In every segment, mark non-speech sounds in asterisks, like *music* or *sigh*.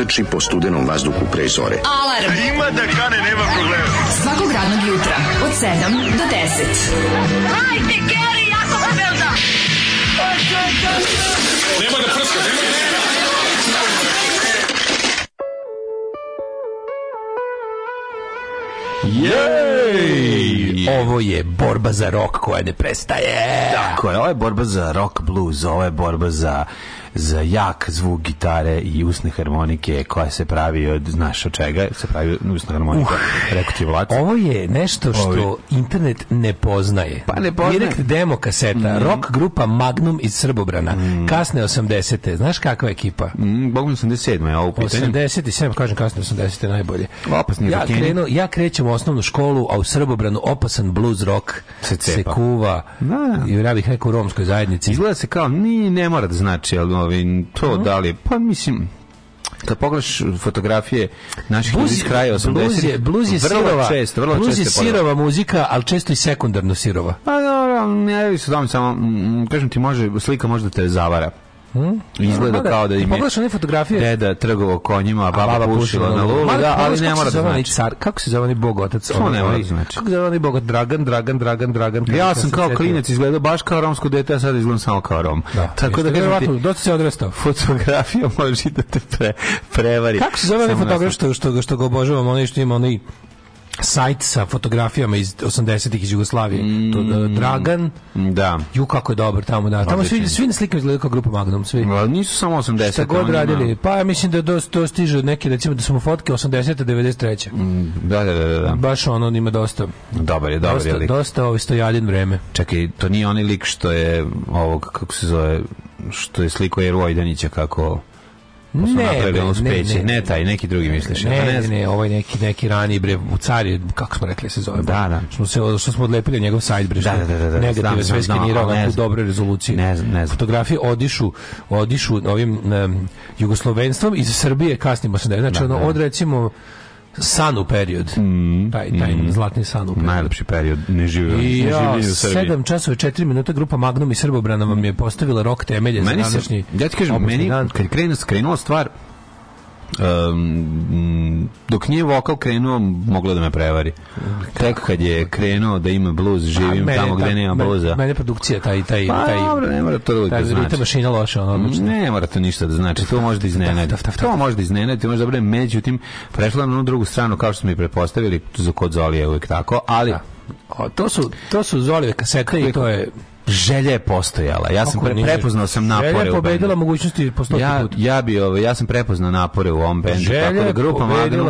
proteči po studenom vazduhu pre zore. Alarm! A ima da kane, nema problema. Svakog radnog jutra, od 7 do 10. Hajde, Geri, jako se belda! Nema da prska, nema da prska! Jej! Ovo je borba za rok koja ne prestaje. Tako je, ovo je borba za rock blues, ovo je borba za za jak zvuk gitare i usne harmonike koja se pravi od, znaš od čega, se pravi usna harmonika harmonike, uh, rekao ti vlad. Ovo je nešto što Ovi. internet ne poznaje. Pa ne poznaje. Direkt demo kaseta, mm. rock grupa Magnum iz Srbobrana, mm. kasne 80. -te. Znaš kakva ekipa? Mm, Bogom 87. je ovo u pitanju. 87, kažem kasne 80. najbolje. Opasni ja, krenu, ja krećem u osnovnu školu, a u Srbobranu opasan blues rock se, se kuva. Da, da. I ja bih rekao u romskoj zajednici. Izgleda se kao, ni, ne mora da znači, ali ovaj, to mhm. da li, pa mislim, kad pogledaš fotografije naših blues, iz kraja 80-ih, vrlo sirova, često, vrlo bluz je sirova muzika, ali često i sekundarno sirova. Pa, no, ne, ne, samo, kažem ti, može, slika možda te zavara. Hm? Izgleda Aha, kao da im je one fotografije? deda trgovao konjima, a baba, a baba pušila na lulu, da, ali ne mora da znači. Car, kako se zove onaj bog otac? To ne ovaj, mora ovaj, da znači. Kako se zove onaj bog Dragan, Dragan, Dragan, Dragan. Ja sam kao klinac izgledao baš kao romsko dete, a sad izgledam samo kao rom. Da, Tako da kažem ti... Dosta se odrastao. Fotografija može da te pre, prevari. Kako se zove onaj fotograf što, što, što ga obožavam, onaj što ima onaj sajt sa fotografijama iz 80-ih iz Jugoslavije. Mm, to, da, mm, Dragan. Da. Ju kako je dobar tamo, da. Tamo svi, svi na slikama izgledaju kao grupa Magnum, svi. No, nisu samo 80 Šta god radili. Pa ja mislim da dosta to stiže neki recimo da su fotke 80 93. Mm, da, da, da, da. Baš ono on ima dosta. Dobar je, dobar dosta, je lik. Dosta ovo isto jadin vreme. Čekaj, to nije onaj lik što je ovog kako se zove što je sliko Jerojdanića kako ne, be, ne, ne, ne, taj, neki drugi misliš. Ne, ne, ne, ovaj neki, neki rani, bre, u cari, kako smo rekli, se zove. Da, da. Što, se, što smo odlepili njegov sajt, bre, da, da, da, da, negative, sve skenirao, u dobroj rezoluciji. Ne znam, ne znam. Fotografije odišu, odišu ovim um, jugoslovenstvom iz Srbije kasnimo se, znači, da, ono, da. od recimo, Sanu period. Mm, taj, taj mm. zlatni Sanu period. Najlepši period. Ne živio, I, ne živio u Srbiji. 7 časova 4 minuta grupa Magnum i Srbobrana vam je postavila rok temelje meni za današnji. Se, ja ti kažem, meni, dan. kad krenu, krenula stvar, um, dok nije vokal krenuo, moglo da me prevari. Tek kad je krenuo da ima bluz, živim mene, tamo gde da, nema bluza. Mene produkcija, taj, taj, pa, taj, dobro, ne mora to uvijek da znači. mašina loša, ono, mm, odlično. Ne mora to ništa da znači, to može da iznenadi. To može da iznenadi, može da bude, međutim, prešla na drugu stranu, kao što smo i prepostavili, za kod Zoli je uvijek tako, ali... Da. to su to su Zolive kasete i to je želja je postojala. Ja sam pre, prepoznao sam napore želja je pobedila mogućnosti po ja, put. Ja bi, ovaj, ja sam prepoznao napore u ovom bendu. Želja tako da grupa Magnum,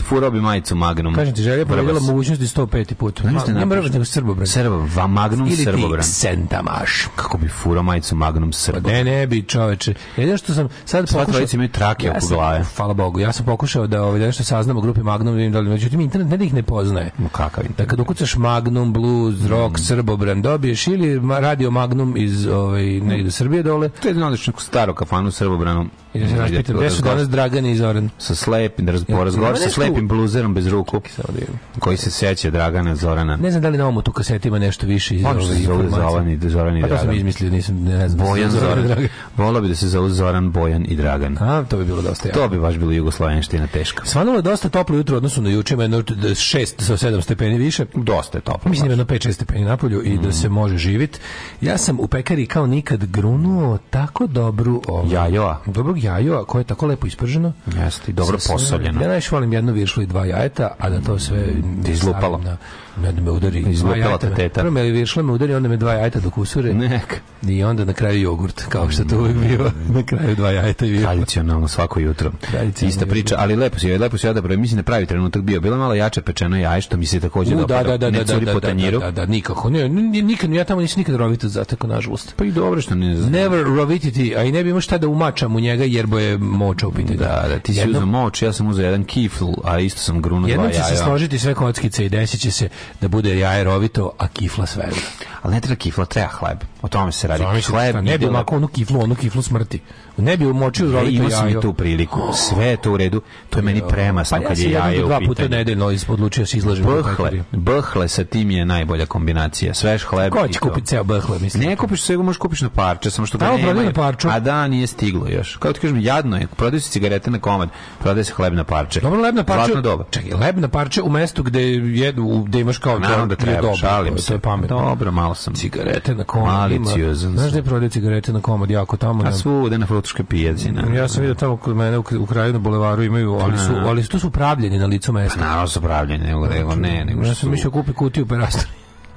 Furao bi majicu Magnum. Kažem ti, želja provjela mogućnosti 105. put. Ne ne rvac nego Srbobran. Srbobran, Va, Magnum Ili Srbobran. Ili ti Sentamaš. Kako bi furao majicu Magnum Srbobran? Pa ne, ne bi, čoveče. Jedino što sam sad pokušao... Sva trojica imaju trake ja oko glave. Hvala Bogu, ja sam pokušao da ovaj, da nešto saznam o grupi Magnum, da vidim da li... Međutim, internet ne da ih ne poznaje. No, kakav internet? Da kad ukucaš Magnum, Blues, Rock, mm. Srbobran, dobiješ ili radio Magnum iz ovaj, negde Srbije dole. To je jedno odlično staro kafanu Srbobranom I da se raspitam, da gde su danas Dragan i Zoran? Sa slepim, da porazgovaram sa slepim bluzerom bez ruku, da koji se seća Dragana Zorana. Ne znam da li na ovom tu kaseti ima nešto više iz ove informacije. Zoran i, Zoran i Dragan. Pa to sam izmislio, nisam, ne znam. Da Bojan Zoran. Dragan. Volao bi da se zove Zoran, Bojan i Dragan. A, to bi bilo dosta jako. To bi baš bilo jugoslavenština teška. Svanulo je dosta toplo jutro odnosno na juče, ima jedno 6 sa 7 stepeni više. Dosta je toplo. Mislim jedno 5-6 stepeni napolju i da mm. se može živit. Ja sam u pekari kao nikad grunuo tako dobru... Ovaj, Jajoa. Dobrog jaju, a koje je tako lepo isprženo. Jeste, i dobro posoljeno. Ja najviše volim jedno viršlu i dva jajeta, a da to sve... Ti da izlupalo. Na, Ne, me udari. Izlepila te teta. Prvo me viršla me udari, onda me dva jajta dok usure. Nek. I onda na kraju jogurt, kao što to uvijek biva. *laughs* Na kraju dva jajta i viršla. Tradicionalno svako jutro. Tradicionalno Ista priča, ali lepo se joj, lepo se odabrao. Mislim da pravi trenutak bio. Bila malo jače pečeno jaje, što mi se takođe dopada. Da, da, da, ne da, curi da, po tanjiru. Da, da, nikako. Ne, nikad, ja tamo nisam nikad rovito zatako, nažalost. Pa i dobro što ne znam. Never rovititi, a i ne bi imao šta da umačam u njega, jer bo je moča u pitanju. Da, da, ti si uzao moč, ja sam uzeo jedan kifl, a isto sam gruno dva jaja. Jednom će se složiti sve kockice i desit će se da bude jaje rovito, a kifla sveža. Ali ne treba kifla, treba hleb. O tome se radi. Hleb, da ne bi mako onu kiflu, onu kiflu smrti. Ne bi umočio rolito jajo. Imao tu priliku. Sve je to u redu. To je meni premasno pa kad je jaje u pitanju. dva puta nedeljno odlučio da se izlažem. Bhle, bhle sa tim je najbolja kombinacija. Svež hleb. Ko će kupiti ceo bhle, mislim? Ne kupiš sve, možeš kupiš na parče, samo što ga nema. Na parču. A da, nije stiglo još. Kao ti kažem, jadno je. Prodaju se cigarete na komad, prodaje se hleb na parče. Dobro, hleb na parče. Doba. Čekaj, hleb na parče u mestu gde jedu, gde imaš kao da treba, šalim se. Dobro, malo sam. Cigarete na komad Deliciozan. Znaš gde prodaju cigarete na komad, jako tamo. A svude na fotoške pijaci. Na, ja sam vidio tamo kod mene u, kraju na bulevaru imaju, ali su, da. ali su, to su pravljeni na licu mesta. Pa naravno su pravljeni, nego, znači, nego ne. Nego ja sam mišljao kupi kutiju perastori.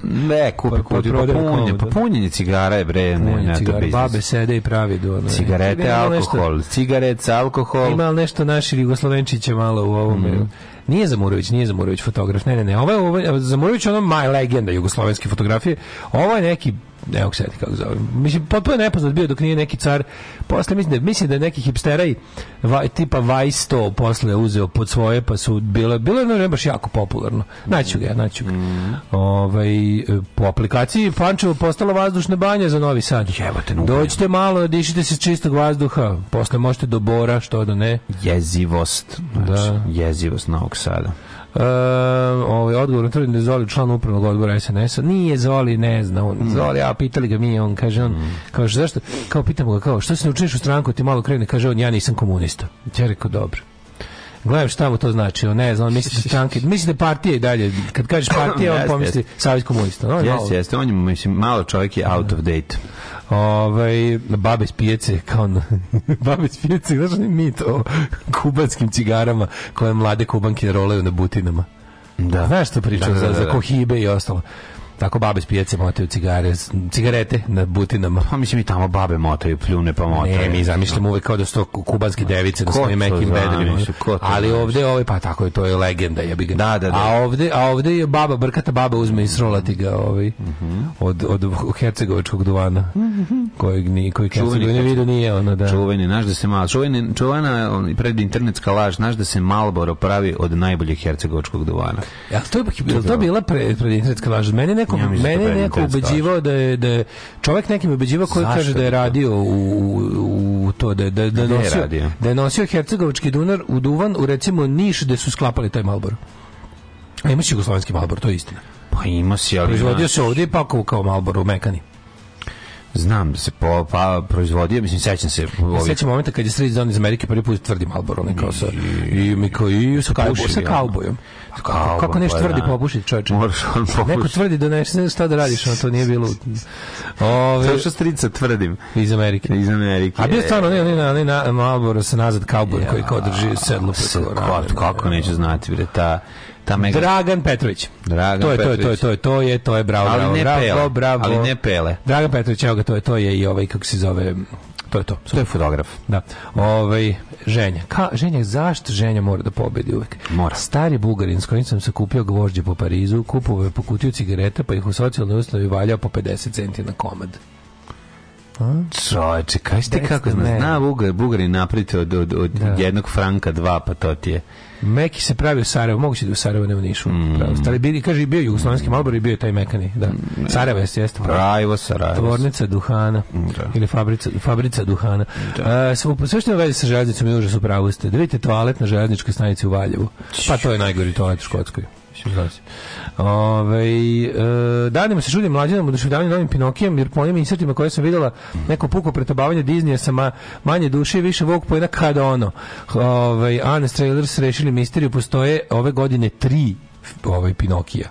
Ne, kupi pa, kutiju, pa, punje, pa punjenje cigara je bre, ne, ne, cigara, babe sede i pravi do. Ne. Cigarete, Ima alkohol, nešto, cigarec, alkohol. Ima nešto naši Jugoslavenčiće malo u ovom... Mm. Nije Zamurović, nije Zamurović fotograf. Ne, ne, ne. Ovo je, ovo, Zamurović je ono my legenda jugoslovenske fotografije. Ovo je neki ne mogu sjetiti kako zove. Mislim, potpuno nepoznat bio dok nije neki car. Posle, mislim da, mislim da je neki hipsteraj vaj, tipa Vice to posle uzeo pod svoje, pa su bile, bilo je ne baš jako popularno. Naću ga, naću ga. Mm. Ovaj, po aplikaciji Pančevo postala vazdušna banja za Novi Sad. Evo te Jebate, Dođite malo, dišite se čistog vazduha, posle možete do Bora, što da ne. Jezivost. Znači, da. Jezivost Novog Sada. Ehm, ovaj odgovor tvrdim da je Zoli član upravnog odbora SNS-a. Nije Zoli, ne zna. On, Zoli, a pitali ga mi, on kaže on, mm. kao zašto, kao pitamo ga kao, što se ne učiniš u stranku, ti malo krene, kaže on, ja nisam komunista. Ja rekao, dobro. Gledam šta mu to znači, on ne znam, misli da *laughs* stranke, misli da partije i dalje, kad kažeš partija, on pomisli Savjet komunista. No, jeste, jeste, on je, mislim, malo čovjek je out of date ovaj babe s pijace kao na, *laughs* babe s pijace znaš ne mit o kubanskim cigarama koje mlade kubanke rolaju na butinama da znaš što pričam da, da, da, za, za da, da. kohibe i ostalo Tako babe s pijace motaju cigare, cigarete na butinama. Pa mislim i tamo babe motaju, pljune pa motaju. Ne, mi zamišljamo uvek kao da sto kubanske device na da svojim mekim vedrima. Ali ovde ovaj, pa tako je, to je legenda. Ja ga. Da, da, da. A ovde, a ovde je baba, brkata baba uzme i srolati ga ovaj, mhm. od, od hercegovačkog duvana, kojeg, ni, kojeg Hercegovine ne vidio nije ono, da. Čuveni, znaš da se malo, čuveni, čuvana ovaj, pred internetska laž, znaš da se Malboro pravi od najboljih hercegovačkog duvana. Ja, e, to je, to bila pre, pred internetska laž. Mene neko, ja mene je neko ubeđivao da je, da je čovjek nekim ubeđivao koji kaže da je radio u, u, u to, da, da, da, nosio, radio? da je nosio hercegovački dunar u duvan u recimo Niš gde su sklapali taj Malbor. A imaš jugoslovenski Malbor, to je istina. Pa ima si, ali... Proizvodio se ovdje i pakovu kao Malbor u Mekani. Znam da se po, pa proizvodio, mislim sećam se. Ovih... Sećam momenta kad je Street Zone iz Amerike prvi put tvrdi Marlboro nekao sa i mi kao i sa kaubojom, sa pa kaubojom. Kako, kako nešto tvrdi popušiti on čoveče? Neko tvrdi da, da nešto šta da radiš, ono to nije bilo. Ove Sve što strica tvrdim iz Amerike. Iz Amerike. A bio stvarno ne, ne, ne, na Marlboro se nazad kauboj koji kao drži sedlo preko. Kako neće znati bre ta Ta mega... Dragan Petrović. Dragan to je, Petrović. To je, to je, to je, to je, bravo, ali bravo, ne bravo, pele, bravo. Ali ne pele. Dragan Petrović, evo ga, to je, to je i ovaj, kako se zove, to je to. To je fotograf. Da. Ovaj, ženja. Ka, ženja, zašto ženja mora da pobedi uvek? Mora. Stari bugarin, s kojim sam se kupio gvožđe po Parizu, kupovao je po kutiju cigareta, pa ih u socijalnoj ustanovi valjao po 50 centi na komad. Čoče, kaj ste kako zna, zna Bugar, Bugarin napraviti od, od, od da. jednog franka dva, pa to ti je. Meki se pravi u Sarajevu, moguće da u Sarajevu ne u Nišu. Mm. Ali bili, kaže, bio jugoslovenski Malbor i bio je taj mekani. Da. Mm. Sarajevo jeste, jeste. Pravivo Sarajevo. Tvornica duhana. Da. Ili fabrica, fabrica duhana. Da. Uh, sve što je veze sa željeznicom je užas u pravu ste. Da vidite toalet na željezničkoj stanici u Valjevu. Pa to je najgori toalet u Škotskoj. Ove, ovaj, e, danima se čudim mlađenom oduševljavanju novim Pinokijem, jer po onim insertima koje sam videla neko puko pretabavanje Disneya sa ma, manje duše, i više Vogue pojena kada ono. Ove, ovaj, Anne Strailers rešili misteriju, postoje ove godine tri ovaj Pinokija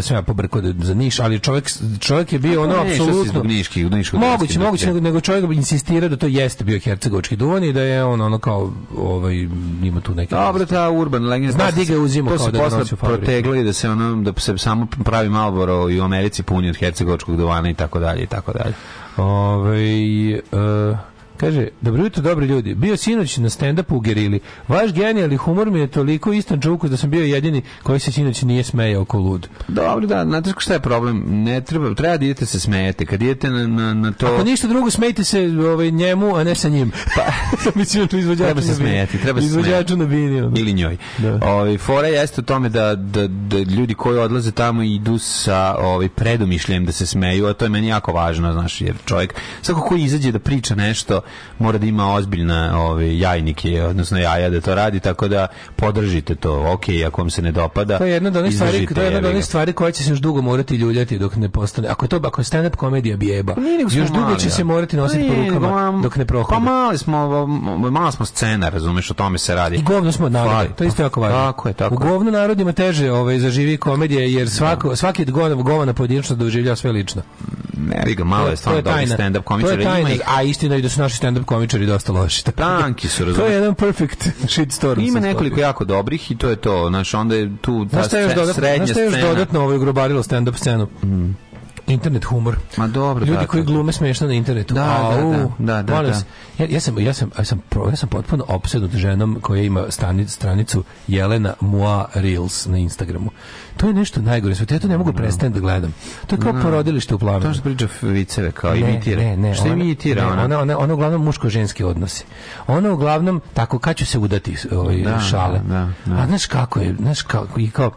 da sam ja pobrko da- za Niš, ali čovjek, čovjek je bio ono pa da apsolutno... Niški, u niški, da moguće, moguće, nego, nego čovjek insistira da to jeste bio hercegovački duvan i da je on ono kao, ovaj, ima tu neke... Dobro, ta urban legenda... Zna di uzimo kao da se posle proteglo i da se ono, da se samo pravi Malboro i u Americi puni od hercegovačkog duvana i tako dalje, i tako dalje. Ovaj uh, Kaže, dobro jutro, dobri ljudi. Bio sinoć na stand-upu u Gerili. Vaš genijalni humor mi je toliko istan čuku da sam bio jedini koji se sinoć nije smejao oko lud. Dobro, da, znate šta je problem? Ne treba, treba da idete se smejete. Kad idete na, na, na to... Ako ništa drugo, smejte se ovaj, njemu, a ne sa njim. Pa, *laughs* mislim, to izvođaču treba se smejati, treba se izvođaču na bini. Ono. Ili njoj. Da. Ove, ovaj, fora jeste u tome da, da, da ljudi koji odlaze tamo idu sa ovaj, predomišljem da se smeju, a to je meni jako važno, znaš, jer čovjek, svako ko izađe da priča nešto, mora da ima ozbiljna ove, jajnike, odnosno jaja da to radi, tako da podržite to. Ok, ako vam se ne dopada, To je jedna od onih stvari, to je jedna od onih stvari koja će se još dugo morati ljuljati dok ne postane. Ako je to ako je stand-up komedija bijeba, pa Nije još dugo će se morati nositi pa po rukama dok ne prohodi Pa mali smo, mala smo scena, razumeš, o tome se radi. I govno smo od naroda, Fali, to je isto pa jako važno. Tako je, tako U je. govnu narodima teže ovaj, živi komedije jer da. svako, svaki govna, govna pojedinačno doživljava sve lično. Ne, briga, malo je stvarno dobri stand-up To komičar. je tajna, a istina je da su naši stand-up komičari dosta loši. Tako da, Tanki su, razumiješ. To je jedan perfect shitstorm. Ima nekoliko jako dobrih i to je to. Znači, onda je tu ta znaš šta je dodatno, srednja znaš šta je još dodatno ovo je grobarilo stand-up scenu? Mm internet humor. Ma dobro, Ljudi da, koji glume smešno na internetu. Da, Au, da, da, da, da ja, ja, sam ja sam ja sam ja sam potpuno opsednut ženom koja ima stranicu, stranicu Jelena Moa Reels na Instagramu. To je nešto najgore. Sve ja to ne mogu prestati da gledam. To je kao porodilište u plamenu. To je priča viceve kao ne, imitira. Ne, ne, što ona, imitira ona? Ona, ona, ona uglavnom muško-ženski odnosi. Ona uglavnom tako kad ću se udati ovaj, šale. A znaš kako je, znaš kako i kao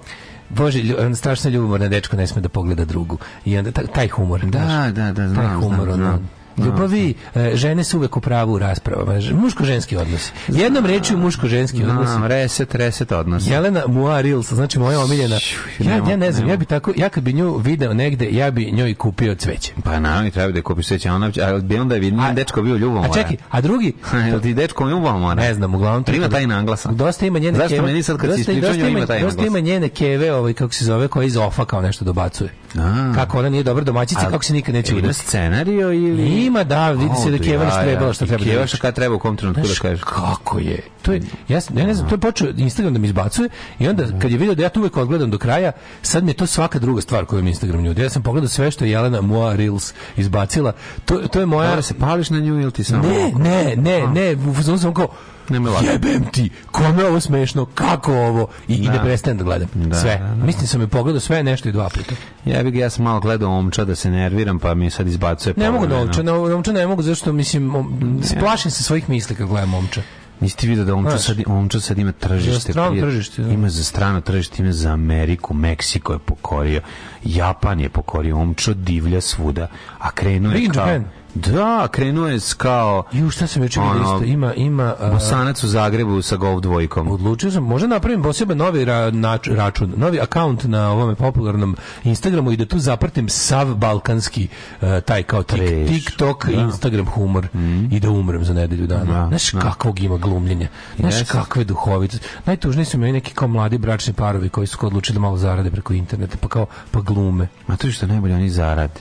Bože, strašno ljubomorna dečko ne sme da pogleda drugu. I onda taj humor. Da, da, da, znam, taj humor, znam, znam. Ono, Ljubavi, e, žene su uvek u pravu u raspravama. Muško-ženski odnosi. Jednom rečju muško-ženski odnosi. Reset, reset odnosi. Jelena Muarils, znači moja omiljena. Ja, ja ne znam, ja bi tako, ja kad bi nju video negde, ja bi njoj kupio cveće. Pa na, i treba da je kupio cveće, ona bi onda bi njen dečko bio ljubomora. A čekaj, a drugi? *laughs* Jel ti dečko ljubomora? Ne znam, uglavnom. Ima taj naglasa. Dosta ima njene Zašto meni sad kad si ispričao, ima taj naglasa. Dosta ima njene keve, ovaj, kako se zove, koja iz ofa kao nešto dobacuje. A, kako ona nije dobra domaćica, kako se nikad neće vidjeti. Ima scenario ili... Ima, da, vidi se da Kjevana što trebala što treba da šta treba u kom trenutku da kaže. kako je? To je, ja, ja ne znam, to je počeo Instagram da mi izbacuje i onda kad je video da ja to uvek odgledam do kraja, sad mi je to svaka druga stvar koju mi Instagram ljudi. Ja sam pogledao sve što je Jelena Moa Reels izbacila. To, to je moja... Da se pališ na nju ili ti samo... Ne, ne, ne, ne, u sam kao, Ne me Jebem ti, kome ovo smešno, kako ovo, i, da. i ne prestajem da gledam. Da, sve. Da, da. Mislim da sam je pogledao sve nešto i dva puta. Ja bih ja sam malo gledao omča da se nerviram, pa mi sad izbacuje. Ne mogu da omča, ne, omča ne mogu, zašto mislim, om, splašim se svojih misli kad gledam omča. Nisi ti vidio da Omča sad, Omča sad ima tržište. Za strano tržište. Da. Ima za strano tržište, ima za Ameriku, Meksiko je pokorio, Japan je pokorio, Omčo divlja svuda, a krenuo je kao... Da, krenuo je kao Ju šta sam juče vidio isto, ima ima uh, Bosanac u Zagrebu sa golf dvojkom. Odlučio sam, možda napravim poseban novi ra, nač, račun, novi akaunt na ovome popularnom Instagramu i da tu zapratim sav balkanski uh, taj kao tik, TikTok, da. Instagram humor mm. i da umrem za nedelju dana. Da, Znaš da. kakvog ima glumljenja. Znaš yes. kakve duhovite. Najtužniji su mi neki kao mladi bračni parovi koji su odlučili da malo zarade preko interneta, pa kao pa glume. Ma to je što najbolje oni zarade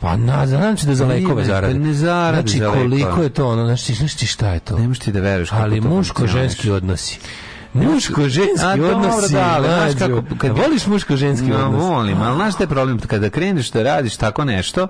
Pa na, znam se da za lekove zaradi. Ne zaradi znači, koliko je to ono, znači, znaš ti šta je to? Ne možeš ti da veruješ. Ali muško-ženski odnosi. Muško-ženski odnosi. Da, ali, znaš kako, kad voliš muško-ženski no, odnos. Volim, ali znaš šta problem? Kada kreneš da radiš tako nešto,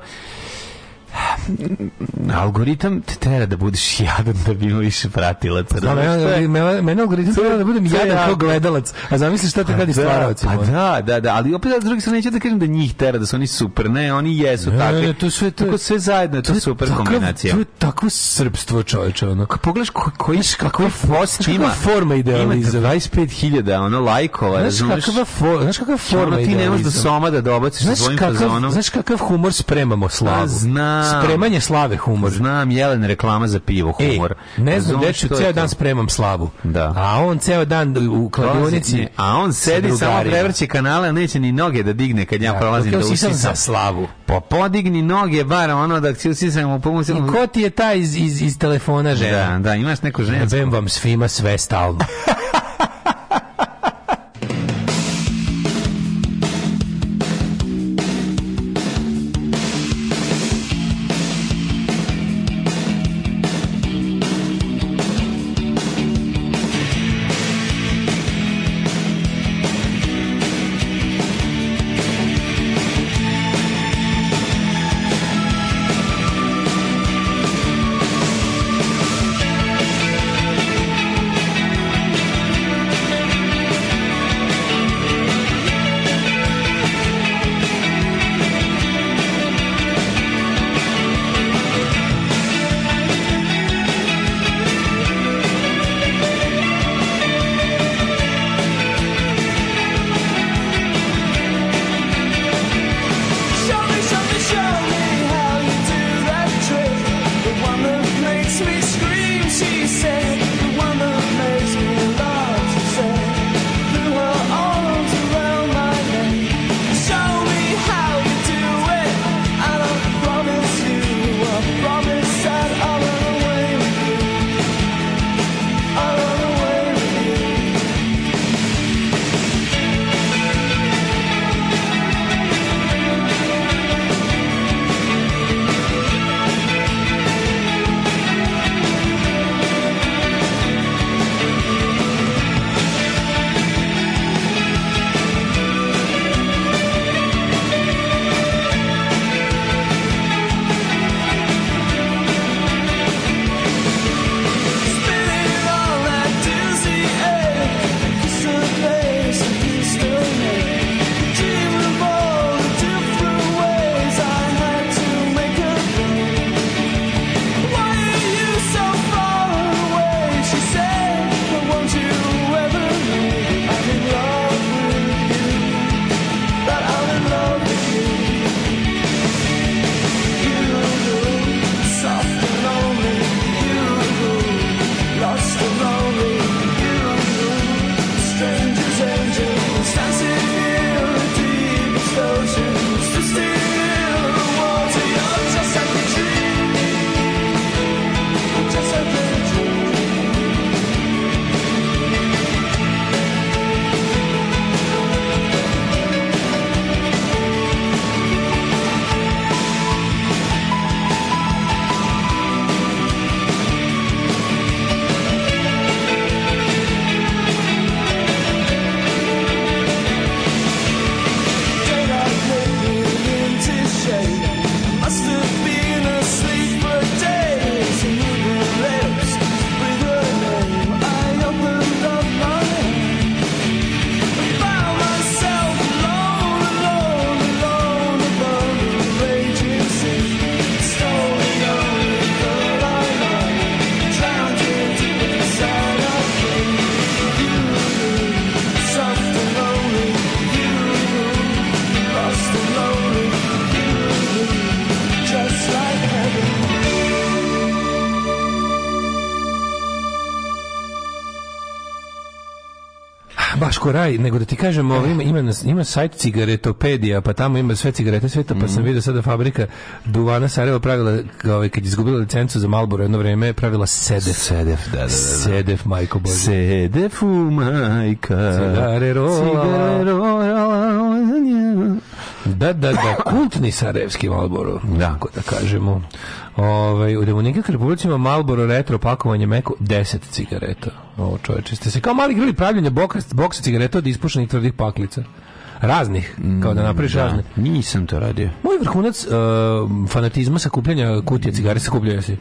algoritam te tera da budeš *laughs* jadan da bi imaš pratilac. Da, da, da mene, mene algoritam tera da budem jadan ja. kao gledalac. A zamisliš šta te kada stvaravac. Pa, da, pa da, da, da, ali opet s druge strane neću da kažem da njih tera, da su oni super. Ne, oni jesu ne, takvi. Ne, to sve, to, tako sve zajedno je to, to super takav, kombinacija. To je takvo srpstvo čoveče. Ono. Pogledaš ko, koji, kakva post ima. Kakva forma idealiza. Ima 25.000 ono, lajkova. Znaš, kakva, for, znaš kakva znači, forma idealiza. Ti nemaš da soma da dobaciš svojim fazonom. Znaš kakav humor spremamo slavu. Pa znam Spremanje slave humor. Znam, Jelen reklama za pivo e, humor. E, ne znam, deču, ceo dan spremam slavu. Da. A on ceo dan u kladionici. A on sedi, samo prevrće kanale, neće ni noge da digne kad ja da, prolazim da usisam. za slavu. Pa podigni noge, bar ono da si usisam. Ko ti je taj iz, iz, iz telefona žena? Da, da, imaš neku žensko. Jebem vam svima sve stalno. *laughs* tako raj, nego da ti kažem, ovo, ima, ima, ima sajt cigaretopedija, pa tamo ima sve cigarete sveta, pa mm. sam mhm. vidio sada fabrika Duvana Sarajeva pravila, ovaj, kad je izgubila licencu za Malboro jedno vreme, pravila Sedef. Sedef, da, da, da. da. Sedef, majko Bože. Sedefu, majka. Cigarero, cigarero, Da, da, da, kultni sarajevski Malboro, da. tako da kažemo. Ovaj, u Demonijinskoj republicima Malboro retro pakovanje meko 10 cigareta. Ovo čoveče, ste se kao mali igrali pravljenje boksa, boksa cigareta od ispušenih tvrdih paklica raznih, kao da napraviš mm, da, razne. Nisam to radio. Moj vrhunac uh, fanatizma sakupljanja kutija cigare sakupljaju mm, si.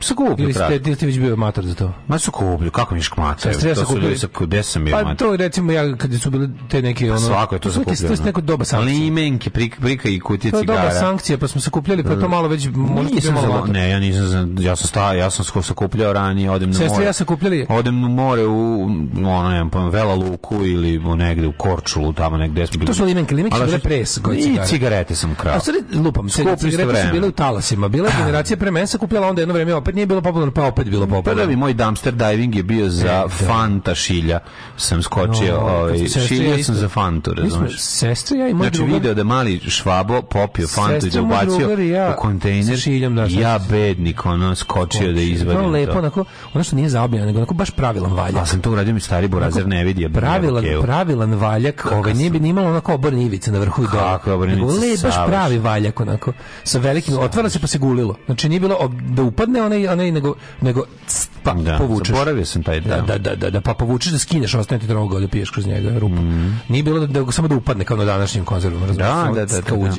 Sakupljaju, Ili ste, ili ste već bio mator za to? Ma sa sakupljaju, kako miš kmaca? Ste ja sakupljaju? Gde sam bio mator? Pa to recimo ja, kad su bile te neke... Pa ono, svako je to pa sakupljeno. To je neko doba sankcija. Ali imenke, prika i kutije cigara. To je doba sankcija, pa smo sakupljali, pa to da. malo već... Nisam malo ne, ja nisam, ja sam sta, ja sam sakupljao ranije, odem na more. ja sakupljali? Odem na more u, ono, ne znam, Vela Luku ili negde u Korčulu, tamo negde smo limenke. To su limenke, limenke su bile pre cigarete. I cigarete sam krao. A sad lupam, Skupi cigarete su bile u talasima. Bila je da. generacija pre mene, mesa, kupila onda jedno vreme, opet nije bilo popularno, pa opet bilo popularno. Prvi moj dumpster diving je bio za e, da. fanta šilja. Sam skočio, no, ovaj, šilja sam za fantu, razumeš? Sestre, ja i moj Znači, drugar... video da mali švabo popio fantu i da ubacio ja, u kontejner. Šiljom, da, ja bednik, ono, skočio da izvadim to. lepo, onako, ono što nije zaobljeno, nego onako baš pravilan valjak. Ja sam to uradio mi stari borazer ne vidio. Pravilan, pravilan valjak, ovaj, nije bi nimalo onako oborni ivica na vrhu dole. Kako oborni ivica? baš pravi valjak onako. Sa velikim, otvara se pa se gulilo. Znači nije bilo da upadne onaj, onaj nego, nego c, pa da, povučeš. Zaboravio sam taj deo. Da, da, da, da, pa povučeš da skineš, ostane ti drogo da piješ kroz njega rupu. Mm -hmm. Nije bilo da, da, samo da upadne kao na današnjim konzervama. Da, da, da, da, da, da, da.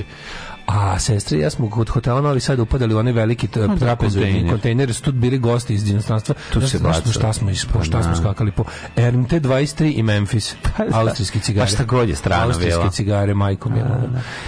A sestre i ja smo kod hotela Novi Sad upadali u onaj veliki da, trapezoidni kontejner, su tu bili gosti iz inostranstva. Tu se bacio. Šta smo ispo, pa šta smo da. skakali po RMT 23 i Memphis. *laughs* Pa da. Austrijski cigare. Pa šta god je strano bilo. Austrijski cigare, majko mila.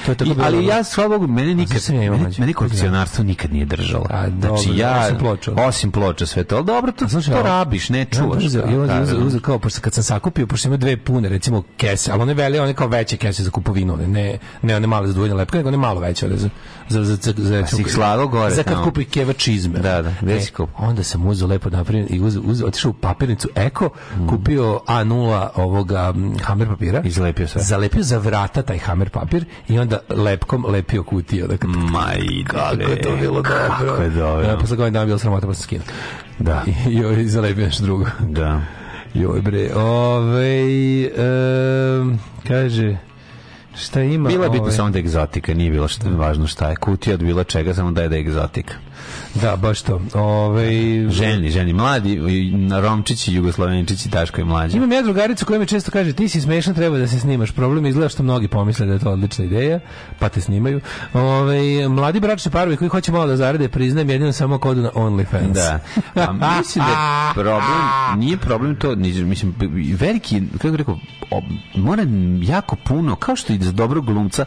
To je tako I, bilo. Ali ja sva Bogu mene nikad se nema. Mene kolekcionarstvo nikad nije držalo. A, znači ja osim ploča. Osim ploča sve to. Al dobro, to, znači, to rabiš, ne čuvaš. Ja, uzeo kao pošto kad sam sakupio, pošto ima dve pune, recimo kese, al one vele, one kao veće kese za kupovinu, ne ne one male za dvojne lepke, nego one malo veće Gajićara za za za za za, pa za, gore, za kad kupi keva čizme. Da, da, e, onda sam uzeo lepo napravljen i uzeo, uzeo otišao u papirnicu Eko, mm. kupio A0 ovoga hamer papira, izlepio sve. Zalepio za vrata taj hamer papir i onda lepkom lepio kutiju. Dakle, Maj, kako je to bilo dobro. Kako je dobro. Ja, e, posle godina bilo sramota pa sam skinuo. Da. I, i, zalepio nešto drugo. Da. Joj bre, ovej, um, kaže... Šta ima? Bila je bitno ovaj... Pa samo da egzotika, nije bilo šta, važno šta je. Kutija od bilo čega, samo da je da je egzotika. Da, baš to. Ove, ženi, ženi, mladi, romčići, jugoslovenčići, Daško i mlađe. Imam ja drugaricu koja mi često kaže, ti si smešan, treba da se snimaš. Problem izgleda što mnogi pomisle da je to odlična ideja, pa te snimaju. Ove, mladi bračni parovi koji hoće malo da zarade, priznajem, jedino samo kod na OnlyFans. Da. A, mislim da *laughs* problem, nije problem to, mislim, veliki, kako rekao, mora jako puno, kao što i za dobro glumca,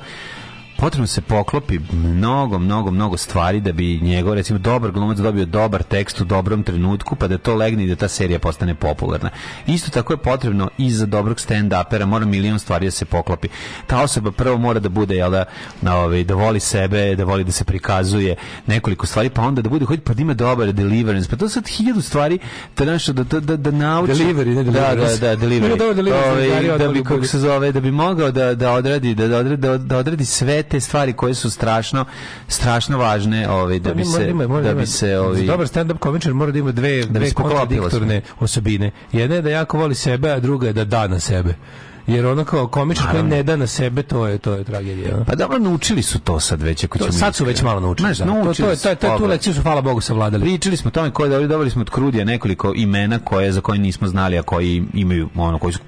potrebno se poklopi mnogo, mnogo, mnogo stvari da bi njegov, recimo, dobar glumac dobio dobar tekst u dobrom trenutku, pa da to legne i da ta serija postane popularna. Isto tako je potrebno i za dobrog stand-upera, mora milion stvari da se poklopi. Ta osoba prvo mora da bude, jel da, na ovaj, da voli sebe, da voli da se prikazuje nekoliko stvari, pa onda da bude, hoći pa da ima dobar deliverance, pa to sad hiljadu stvari da, naš, da, da, da, da nauči. Delivery, ne delivery. Da, da, da, delivery. Dobar delivery, Ove, ovaj, da bi, kako se zove, da bi mogao da, da odradi, da, da, odradi, da odradi sve te stvari koje su strašno strašno važne ovaj da pa bi se da bi se ovi ovaj- dobar stand up komičar mora da ima dve da dve kontradiktorne osobine. Jedna je da jako voli sebe, a druga je da da na sebe jer ono kao komičar koji ne da na sebe to je to je tragedija. No? da pa dobro naučili su to sad već ako ćemo. Sad su već malo naučili. Znaš, da. naučili to, to, je, to, je, tu lekciju su hvala Bogu savladali. Pričali smo tome koje dobili, dobili smo od Krudija nekoliko imena koje za koje nismo znali a koji imaju ono koji su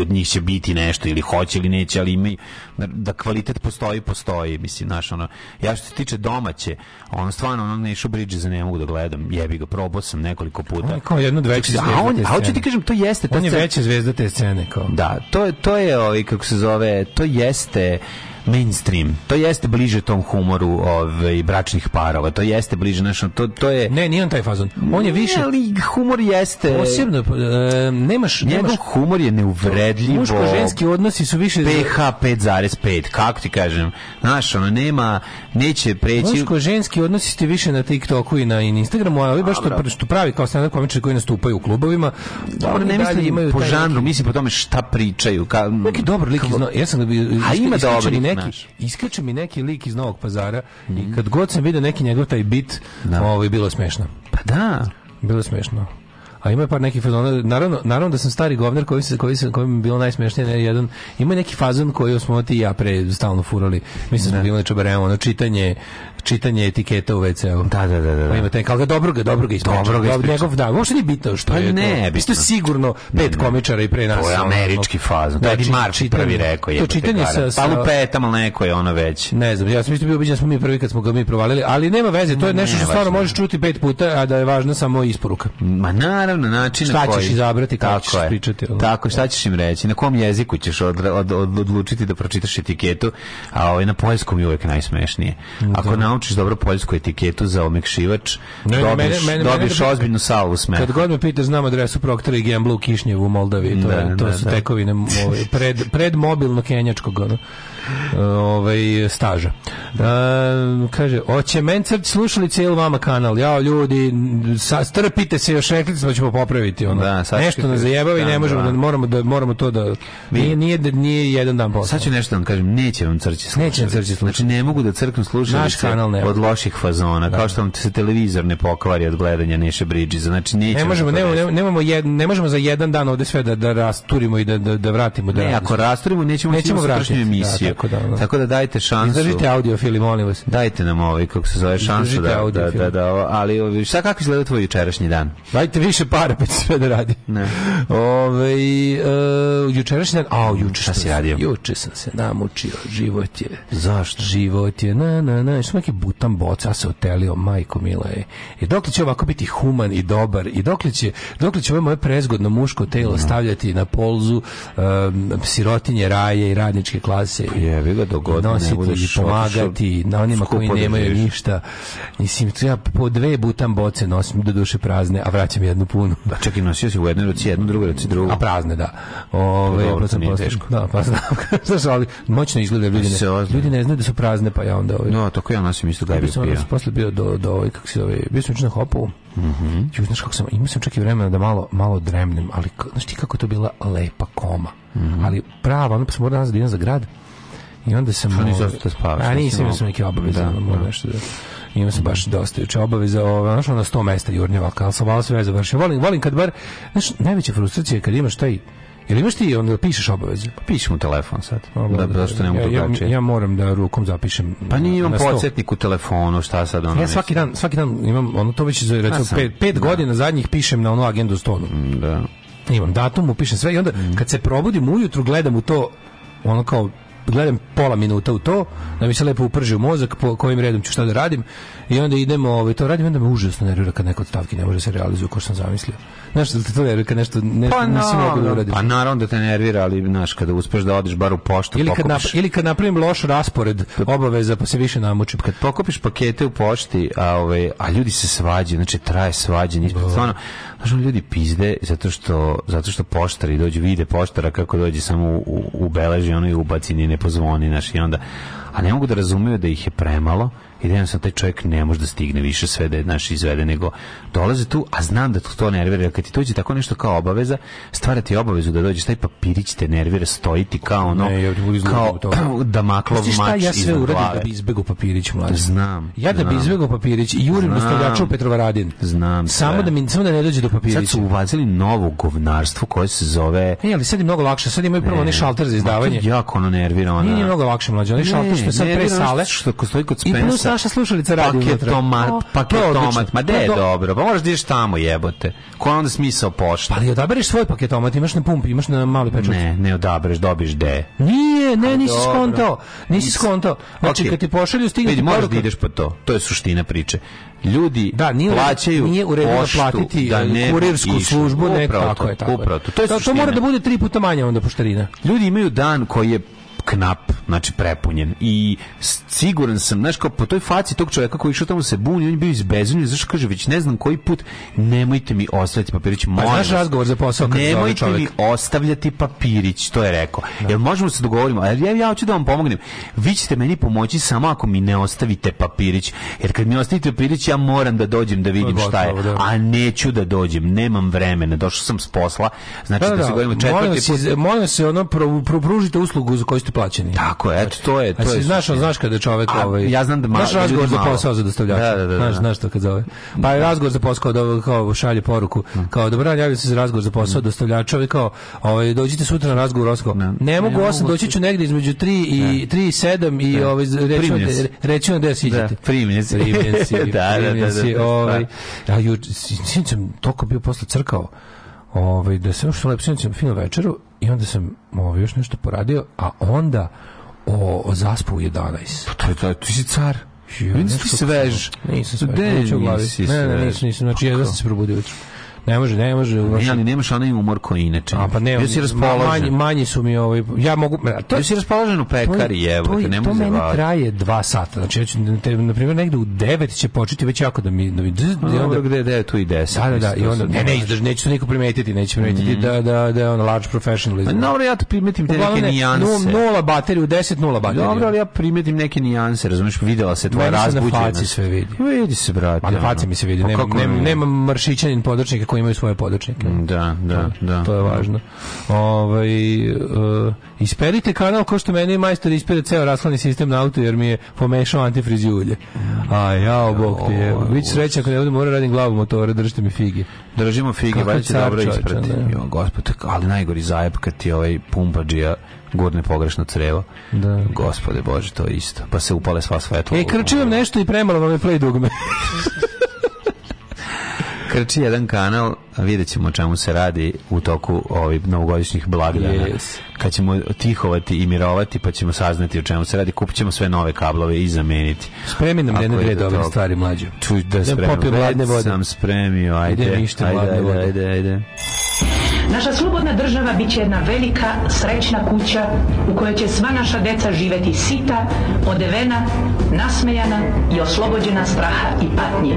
od njih će biti nešto ili hoće ili neće, ali ima da kvalitet postoji, postoji, mislim, znaš, ono, ja što se tiče domaće, ono, stvarno, ono, Nešu Bridges ne mogu da gledam, jebi ga, probao sam nekoliko puta. On je kao jedno od veće da, zvezda a on, te A ti kažem, to jeste... Ta on je veća zvezda te scene, kao. Da, to, to je, ovi, ovaj, kako se zove, to jeste mainstream. To jeste bliže tom humoru ovaj bračnih parova. To jeste bliže našo to to je Ne, nije on taj fazon. On je više ali humor jeste. Posebno e, nemaš njegov nemaš humor je neuvredljiv. Muško ženski odnosi su više PH 5,5. Kako ti kažem? Našao ono nema neće preći Muško ženski odnosi ste više na TikToku i na Instagramu, a ovi baš to što pravi kao stand up komičari koji nastupaju u klubovima. Dobro, ne mislim imaju po žanru, mislim po tome šta pričaju. Ka, neki dobar lik izno, ja sam da bi a ima dobri neki, iskače mi neki lik iz Novog pazara mm i mhm. kad god sam vidio neki njegov taj bit, da. ovo ovaj, je bilo smešno. Pa da. Bilo smešno. A ima par neki fazona. Naravno, naravno da sam stari govner koji se koji se koji mi bilo najsmešnije ne, jedan. Ima neki fazon koji smo ti ja pre stalno furali. Mislim da smo da. bili na čobarema, čitanje čitanje etiketa u WC-u. Da, da, da, da, da. Pa ima taj kao ga dobro ga, dobro ga Dobro ga ispričao. Njegov, da, uopšte nije bitno što pa je ne, to. Isto sigurno pet ne, komičara i pre nas. To je američki faz. Da, Eddie March prvi rekao je. To čitanje sa, sa... Pa u ali neko je ono već. Ne znam, ja sam isto bio ubiđen, da smo mi prvi kad smo ga mi provalili, ali nema veze, to je nešto što stvarno možeš čuti pet puta, a da je važna samo isporuka. Ma naravno, način na koji... Šta ćeš izabrati, kako ćeš pričati. Tako, šta ćeš im reći, na kom jeziku ćeš odlučiti da pročitaš etiketu, a ovaj na poljskom je uvek najsmešnije. Da, Ako na naučiš dobro poljsku etiketu za omekšivač, ne, dobiš, mene, mene, dobiš mene, ozbiljnu salvu smeha. Kad god me pitaš, znam adresu Proktora i Gamble u Kišnjevu u Moldavi, to, da, je, to da, su da. tekovine ovaj, pred, pred mobilno kenjačkog ono, ovaj, staža. Da. A, kaže, oće Mencert slušali cijel vama kanal, jao ljudi, sa, strpite se, još rekli smo da ćemo popraviti. Ono. Da, nešto nas zajebava i ne da, možemo, da, moramo, da, moramo to da... Nije, nije, nije jedan dan posao. Sad ću nešto da vam kažem, neće vam crći slušati. Neće vam crći slušati. Znači, ne mogu da crknu slušati. Naš kanal banalne od loših fazona, da. kao što vam se televizor ne pokvari od gledanja Neše Bridges. Znači ne možemo nemamo, nemamo jed, ne možemo za jedan dan ovde sve da da rasturimo i da da, da vratimo da. Ne, ako rasturimo nećemo nećemo vratiti emisiju. Da, tako, da, da. tako da dajte šansu. Izdržite audiofili, molim vas. Dajte nam ovaj kako se zove šansu da, da, da, da, ali šta kako izgleda tvoj jučerašnji dan? Dajte više para pa sve da radi. Ne. Ove, uh, jučerašnji dan, a juče šta se radio. Juče sam se namučio, život je. Zašto? Život je. Na na na, što je butan boca se otelio, majko mila je. I dokle će ovako biti human i dobar i dokle će, dokle će ovo moje prezgodno muško telo mhm. stavljati na polzu um, sirotinje raje i radničke klase je, ga nositi i pomagati na onima koji da nemaju ništa. Mislim, ja po dve butan boce nosim do duše prazne, a vraćam jednu punu. Da, čekaj, nosio si u jednoj ruci jednu, drugoj ruci drugu. A prazne, da. Ove, dobro, to pa nije teško. Da, pa znam. *laughs* Znaš, ali moćno izgleda pa ljudi ne, ljudi ne znaju da su prazne, pa ja onda... Ovaj. No, tako ja nosim sam isto gledao. Ja sam bio. posle bio do, do ovaj, kako se zove, bio sam na hopu, Mm znaš kako sam, imao sam čak i vremena da malo, malo dremnem, ali znaš ti kako to bila lepa koma. Mm -hmm. Ali prava, onda pa sam morao danas da idem za grad i onda sam... Što nisi ostao da spavaš? A nisam, imao sam neke obaveze, da, da. nešto da... Imao sam baš dosta juče obaveza, ovaj, znaš, ono, sto mesta jurnjeva, ali sam malo sve završio. Volim, volim kad bar, znaš, najveća frustracija je kad imaš taj, Ili imaš ti ono pišeš obavezu? Pa pišem u telefon sad. Obavezu. Da, prosto ne mogu ja, ja, ja, moram da rukom zapišem. Pa nije imam podsjetnik u telefonu, šta sad ono. Ja svaki dan, svaki dan imam ono to već za pa recimo 5 pet, da. godina zadnjih pišem na onu agendu stonu. Da. Imam datum, upišem sve i onda mm. kad se probudim ujutru gledam u to ono kao gledam pola minuta u to, da mi se lepo uprži u mozak po kojim redom ću šta da radim I onda idemo, ovaj, to radim, onda me užasno nervira kad neko stavki ne može se realizuje kao što sam zamislio. Znaš, da te to nervira kad nešto, ne pa, nisi mogao da uradiš. Pa naravno da te nervira, ali znaš, kada uspeš da odeš bar u poštu, ili kad, pokupiš... ili kad napravim loš raspored obaveza, pa se više namučim. Kad pokupiš pakete u pošti, a, ovaj, a ljudi se svađaju, znači traje svađa, svađanje. Da. Stvarno, znaš, ljudi pizde zato što, zato što poštari dođu, vide poštara kako dođe samo u, u, ubeleži, ono i ubaci, ni ne pozvoni, znači i onda a ne mogu da razumeju da ih je premalo i da jednostavno taj čovjek ne može da stigne više sve da je naš izvede, nego dolaze tu, a znam da to nervira, kad ti dođe tako nešto kao obaveza, stvara ti obavezu da dođeš, taj papirić te nervira, stoji ti kao ono, ne, kao *clears throat* da maklo mač šta ja sve uradim da bi izbegao papirić mlađe? Znam. Ja da bi izbegao papirić i jurim Petrova Petrovaradin. Znam. Samo sve. da mi samo da ne dođe do papirića. Sad su uvazili novo govnarstvo koje se zove Ne, ali sad je mnogo lakše. Sad imaju prvo onaj šalter za izdavanje. Ma, jako ono nervira ona. Nije da. mnogo lakše mlađe, onaj šalter što je sad pre sale. Što stoji kod Spensa slušalica. Naša slušalica radi paket unutra. Tomat, o, paket to tomat. Ma de je dobro, pa moraš da ideš tamo jebote. Koja onda smisao pošta? Pa ali odabereš svoj paket tomat, imaš na pumpi, imaš na mali pečurci. Ne, ne odabereš, dobiš de. Nije, ne, nisi dobro. skontao. Nisi skontao. Znači, okay. kad ti pošalju, stigne ti moraš da ideš po to. To je suština priče. Ljudi da, nije plaćaju nije u redu da platiti da e, kurirsku išu. službu, ne, tako je, tako je. To, to mora da bude tri puta manje onda poštarina. Ljudi imaju dan koji je knap, znači prepunjen. I siguran sam, znaš, kao po toj faci tog čovjeka koji išao tamo se buni, on je bio izbezunjen, zašto kaže, već ne znam koji put, nemojte mi ostavljati papirić. Pa znaš razgovor za posao kad Nemojte mi ostavljati papirić, to je rekao. Da. Jel možemo da se dogovorimo? Ja, ja hoću da vam pomognem. Vi ćete meni pomoći samo ako mi ne ostavite papirić. Jer kad mi ostavite papirić, ja moram da dođem da vidim šta je. Da. A neću da dođem, nemam vremena, došao sam s posla. Znači da, da, da se da. govorimo četvrti put. Molim se, ono, pružite uslugu za koju ste plaćeni. Tako je, eto, to je. To znači, je znaš, suštine. znaš kada čovek... A, ovaj, ja znam da malo... Znaš da razgovor za posao za dostavljača. Da, da, da, znaš, da. znaš to kad zove. Pa je da. razgovor za posao da kao šalje poruku. Kao, dobro, javio se za razgovor za posao dostavljača. Ovaj, kao, ovaj, dođite sutra na razgovor. Osko. Ne, mogu osam, doći ću negde između 3 i 3 i 7 i ovaj, reći vam gde siđete. Primljen si. Primljen si. *laughs* Da, da, da. Ovaj, ja, juče, sam toliko bio posle crkao ovaj, da sam ušao lepo sinoć film večeru i onda sam ovaj, još nešto poradio, a onda o, o zaspu u 11. Pa to je to, ti si car. Ja, Vidim ti da svež. Nisam svež, neću u glavi. Ne, ne, nisam, nisam, znači ja sam se probudio jutro. Ne može, ne može. Uvaš... Ne, ali nemaš onaj umor koji inače. A pa ne, ja si raspoložen. Manji, manji su mi ovaj ja mogu to ja si raspoložen u pekari, evo, to, ne može. To meni traje 2 sata. Znači ja ću na primjer negde u 9 će početi već jako da mi da mi i onda gde da tu i 10. Da, da, da, i onda ne, ne, izdrž, neću da- niko primetiti, neće primetiti mm. da da da je on large professional. Pa dobro, ja to primetim te neke nijanse. Nula bateriju, 10 nula bateriju. Dobro, ali ja primetim neke nijanse, razumeš, videla se tvoja razbuđenost. Meni se na faci sve vidi. Vidi se, brate. Ma na faci mi se vidi, pa nema nema mršićanin podrčnik koji imaju svoje podočnike. Mm, da, da, da. To je važno. Ovaj uh, e, isperite kanal ko što meni majstor ispere ceo raslani sistem na auto jer mi je pomešao antifriz ulje. A ja bog ti je. Bić sreća ako ne budem mora radim glavu motora, držite mi figi. Držimo figi, valjda će dobro isprati. Jo, gospod, ali najgori zajeb kad ti ovaj pumbadžija gurne pogrešno crevo. Da. Gospode Bože, to isto. Pa se upale sva svetla. E, krčujem nešto i premalo vam je play dugme. *laughs* krči jedan kanal, a vidjet ćemo čemu se radi u toku ovih novogodišnjih blagdana. Yes. Kad ćemo tihovati i mirovati, pa ćemo saznati o čemu se radi, kupit ćemo sve nove kablove i zameniti. Spremi nam jedne dve dobre stvari, mlađe. Čuj da, da spremim. Popio vladne vode. Sam spremio, ajde, ajde, ajde, ajde, ajde. Naša slobodna država biće jedna velika, srećna kuća u kojoj će sva naša deca živeti sita, odevena, nasmejana i oslobođena straha i patnje.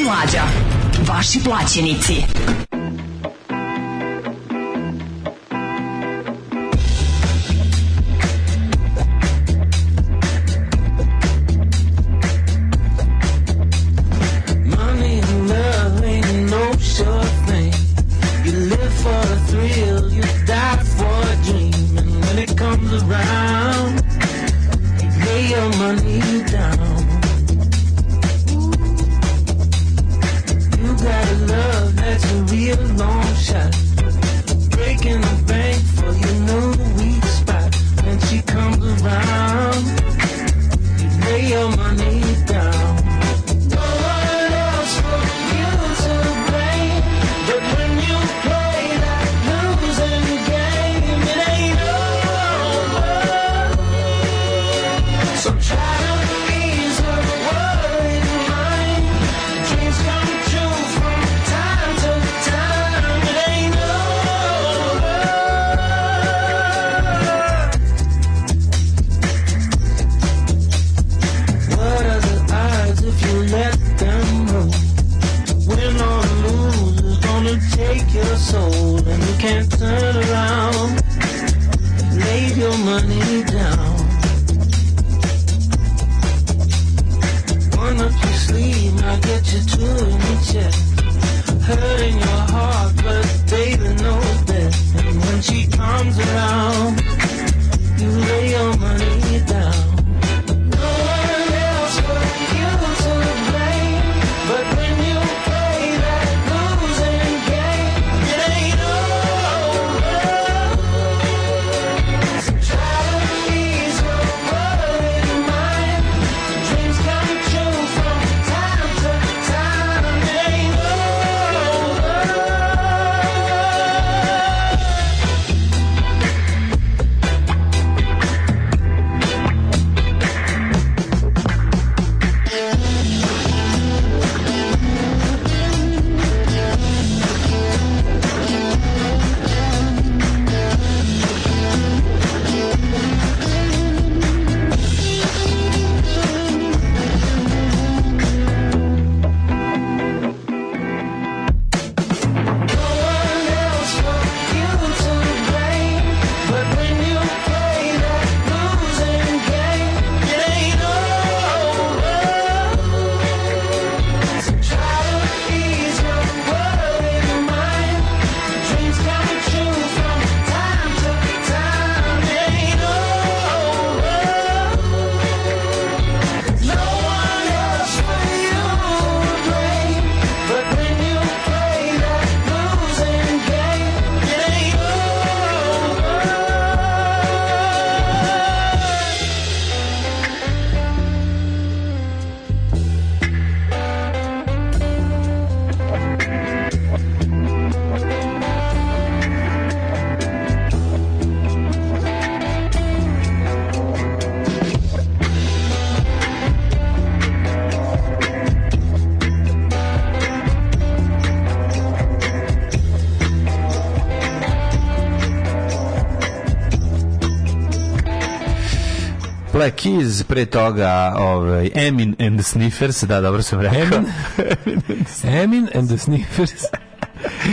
i Mlađa. Vaši plaćenici. Wiz, pre toga ovaj, Emin and the Sniffers, da, dobro sam rekao. Emin and the Sniffers.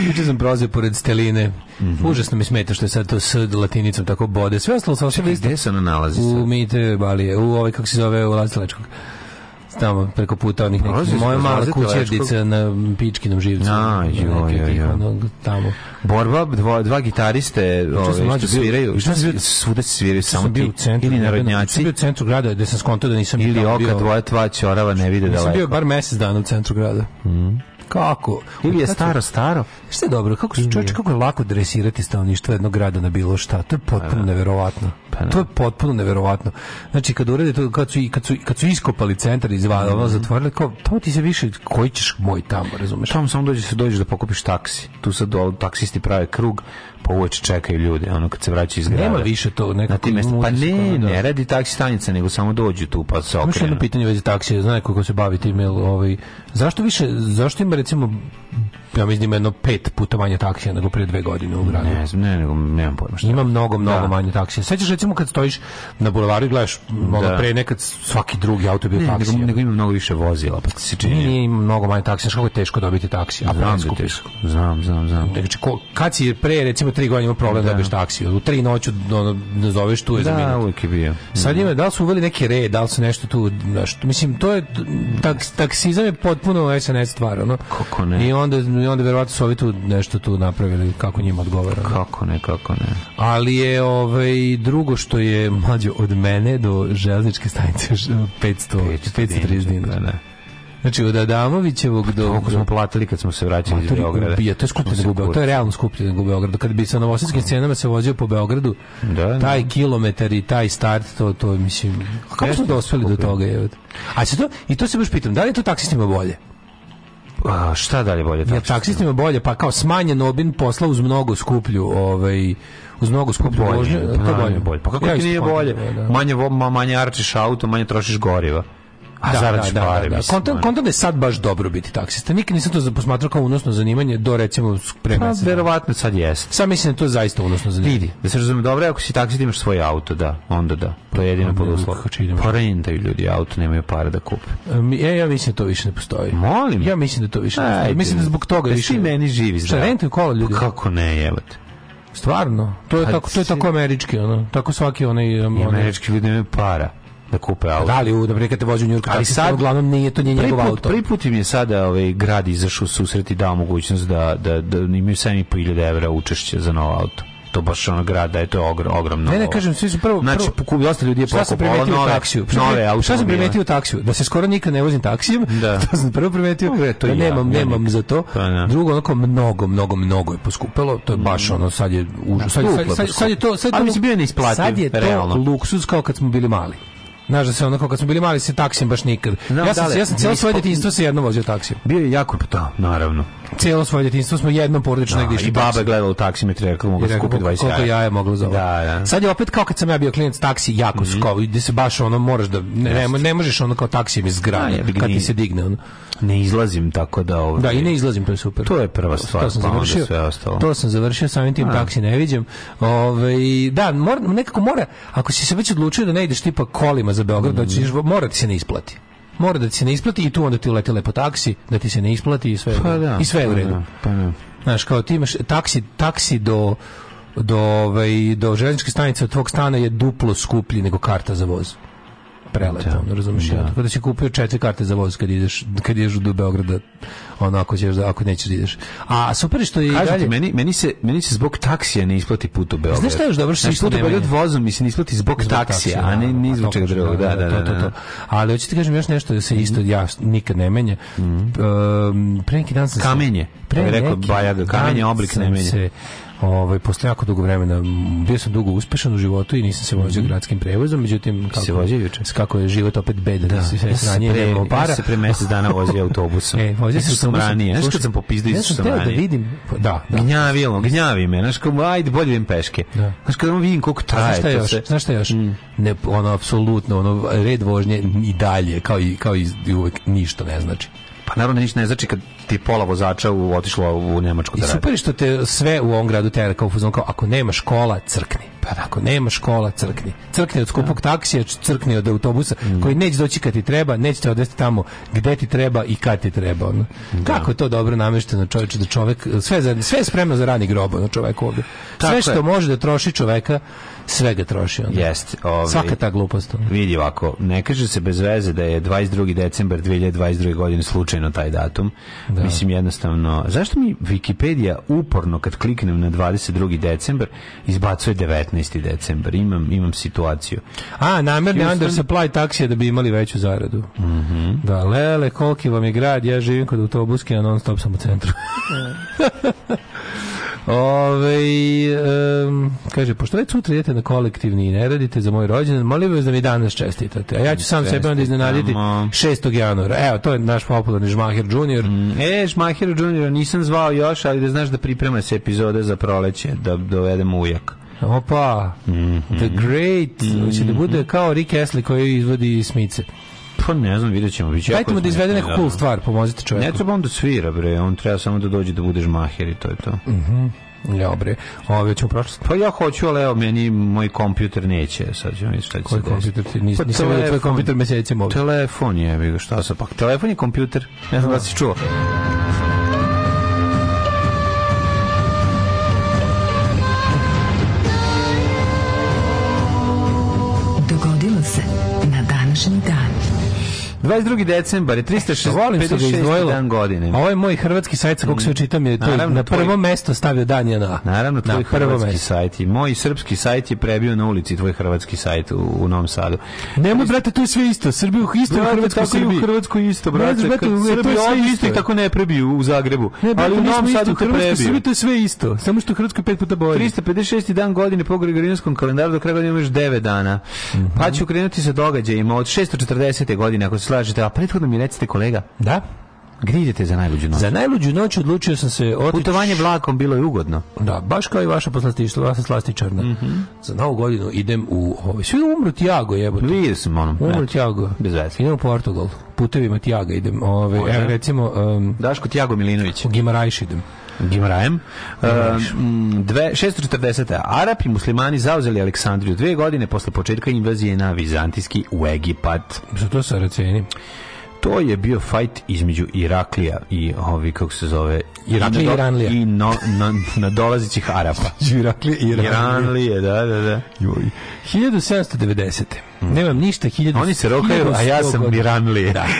Juče sam prolazio pored Steline. Mm -hmm. Užasno mi smeta što je sad to s latinicom tako bode. Sve ostalo sam sve Gde se ona nalazi U Mite Balije, u ovaj, kako se zove, u Lazilečkog tamo preko puta onih nekih moja mala kućerdica na Pičkinom živcu. Ja, no, tamo borba, dva, dva gitariste ove, što sviraju, što sviraju, svuda se sviraju samo ti, ili narodnjaci. Sam bio u centru grada gde sam skontao da nisam ili oka bio, dvoja tva ćorava ne vide daleko. Sam bio bar mjesec dana u centru grada. Mm. Kako? Ili je staro, staro? Šta je dobro? Kako, čovječe, kako je lako dresirati stanovništvo jednog grada na bilo šta? To je potpuno neverovatno. Pa to je potpuno neverovatno. Znači kad urade to kad su i kad su kad su iskopali centar izvadili, mm -hmm. zatvorili kao to ti se više koji ćeš moj tamo, razumeš? Tamo samo dođeš se dođeš da pokupiš taksi. Tu sad dole taksisti prave krug, pa uveče čekaju ljude, ono kad se vraća iz grada. Nema više to nekako. Na pa ne, da. ne radi taksi stanica, nego samo dođu tu pa se okrenu. Još jedno pitanje vezi taksija, znaš kako se bavi tim, ovaj zašto više zašto ima recimo ja mislim da jedno pet puta manje taksija nego pre dve godine u gradu. Ne znam, ne, nego nemam pojma šta. Ima mnogo, mnogo da. manje taksija. Sećaš recimo kad stojiš na bulevaru i gledaš, da. pre nekad svaki drugi auto bio ne, taksija. Nego, nego ima mnogo više vozila, pa se čini. Nije, ima mnogo manje taksija, što je teško dobiti taksi, a znam da teško. Znam, znam, znam. Znači, ko, kad si pre recimo tri godine imao problem da. dobiješ taksi, u tri noću ono, nazoveš tu je da, za minut. Da, uvijek je bio. Sad mhm. ima, da li su uveli neke red, da li su nešto tu, nešto, mislim, to je, taks, taksizam je potpuno SNS stvar, ono. Kako ne? I onda i onda verovatno su ovi tu nešto tu napravili kako njima odgovara. Kako ne, kako ne. Ali je ovaj drugo što je mlađe od mene do železničke stanice 500 530 dinara. Da, da, Znači od Adamovićevog do pa Koliko smo platili kad smo se vraćali iz Beograda. Ubija, to je skuplje nego Beograd, to je realno skuplje nego Beograda. Kad bi sa novosadskim cenama se vozio po Beogradu, da, da, taj kilometar i taj start, to to mislim kako smo dospeli do toga je. A se to i to se baš pitam, da li je to taksistima bolje? A, šta dalje bolje taksistima? Ja, taksistima bolje, pa kao smanjen obim posla uz mnogo skuplju, ovaj uz mnogo skuplju bolje, vožnju, to pa, bolje. bolje. Pa kako ja ti nije bolje? Da. da. Manje, manje arčiš auto, manje trošiš goriva. A da, zaradiš da, pare, da, da. Kontam, da, da. kontam je sad baš dobro biti taksista. Nikad nisam to posmatrao kao unosno zanimanje do recimo pre Pa, verovatno sad jeste. Sad mislim da je to zaista unosno zanimanje. Vidi, da se razume dobro, ako si taksista imaš svoj auto, da, onda da. To je pa, jedino pod uslovom. Pa ljudi auto, nemaju para da kupe. E, ja mislim da to više ne postoji. Molim? Ja mislim da to više ne postoji. Mislim da zbog toga da više... Da meni živi. Šta, rentaju kola ljudi? Pa kako ne, jebate? Stvarno? To je, pa, tako, to je tako američki, ono. Tako svaki onaj... Um, američki ljudi nemaju para da kupe auto. Da li u da kad te vozi u Njujork, ali sad uglavnom nije to nije njegov auto. Prvi put im je sada ovaj grad izašao susret i dao mogućnost da da da imaju 7.500 € učešće za nov auto to baš ono grad da je to ogrom, ogromno. Ne, ne kažem, svi su prvo znači prvo, dosta ljudi je pokupovalo nove taksiju. Nove automobile. Šta sam primetio taksiju? Da se skoro nikad ne vozim taksijem. Da. *laughs* To sam prvo primetio. No, pa, e, to da ja, nemam, nemam za to. Pa, da. Drugo onako mnogo, mnogo, mnogo je poskupelo. To je baš mm. ono sad je užas. Sad, da, sad, sad, sad, je to, sad, to, sad je to, sad je to, sad je to luksuz kao kad smo bili mali. Znaš da se onako kad smo bili mali se taksijem baš nikad. No, ja sam dale, ja sam cijelo svoje djetinjstvo se jedno vozio taksijem. Bio je jako to, pa da, naravno celo svoje djetinjstvo smo jednom porodično da, negdje išli. I baba je gledala u taksimetri, rekla mu ga skupi 20 Koliko jaja mogla za Da, da. Sad je opet kao kad sam ja bio klijent taksi jako mm -hmm. skovo, gde se baš ono moraš da, ne, ne, ne možeš ono kao taksijem iz zgrade, da, kad ti se digne ono ne izlazim tako da ovdje... Da, i ne izlazim, to je super. To je prva stvar, to sam pa završio, sve ostalo. To sam završio, samim tim A. taksi ne vidim. Ove, ovaj, da, mora, nekako mora, ako si se već odlučio da ne ideš tipa kolima za Beograd, mm. da ćeš, mhm. mora ti se ne isplati mora da ti se ne isplati i tu onda ti uleti lepo taksi, da ti se ne isplati i sve, pa da, i sve je u pa redu. Da, pa da, Znaš, kao ti imaš taksi, taksi do do, ovaj, do železničke stanice od tvog stana je duplo skuplji nego karta za voz preleto, da. ono, razumiješ? Da. Tako da. da si kupio četiri karte za voz kad ideš, kad ideš do Beograda, ono, ako, ćeš, da- ako nećeš da ideš. A super što je Kažete, dalje... meni, meni, se, meni se zbog taksija ne isplati put u Beograd. Znaš šta je još dobro? Što put u Beograd vozom mislim, ne isplati zbog, zbog taksija, a ne, ne čega drugog. Da, da, da, to, to, da, to. Ali hoću ti kažem još nešto da se mhm. isto ja nikad ne menja. Mm um, pre neki dan sam Kamenje. Pre neki, rekao, Bajaga, kamenje oblik ne menja ovaj posle jako dugo vremena bio sam dugo uspešan u životu i nisam se vozio mm -hmm. gradskim prevozom, međutim kako se vozio juče. Kako je život opet bedan, da, da, se ja pre, para. Ja se pre mesec dana vozio *laughs* autobusom. e, vozio sam autobusom. Ranije, znaš kad sam popizdao ja sam da vidim. Da, da. Gnjavilo, gnjavi me, znaš kako ajde bolje idem peške. Da. Znaš kad vidim koliko traje. Znaš šta još? Se... Znaš šta još? Mm. Ne, ono apsolutno, ono red vožnje i dalje kao i kao i uvek ništa ne znači. Pa naravno ništa ne znači kad ti pola vozača u, otišlo u Njemačku da radi. I super što te sve u ovom gradu tera kao fuzon kao ako nema škola, crkni. Pa da, ako nema škola, crkni. Crkni od skupog taksija, crkni od autobusa mm. koji neće doći kad ti treba, neće te odvesti tamo gde ti treba i kad ti treba. Ono. Da. Kako je to dobro namešteno čovječe da čovjek sve, za, sve je spremno za rani grob ono, čovjek ovdje. Sve što može da troši čoveka svega troši onda. Jeste, ovaj, Svaka ta glupost. Vidi ovako, ne kaže se bez veze da je 22. decembar 2022. godine slučajno taj datum. Da. Mislim jednostavno, zašto mi Wikipedia uporno kad kliknem na 22. decembar izbacuje 19. decembar? Imam, imam situaciju. A, namerni Houston... supply taksija da bi imali veću zaradu. Mm Da, lele, koliki vam je grad, ja živim kod autobuske, a non stop sam u centru. *laughs* Da. *laughs* Ove, um, kaže, pošto već sutra idete na kolektivni i ne radite za moj rođendan, molim vas da mi danas čestitate. A ja ću sam sebe onda iznenaditi 6. januara. Evo, to je naš popularni Žmaher Junior. Mm, e, Žmaher Junior nisam zvao još, ali da znaš da priprema se epizode za proleće, da dovedem ujak. Opa, mm -hmm. The Great, mm -hmm. će da bude kao Rick Astley koji izvodi smice. Pa ne znam, vidjet ćemo. Biće Dajte mu da izvede neku cool stvar, pomozite čovjeku. Ne treba on da svira, bre, on treba samo da dođe da budeš maher i to je to. Mhm. Mm Dobre. Ove ćemo prošlost. Pa ja hoću, ali evo, meni moj kompjuter neće. Sad ćemo vidjeti šta će Koji kompjuter ti? Nis, pa nisam vidio da tvoj kompjuter mesecima ovdje. Telefon je, vidio šta sa pak, telefon je kompjuter. Ne znam da si čuo. 22. decembar je 356 dan godine. Ovo je moj hrvatski sajt sa kog se očitam mm, je to Naravno, na prvo tvoj... mesto stavio dan Naravno tvoj na hrvatski mesto. sajt i moj srpski sajt je prebio na ulici tvoj hrvatski sajt u, u Novom Sadu. Nemoj brate to je sve isto. Srbiju isto brate, Hrvatsko Srbiju. I u Hrvatskoj isto brate. brate to je sve isto i tako ne prebiju u Zagrebu. Ne, brate, ali u Novom Sadu te prebiju. Srbiju to je sve isto. Samo što Hrvatskoj pet puta bolje. 356. dan godine po gregorijanskom kalendaru do kraja godine imaš 9 dana. Mhm. Pa ću krenuti sa događajima od 640. godine ako se tražite, a prethodno mi recite kolega. Da? Gde idete za najluđu noć? Za najluđu noć odlučio sam se otići... Putovanje vlakom bilo je ugodno. Da, baš kao i vaša poslastištva, vaša slastičarna. Mm -hmm. Za novu godinu idem u... Ovaj, svi umru Tiago jebote. Vidio sam onom. Umru Tiago. Bez veze. Idem u Portugal. Putevima Tiago idem. Ove, ovaj, evo, recimo... Um, Daško Tiago Milinović. U Gimarajš idem. Gimrajem. Um, e, dve, 640. Arapi i muslimani zauzeli Aleksandriju dve godine posle početka invazije na Vizantijski u Egipat. Što Saraceni? to je bio fight između Iraklija i ovi kako se zove Irakli, i, nado, i no, na, nadolazićih Arapa. *laughs* Iraklije i Iranlije. Iranlije, da, da, da. Joj. 1790. Mm. Nemam ništa, 1000, Oni se rokaju, a ja sam Iranlije. Da. *laughs*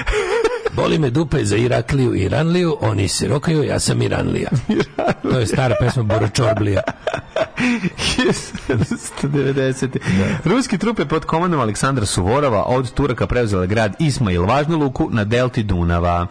Boli me dupe za Irakliju i Iranliju, oni se rokaju, ja sam Iranlija. *laughs* Iranlija. To je stara pesma Bora Čorblija. 1990. Da. Ruski trupe pod komandom Aleksandra Suvorova od Turaka preuzela grad Ismail Važnu luku na delti Dunava.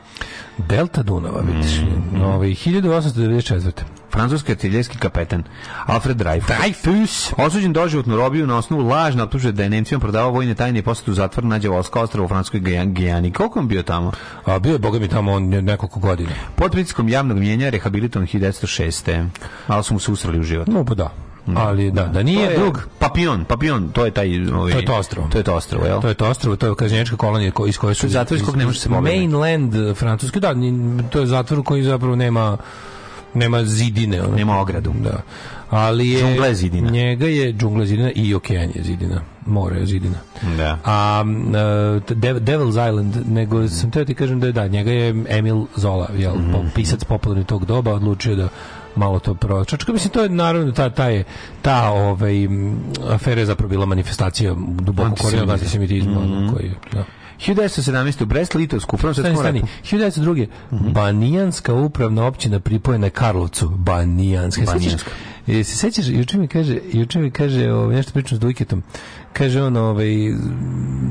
Delta Dunava, vidiš. Mm. Ovaj, 1894. Francuski artiljerski kapetan Alfred Dreyfus. Dreyfus! Osuđen doživotnu robiju na osnovu lažna optužbe da je Nemcima prodavao vojne tajne i poslat u zatvor na Đevolska ostrava u Francuskoj Gijani. Koliko on bio tamo? A, bio je, boga mi, tamo on nekoliko godina. Pod pritiskom javnog mjenja rehabilitovan 1906. Malo su mu se usrali u život. No, pa da ali da, da nije drug. Papion, Papion, to je taj... Ovaj, to je to ostrovo. To je to ostrovo, jel? To je to ostrvo to je kažnječka kolonija iz koje su... Zatvor iz kog ne može se pobjeti. Mainland francuski, da, to je zatvor koji zapravo nema nema zidine. Ono. Nema ogradu. Da. Ali je... Džungla zidina. Njega je džungla zidina i okean je zidina. More je zidina. Da. A uh, Devil's Island, nego mm. sam teo ti kažem da je da, njega je Emil Zola, jel, mm. pisac popularni tog doba, odlučio da malo to pročačka. Mislim, to je naravno, ta, ta je, ta ovaj, afera je zapravo bila manifestacija duboko korijena antisemitizma. Mm -hmm. koji, ja. 1917. u Brest, Litovsku, Francusku stani, stani. 1902. Mm -hmm. Banijanska upravna općina pripojena Karlovcu. Banijanska. Banijanska. Se sećaš, juče mi kaže, juče mi kaže o, ovaj, nešto pričam s Dujketom kaže on, ovaj,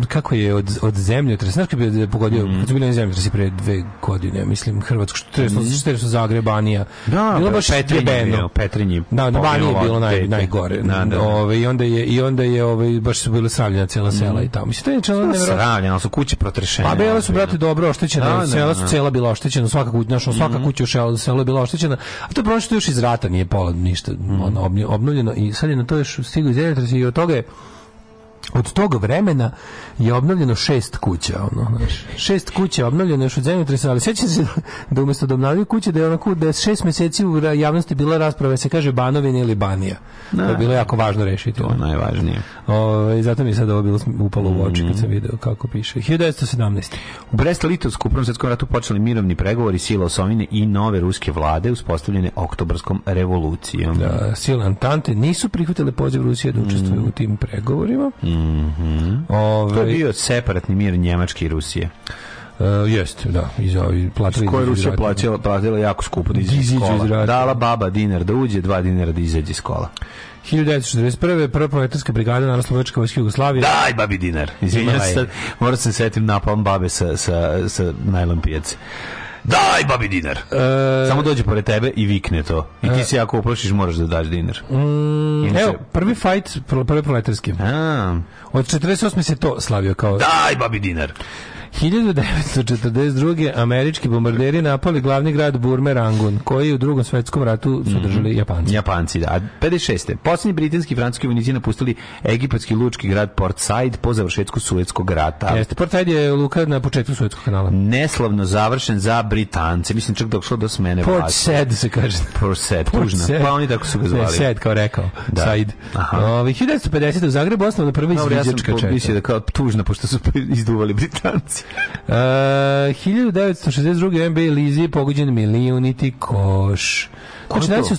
kako je od, od zemlje znaš kada bi pogodio, mm -hmm. kad su bili na zemljotresi pre dve godine, mislim, Hrvatsko, što je mm -hmm. Zagreb, Banija, da, bilo da, baš Petrinje, Petrinje, da, na Baniji bilo naj, najgore, da, da. Ove, ovaj, i onda je, i onda je ovaj, baš su bile sravljena cijela mm sela mhm. i tamo, mislim, to je čelo nevjerojatno. Sravljena, su kuće protrešene. Pa bile su, da, da. brate, dobro oštećena, da, sela su cela bila oštećena, svaka kuća, našo, svaka mhm. kuća u selu je bila oštećena, a to prošlo još iz rata, nije pola ništa, mhm. ono, obnovljeno, i sad je na to još stiglo iz i od toga je od tog vremena je obnovljeno šest kuća, ono, znaš. Šest kuća je što još od zemljotresa, ali sećate se da umesto da obnavljaju kuće, da je onako da je šest meseci u javnosti bila rasprava, da se kaže Banovina ili Banija. Da je bilo jako važno rešiti. To je najvažnije. O, ovaj, I zato mi sad ovo bilo upalo u oči kad sam mm. video kako piše. 1917. U Brest-Litovsku u Prvom svjetskom ratu počeli mirovni pregovori sila Osovine i nove ruske vlade uspostavljene oktobarskom revolucijom. Da, sile Antante nisu prihvatile poziv Rusije da učestvuju mm. u tim pregovorima. Mm Mm -hmm. To je bio separatni mir Njemačke i Rusije. Uh, jeste, da. Iz, platili, koje Rusija platila, platila jako skupo da iz kola. Dala baba dinar da uđe, dva dinara da izađe iz kola. 1941. prva proletarska brigada Naroslovačka vojska Jugoslavije. Daj, babi dinar. Izvinjam se, moram se setim napalm babe sa, sa, sa najlon pijace daj babi dinar. E... Samo dođe pored tebe i vikne to. I ti se ako uplašiš, moraš da daš dinar. Mm, Inače... Evo, prvi fight, prvi proletarski. Od 48. se to slavio kao... Daj babi dinar. 1942. američki bombarderi napali glavni grad Burme Rangun, koji u drugom svetskom ratu su mhm. držali mm -hmm. Japanci. Japanci, da. 56. Poslednji britanski i francuski vojnici napustili egipatski lučki grad Port Said po završetku Suetskog rata. Jeste, Port Said je luka na početku Suetskog kanala. Neslavno završen za Britance. Mislim, čak došlo do smene Port vlasti. Said se kaže. Port Said, tužno. Pa oni tako su ga zvali. Said, kao rekao. Da. Said. Aha. Ove, 1950. u Zagrebu osnovno prvi izviđačka četa. ja sam mislio da kao tužno, pošto su *laughs* izduvali Britanci. Uh, 1962. NBA Lizi je pogođen milioniti koš. Znači, danas je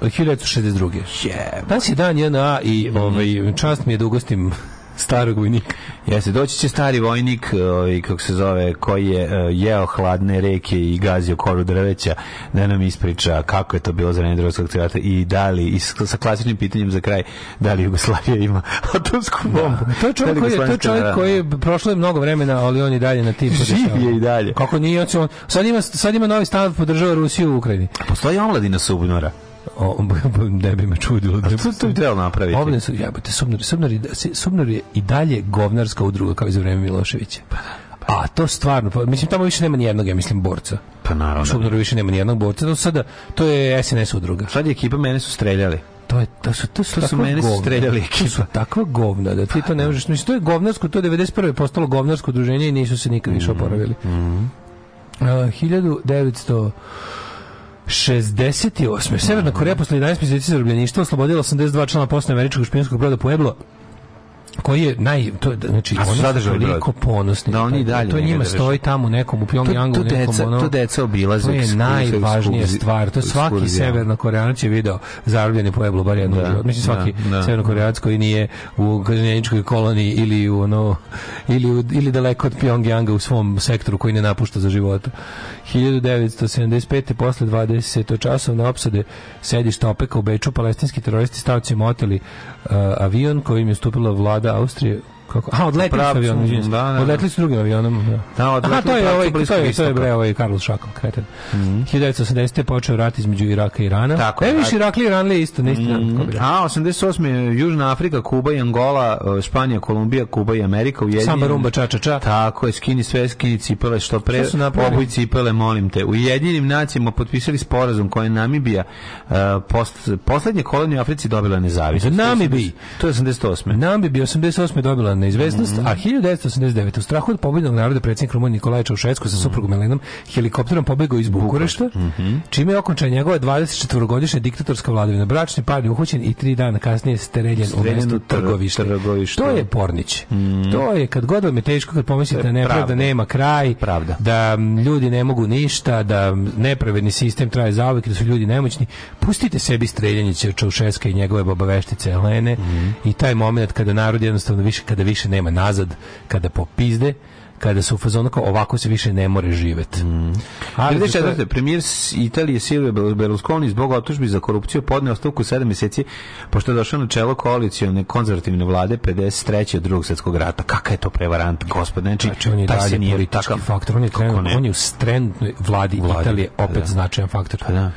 u 1962. Yeah. Danas je dan 1A i ovaj, čast mi je da ugostim starog vojnika. Jeste, doći će stari vojnik, ovaj, kako se zove, koji je eh, jeo hladne reke i gazio koru drveća, da nam ispriča kako je to bilo za Nedrovskog cerata i da li, i sa klasičnim pitanjem za kraj, da li Jugoslavija ima *laughs* atomsku da, bombu. Da, to je čovjek, da koji, je, to čovjek da, koji je prošlo je mnogo vremena, ali on i dalje na tim Živ je i dalje. Kako nije, on, sad, ima, sad ima novi stav podržava Rusiju u Ukrajini. Postoji omladina Subnora. O, ne bi me čudilo. Da što to bi trebalo napraviti? ovde su, jebote Sumnar, Sumnar, Sumnar je i dalje govnarska udruga kao i za vreme Miloševića. Pa da pa a to stvarno, pa, mislim tamo više nema ni jednog, ja mislim borca. Pa naravno. Sumnar više nema ni jednog borca. To sada to je SNS udruga. Sad je ekipa mene su streljali. To je to su to su, to su mene govna, streljali ekipa. Su takva govna da ti to ne možeš. Mislim to je govnarsko, to je 91. postalo govnarsko udruženje i nisu se nikad više oporavili. Mm -hmm. Uh, 1900 68. Severna Koreja posle 11 meseci zarobljeništva oslobodila 82 člana posle američkog špijunskog broda Pueblo koji je naj to znači A su oni su toliko ponosni da oni dalje to njima stoji tamo u nekom u Pjongjangu nekom deca, ono to deca obilaze to je najvažnija stvar to svaki ekskurzija. severnokoreanac je video zarobljeni pueblo bar jednom da, mislim da, svaki da, da. severnokoreanac koji nije u kažnjeničkoj koloniji ili u ono ili u, ili daleko od Pjongjanga u svom sektoru koji ne napušta za života 1975. posle 20 časovne opsade sedišta OPEC-a u Beču palestinski teroristi stavci moteli uh, avion kojim je stupila vlada Austrije Kako? A, odletili su da, da. avionom. Da, da, odletili su drugim avionom. Da. Da, odletili Aha, to je ovaj, to je, to je bre, ovaj Karl Šakal, kreten. Mm -hmm. 1980. je počeo rat između Iraka i Irana. Tako je. E, više Irakli i Iranli isto, ne isto. Mm -hmm. A, 88. je Južna Afrika, Kuba i Angola, e, Španija, Kolumbija, Kuba i Amerika. Ujedinjeni. Samba, rumba, ča, ča, ča. Tako je, skini sve, skini cipele, što pre, obuj cipele, molim te. U Ujedinim nacijama potpisali sporazum koji je Namibija uh, post, poslednje kolonije u Africi dobila nezavisnost. Namibiji. To je 88. Namibija 88. dobila na izvesnost, mm -hmm. a 1989. u strahu od pobjednog naroda predsjednik Rumunije Nikolaja Čaušesku sa suprugom Elenom helikopterom pobegao iz Bukurešta, mm -hmm. čime je okončena njegova 24-godišnja diktatorska vladavina. Bračni par je uhoćen i tri dana kasnije streljen, u mestu trgovište. trgovište. To je Pornić. Mhm. To je kad god vam je teško, kad pomislite da nepravda nema kraj, pravda. da ljudi ne mogu ništa, da nepravedni sistem traje zauvek, da su ljudi nemoćni, pustite sebi streljanje Čaušeska i njegove babaveštice Elene mhm. i taj moment kada narod jednostavno više, kada više nema nazad, kada popizde, kada se u fazonu kao ovako se više ne more živeti. Mm. A da 94. premijer Italije Silvio Berlusconi zbog optužbi za korupciju podneo ostavku 7 meseci pošto je došao na čelo koalicione konzervativne vlade 53. od drugog svjetskog rata. Kakav je to prevarant, gospodine? Znači, znači on je dalje politički takav... faktor, on je, trenutno, on je u strend vladi, vladi Italije da. opet da. značajan faktor. Pa da.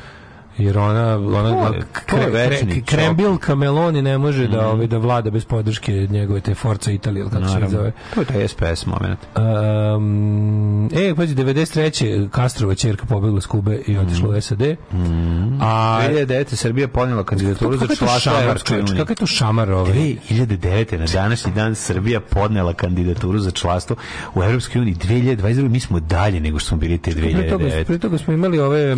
Jer ona, ona to, kre, večni, Krembil Kameloni ne može mm. da mhm. ovaj, da vlada bez podrške njegove te Forza Italije, kako se zove. To je taj SPS moment. Um, e, pazi, 93. Kastrova čerka pobegla s Kube i otišla mm. u mhm. SAD. Mm. A 2009. Srbija ponela kandidaturu za članstvo Evropske unije. Kako je to šamar ovaj? 2009. na današnji dan Srbija podnela kandidaturu za članstvo u Evropskoj uniji. 2022. mi smo dalje nego što smo bili te 2009. Pre toga, pre toga smo imali ove,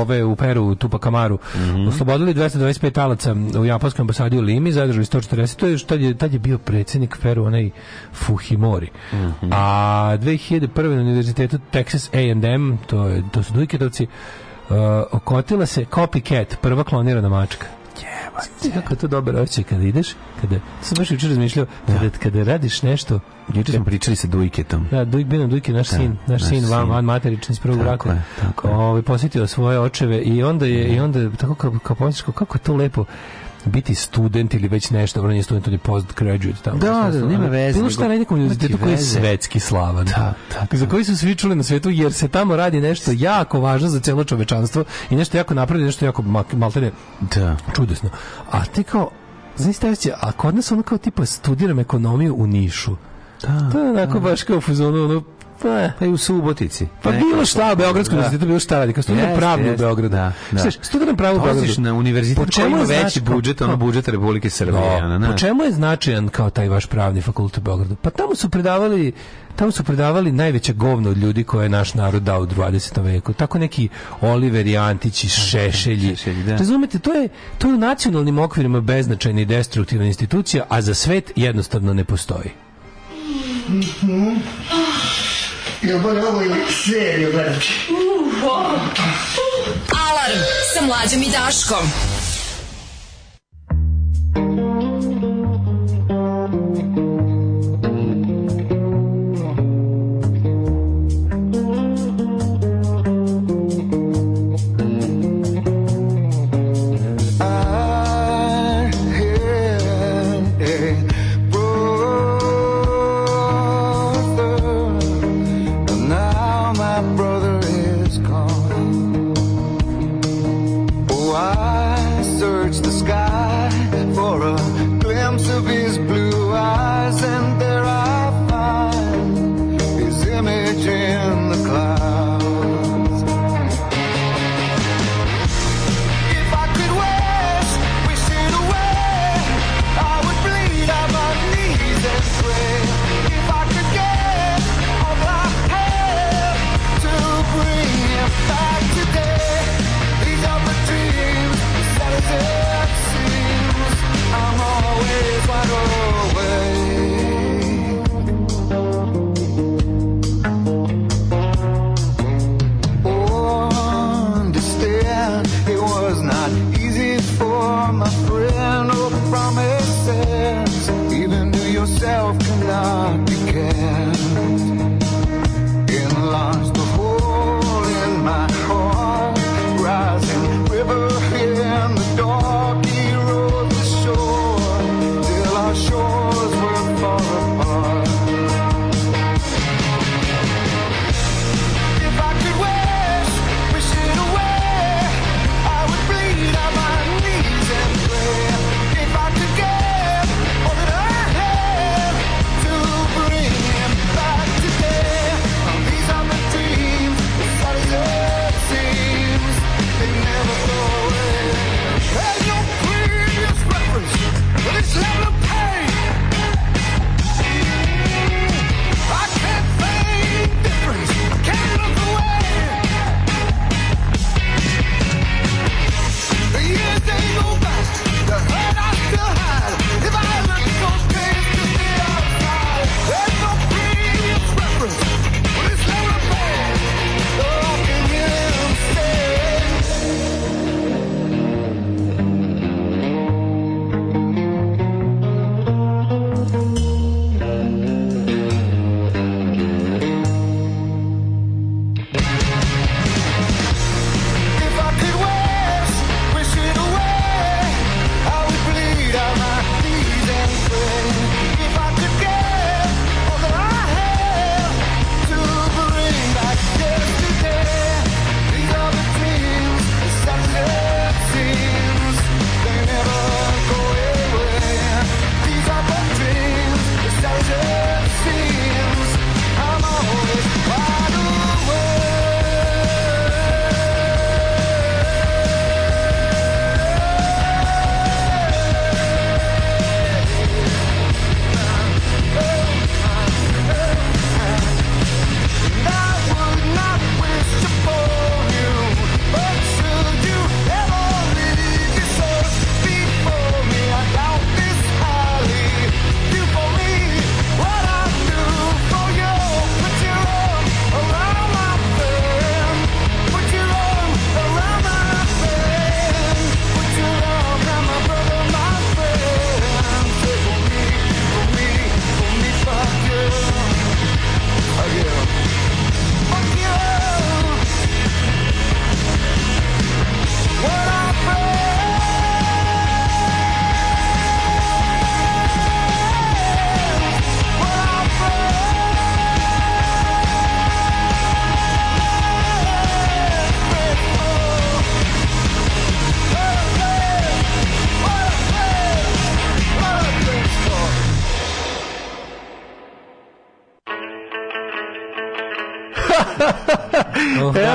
ove u Peru, Tupakamaru, mm -hmm. oslobodili 225 talaca u japanskoj ambasadi u Limi, zadržali 140, to je, tad, je, tad je bio predsednik Peru, onaj Fuhimori. Mm -hmm. A 2001. na univerzitetu Texas A&M, to, je, to su dujketovci, uh, okotila se copycat, prva klonirana mačka. Jebate. Kako je to dobro osjećaj kada ideš, kada, sam baš jučer razmišljao, kada, kada radiš nešto... Juče smo pričali sa Dujketom. Da, Dujk, Binan Dujk naš da, sin, naš, naš sin, van, van materičan iz prvog tako raka. Je, tako o, je. Ovaj, posjetio svoje očeve i onda je, i da. onda je, tako kao, kao kako je to lepo biti student ili već nešto, on je student, on je postgraduate tamo. Da, znači, da, da, nema veze. Bilo šta radi nekom univerzitetu znači, koji je svetski slavan. Da, da, da, Za koji su svi čuli na svetu, jer se tamo radi nešto jako važno za celo čovečanstvo i nešto jako napredno, nešto jako maltene da. čudesno. A te kao, znači, a kod nas ono kao tipa studiram ekonomiju u Nišu. Da, to je onako da. baš kao u fazonu, ono, to je. Pa i u Subotici. Pa Neko bilo šta u Beogradskom da. univerzitetu, bilo šta radi. Kao student yes, pravo yes. u Beogradu. Da, da. Sliš, student da pravo u Beogradu. na univerzitet po čemu koji veći znači, budžet, ono budžet Republike Srbije. Da. No, ona, po čemu je značajan kao taj vaš pravni fakultet u Beogradu? Pa tamo su predavali tamo su predavali najveće govno od ljudi koje je naš narod dao u 20. veku. Tako neki Oliveri, Antići, Šešelji. Šešelji Razumete, to je, to je u nacionalnim okvirima beznačajna i destruktivna institucija, a za svet jednostavno ne postoji. Mm -hmm da bude ovo i seriju gledati. Alarm sa mlađom i Daškom.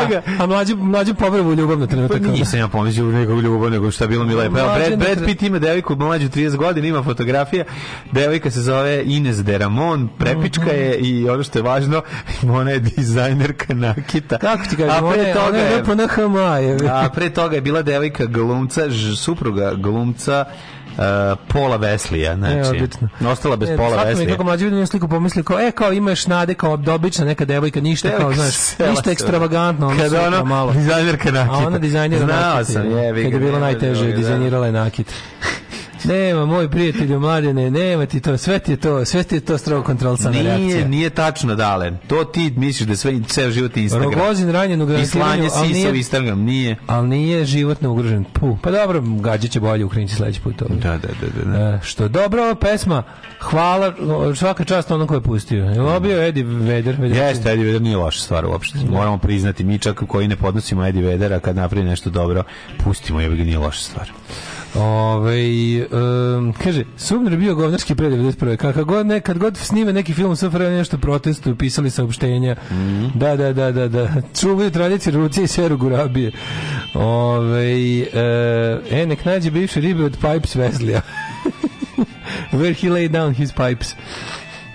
njega, a mlađi mlađi pobrvu ljubav na trenutak. Pa nisam ja pomislio u nekog ljubav, nego šta bilo mi lepo. Evo, Brad, Brad Pitt ima devojku mlađu 30 godina, ima fotografija. Devojka se zove Ines de Ramon, prepička je i ono što je važno, *laughs* ona je dizajnerka nakita. Kako ti kažem, a pre toga je, je, je, a pre toga je bila devojka glumca, supruga glumca E, pola veslija, e, znači. E, Ostala bez e, pola veslija. Kako mlađi vidim sliku pomislio kao, e, kao imaš nade kao dobična neka devojka, ništa Devojka, kao, znaš, ništa ekstravagantno. Ono Kada ono, malo. dizajnerka nakita. A ona dizajnira Znao nakita. Znao sam, je. Kada je bilo najteže, dizajnirala je nakita. Nema, moj prijatelju mladene, nema ti to, sve ti je to, sve ti je to strogo kontrolisana nije, reakcija. Nije tačno, dale. To ti misliš da sve, ceo život je Instagram. Rogozin ranjen u garantiranju, ali nije, Instagram, nije. Ali nije životno ugrožen. Puh, pa dobro, gađat će bolje u sledeći put. Ovaj. Da, da, da, da. E, što dobro, ova pesma, hvala, svaka čast onom ko je pustio. Je li obio Eddie Vedder? Jeste, Edi Vedder nije loša stvar uopšte. Da. Moramo priznati, mi čak koji ne podnosimo Edi Vedera kad napravi nešto dobro, pustimo, je bi ga nije loša stvar. Ove, ovaj, um, kaže, Subner bio govnarski pre 91. Kaka god, ne, kad god snime neki film SFRJ nešto protestuju, pisali saopštenja. Mm -hmm. Da, da, da, da, da. Čuvaju tradicije Rucije i Seru Gurabije. Ove, ovaj, eh, e, nek nađe bivše ribe od Pipes Veslija. *laughs* Where he laid down his pipes.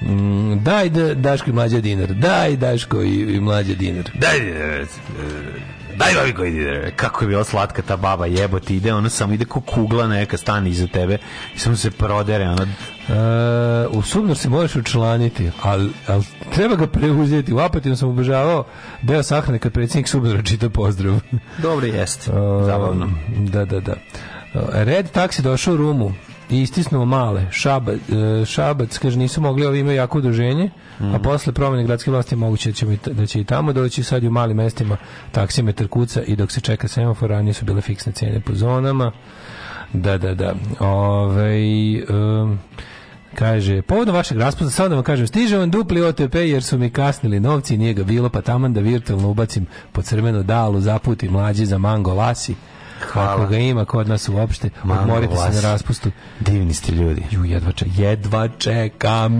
Mm, daj da, Daško i mlađa dinar. Daj Daško i, i mlađa dinar. Daj. daj, eh, daj eh, Daj babi koji ide. Kako je bila slatka ta baba jeboti, ide ona samo ide ko kugla neka stani iza tebe i samo se prodere ona. Uh, e, u Subnor se možeš učlaniti, ali, al, treba ga preuzeti. U Apatinu sam obožavao deo sahrane kad predsjednik Subnora čita pozdrav. Dobro jeste, *laughs* zabavno. da, da, da. E, red taksi došao u Rumu i istisnuo male. Šaba, e, šabac, kaže, nisu mogli, ovi imaju jako udruženje, mm. a mhm. posle promene gradske vlasti moguće da, ćemo, da će i tamo doći, sad i u malim mestima taksimetar kuca i dok se čeka semafor, ranije su bile fiksne cene po zonama. Da, da, da. Ove, um, kaže, povodom vašeg raspusta, samo da vam kažem, stiže vam dupli OTP jer su mi kasnili novci nije ga bilo, pa taman da virtualno ubacim po crveno dalu, zaputi mlađi za mango lasi. Hvala. Kako ga ima kod nas uopšte. Odmorite se na raspustu. Divni ste ljudi. Ju, jedva, če, jedva čekam.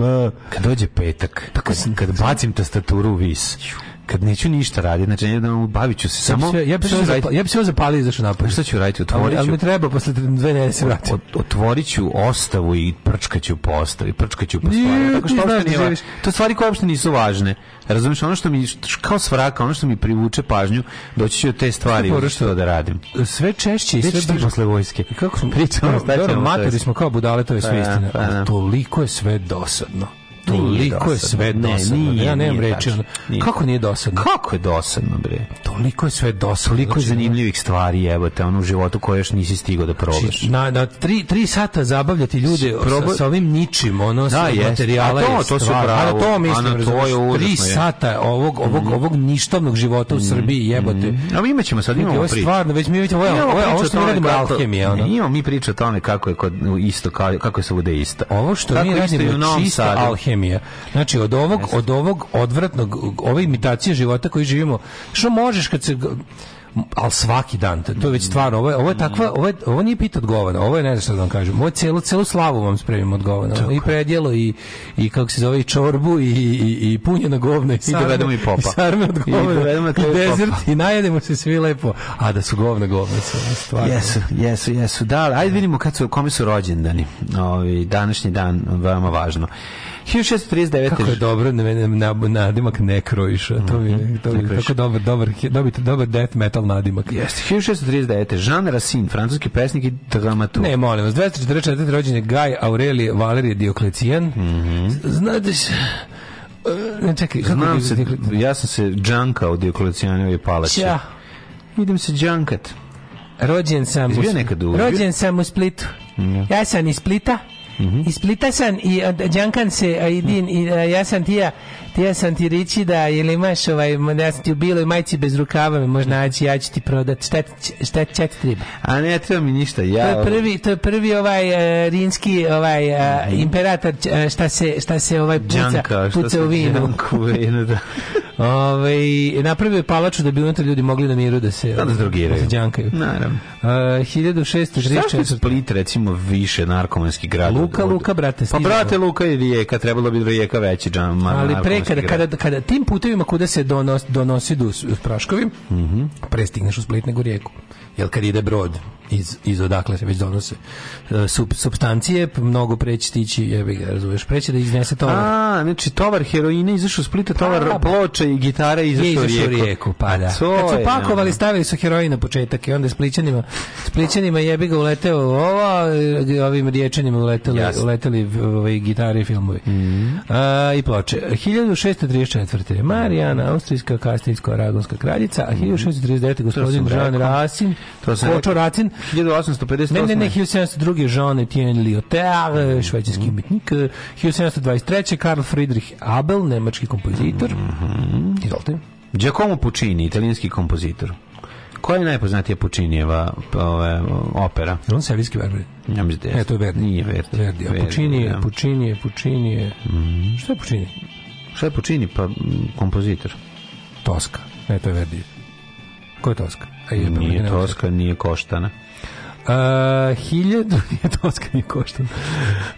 Kad dođe petak, tako sam, kad bacim tastaturu u vis, kad neću ništa raditi, znači jedno bavit ću se samo... Ja bih se ovo zapali, ja bi se zapali izašao napolje. Šta ću raditi? Pa- Otvoriću... Pa ali, ali mi treba posle dve nedelje se vratiti. Ot, otvorit ću ostavu i prčkaću po ostavi, prčkaću po stvari. Tako što uopšte da To stvari koje uopšte nisu važne. Razumeš, ono što mi, kao svraka, ono što mi privuče pažnju, doći ću od te stvari što, što da radim. Sve češće i sve brže. posle vojske. Kako smo pričali, materi smo kao budale, to je sve pa istina. Toliko je sve dosadno toliko je sve dosadno. Ne, ja nemam reči. Kako nije dosadno? Kako je dosadno, bre? Toliko je sve dosadno. Toliko je znači, zanimljivih stvari, evo te, ono u životu koje još nisi stigao da znači, probaš. Na, na tri, tri sata zabavljati ljude Proba... sa, sa ovim ničim, ono, da, sa materijala je to, to stvar. A na to mislim, a na to je užasno, Tri sata ovog, ovog, mhm. ovog ništavnog života u mhm. Srbiji, jebote. Mhm. A imat imaćemo sad, imamo priču. Stvarno, već mi vidimo, ovo što mi radimo alhemija, ono. Imamo mi priča o tome kako je kod isto, kako se bude isto. Ovo što mi radimo je čista alhemija pandemija. Znači, od ovog, od ovog odvratnog, ove imitacije života koji živimo, što možeš kad se al svaki dan, to je već mm. stvarno, ovo je, ovo je mm. takva, ovo, je, ovo nije pita od govana, ovo je, ne znam što da vam kažem, ovo je celu, celu slavu vam spremim od govana, Tako. i predjelo, i, i kako se zove, i čorbu, i, i, i punjeno govno, i, I sarme, dovedemo i popa, i sarme od govna, i, i desert, popa. i najedemo se svi lepo, a da su govne govne, stvarno. Jesu, jesu, jesu, da, ajde vidimo kad su, kome su rođendani, Ovi, ovaj, današnji dan, veoma važno. 1639. Kako je dobro na, na, nadimak Nekroiša. To mi je to mi, mm-hmm. tako dobar, dobar, dobar, dobar death metal nadimak. Jeste, 1639. Jean Racine, francuski pesnik i dramaturg. Ne, molim vas, 244. rođenje je Gaj Aurelije Valerije Dioklecijan. Mm -hmm. Znate e, se... Ne, čekaj, Znam se, ja sam se džankao Dioklecijanove palače. Ja. Idem se džankat. Rođen sam, u, nekad rođen sam u Splitu. Mm. Ja sam iz Splita. -hmm. I Splita sam, i Đankan se, i Din, i a, ja sam tija, tija sam ti reći da, jel imaš ovaj, da sam ti u biloj majci bez rukava me možda naći, ja ću ti prodati, šta, šta, šta ti treba? A ne, ja treba mi ništa, ja... To je prvi, to je prvi ovaj uh, e, rinski ovaj, uh, imperator, e, šta se, šta se ovaj puca, Džanka, puca šta u vinu. Džanku, vinu da. *laughs* Ove, ovaj, napravio je palaču da bi unutar ljudi mogli na miru da se da, da se drogiraju. Da se džankaju. Naravno. Uh, 1636. Zašto je Split recimo više narkomanski grad? Luka, Luka, brate, Pa brate, Luka i Rijeka, trebalo bi da Rijeka veći džam. Ali pre, kada, kada, kada, tim putevima kuda se donos, donosi do praškovi, mm -hmm. prestigneš u Split nego Rijeku jel kad ide brod iz, iz odakle se već donose e, sub, substancije, mnogo preći stići, jebi ga, razumeš, preći da iznese tovar. A, znači tovar heroine izašao Splita, tovar pa, da, pa, ploče i gitare izašao u rijeku. rijeku. pa da. So, kad su pakovali, da. stavili su heroin na početak i onda splićanima, splićanima jebi ga uleteo ova, e, ovim riječanima uleteli, Jasne. uleteli ovaj, gitare i filmovi. Mm -hmm. A, I ploče. 1634. Marijana, da. austrijska, kastiljsko-aragonska kraljica, a 1639. Mhm. gospodin mm -hmm. Jean Rasim, To sam Kočo Racin. 1858. Ne, ne, ne, 1702. Jean Etienne Lyotard, mm. švajcarski umetnik. 1723. Karl Friedrich Abel, nemački kompozitor. Mm -hmm. Izvolite. Giacomo Puccini, italijanski kompozitor. Koja je najpoznatija Puccinijeva ove, opera? Je on serijski Verdi? Ja mislim da E, to je Verdi. Nije Verdi. Verdi. A Puccini je, da. Puccini je, Puccini je. Mm. Šta je Puccini? Šta je Puccini? Pa kompozitor. Toska. E, to je Verdi. Ko je Toska? Nije Toska, nije Koštana. Uh, eh, hiljadu *laughs* je toskanje koštano.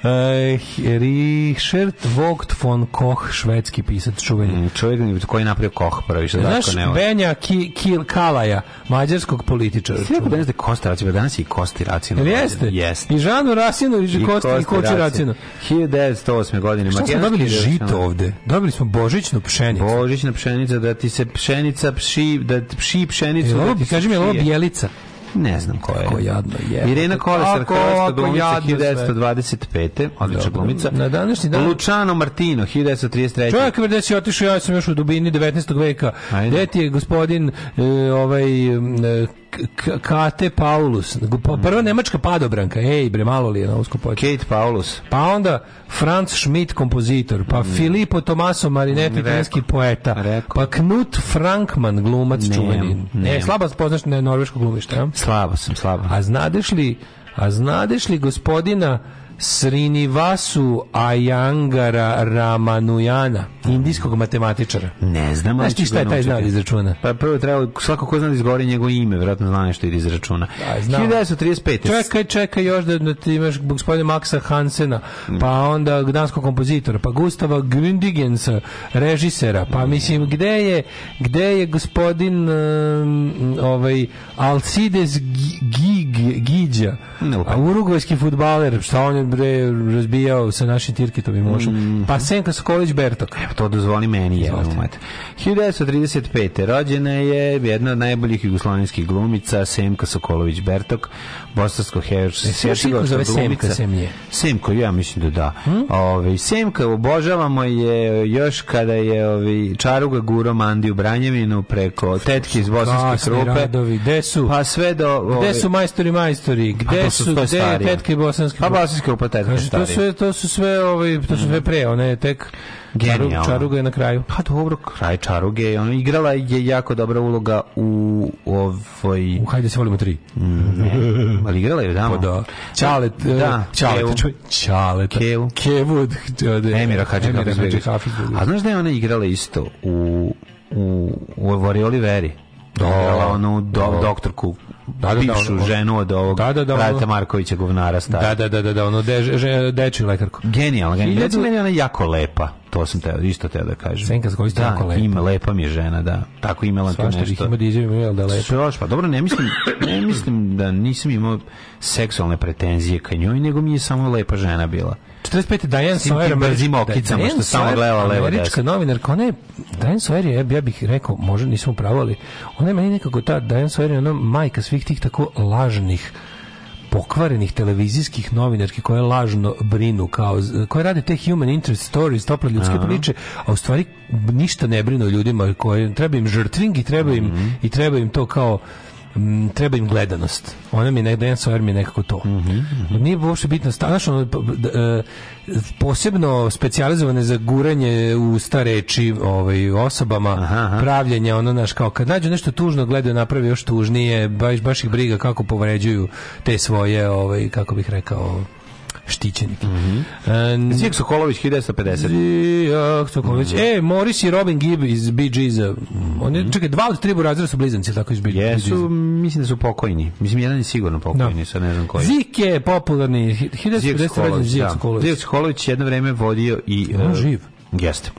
Uh, eh, Richard Vogt von Koch, švedski pisac čuveni. Mm, čovjek koji je napravio Koch prvi, što Znaš, ne Benja Ki, Kil Kalaja, mađarskog političara. Svi rekao danas da je Kosta Racino, danas je i Kosti Racino. Jeste? Jeste. I Žanu Racino, i, Kosti, i Koči Racino. 1908. godine. Šta smo dobili žito ovde? Dobili smo božićnu pšenicu. Božićna pšenica, da ti se pšenica pši, da pši pšenicu. E, da kaži mi, ovo bijelica. Ne znam ko je. Ko jadno je. Irena Kolesar, Hrvatska glumica 1925. Odlična glumica. Na današnji dan. Lučano Martino, 1933. Čovjek gdje si otišao, ja sam još u dubini 19. veka. Gdje ti je gospodin e, ovaj... E, Kate Paulus. Pa prva nemačka padobranka. Ej, bre, malo li je na usko poče. Kate Paulus. Pa onda Franz Schmidt, kompozitor. Pa mm. Filippo Tommaso Marinetti, italijanski poeta. Reko. Pa Knut Frankman, glumac nem, čuveni. Ne, slaba poznaš na norveško glumište, ja? Slabo sam, slabo. A znadeš li, a znadeš li gospodina Srinivasu Ajangara Ramanujana, indijskog matematičara. Ne znam, ali Znaš šta je taj znao da izračuna? Pa prvo treba, svako ko zna da izgovori njegovo ime, vjerojatno zna nešto ili izračuna. Da, znam. 1935. Čekaj, čekaj još da, da ti imaš gospodina Maxa Hansena, pa onda gdanskog kompozitora, pa Gustava Grundigensa, režisera, pa mislim, gde je, gde je gospodin um, ovaj, Alcides Gig, Gidja, a urugvajski futbaler, šta on je bre razbijao sa našim Tirkitovim mošom. Mm. Pa Senka Sokolić Bertok. Evo to dozvoli meni je. 1935. rođena je jedna od najboljih jugoslovenskih glumica Semka Sokolović Bertok, bosansko herojska se Semka Semlje. Semko, ja mislim da da. Hmm? Ove, ovaj, Semka obožavamo je još kada je ovi ovaj, Čaruga guro Mandiju Branjevinu preko tetke iz bosanske krupe. Radovi, gde su? Pa sve do ove, Gde ovaj, su majstori majstori? Pa gde pa su gde je tetke bosanske? Pa bosanske grupa Tetka Kaže, to, sve, to su sve, ovaj, to su sve mhm. pre, ona je tek Genijalno. Čaruga, je na kraju. Pa dobro, kraj Čaruge. Ona igrala je jako dobra uloga u ovoj... U Hajde se volimo tri. Mm, ne, ali igrala je damo. Pa da. Čalet, da, Čalet, eh, čuj, Čalet. Kevu. Kevu od, od da, da. Emira Hadžikafić. A znaš da je ona igrala isto u u u Vori Oliveri. Da. Do, ono, do, doktorku Da, da, da, bivšu da, ono, ženu od ovog da, da, da, Radeta ono, Markovića govnara stara. Da, da, da, da, da ono de, že, lekarko. lekarku. Genijalno, genijalno. Recimo, meni ona jako lepa. To sam teo, isto teo da kažem. Senka Zgović da, jako lepa. Ima, lepa mi je žena, da. Tako imala to nešto. Svašta ima diđe, ima da, da lepa. Još, pa dobro, ne mislim, ne mislim da nisam imao seksualne pretenzije ka njoj, nego mi je samo lepa žena bila. 45. Diane Sawyer brzim okicama što samo gleda levo Američka novinarka, ona je Diane Sawyer, ja bih rekao, možda nismo pravo, ali ona je meni nekako ta Diane Sawyer je ona majka svih tih tako lažnih pokvarenih televizijskih novinarki koje lažno brinu kao koje rade te human interest stories tople ljudske Aha. priče a u stvari ništa ne brinu ljudima koji treba im žrtvingi treba im mm -hmm. i treba im to kao Mm, treba im gledanost. Ona mi nekako, Dan Sawyer mi nekako to. Mm -hmm. Nije uopšte bitno, znaš, ono, e, posebno specijalizovane za guranje u reči ovaj, osobama, aha, aha. pravljenja, ono, naš, kao kad nađu nešto tužno, gledaju, napravi još tužnije, baš, baš ih briga kako povređuju te svoje, ovaj, kako bih rekao, štićenik. Mm -hmm. Zijek e, Sokolović, 1950. Zijek Sokolović. Mm -hmm. E, Morris i Robin Gibb iz Bee Gees-a. Mm-hmm. On je, čekaj, dva od tri burazira su blizanci, tako iz Bee Gees-a. Jesu, mislim da su pokojni. Mislim, jedan je sigurno pokojni, da. sad ne znam koji. Zik je popularni. 1950. Zijek Sokolović, Zijek Sokolović. jedno vreme vodio i... On e, živ. Jeste.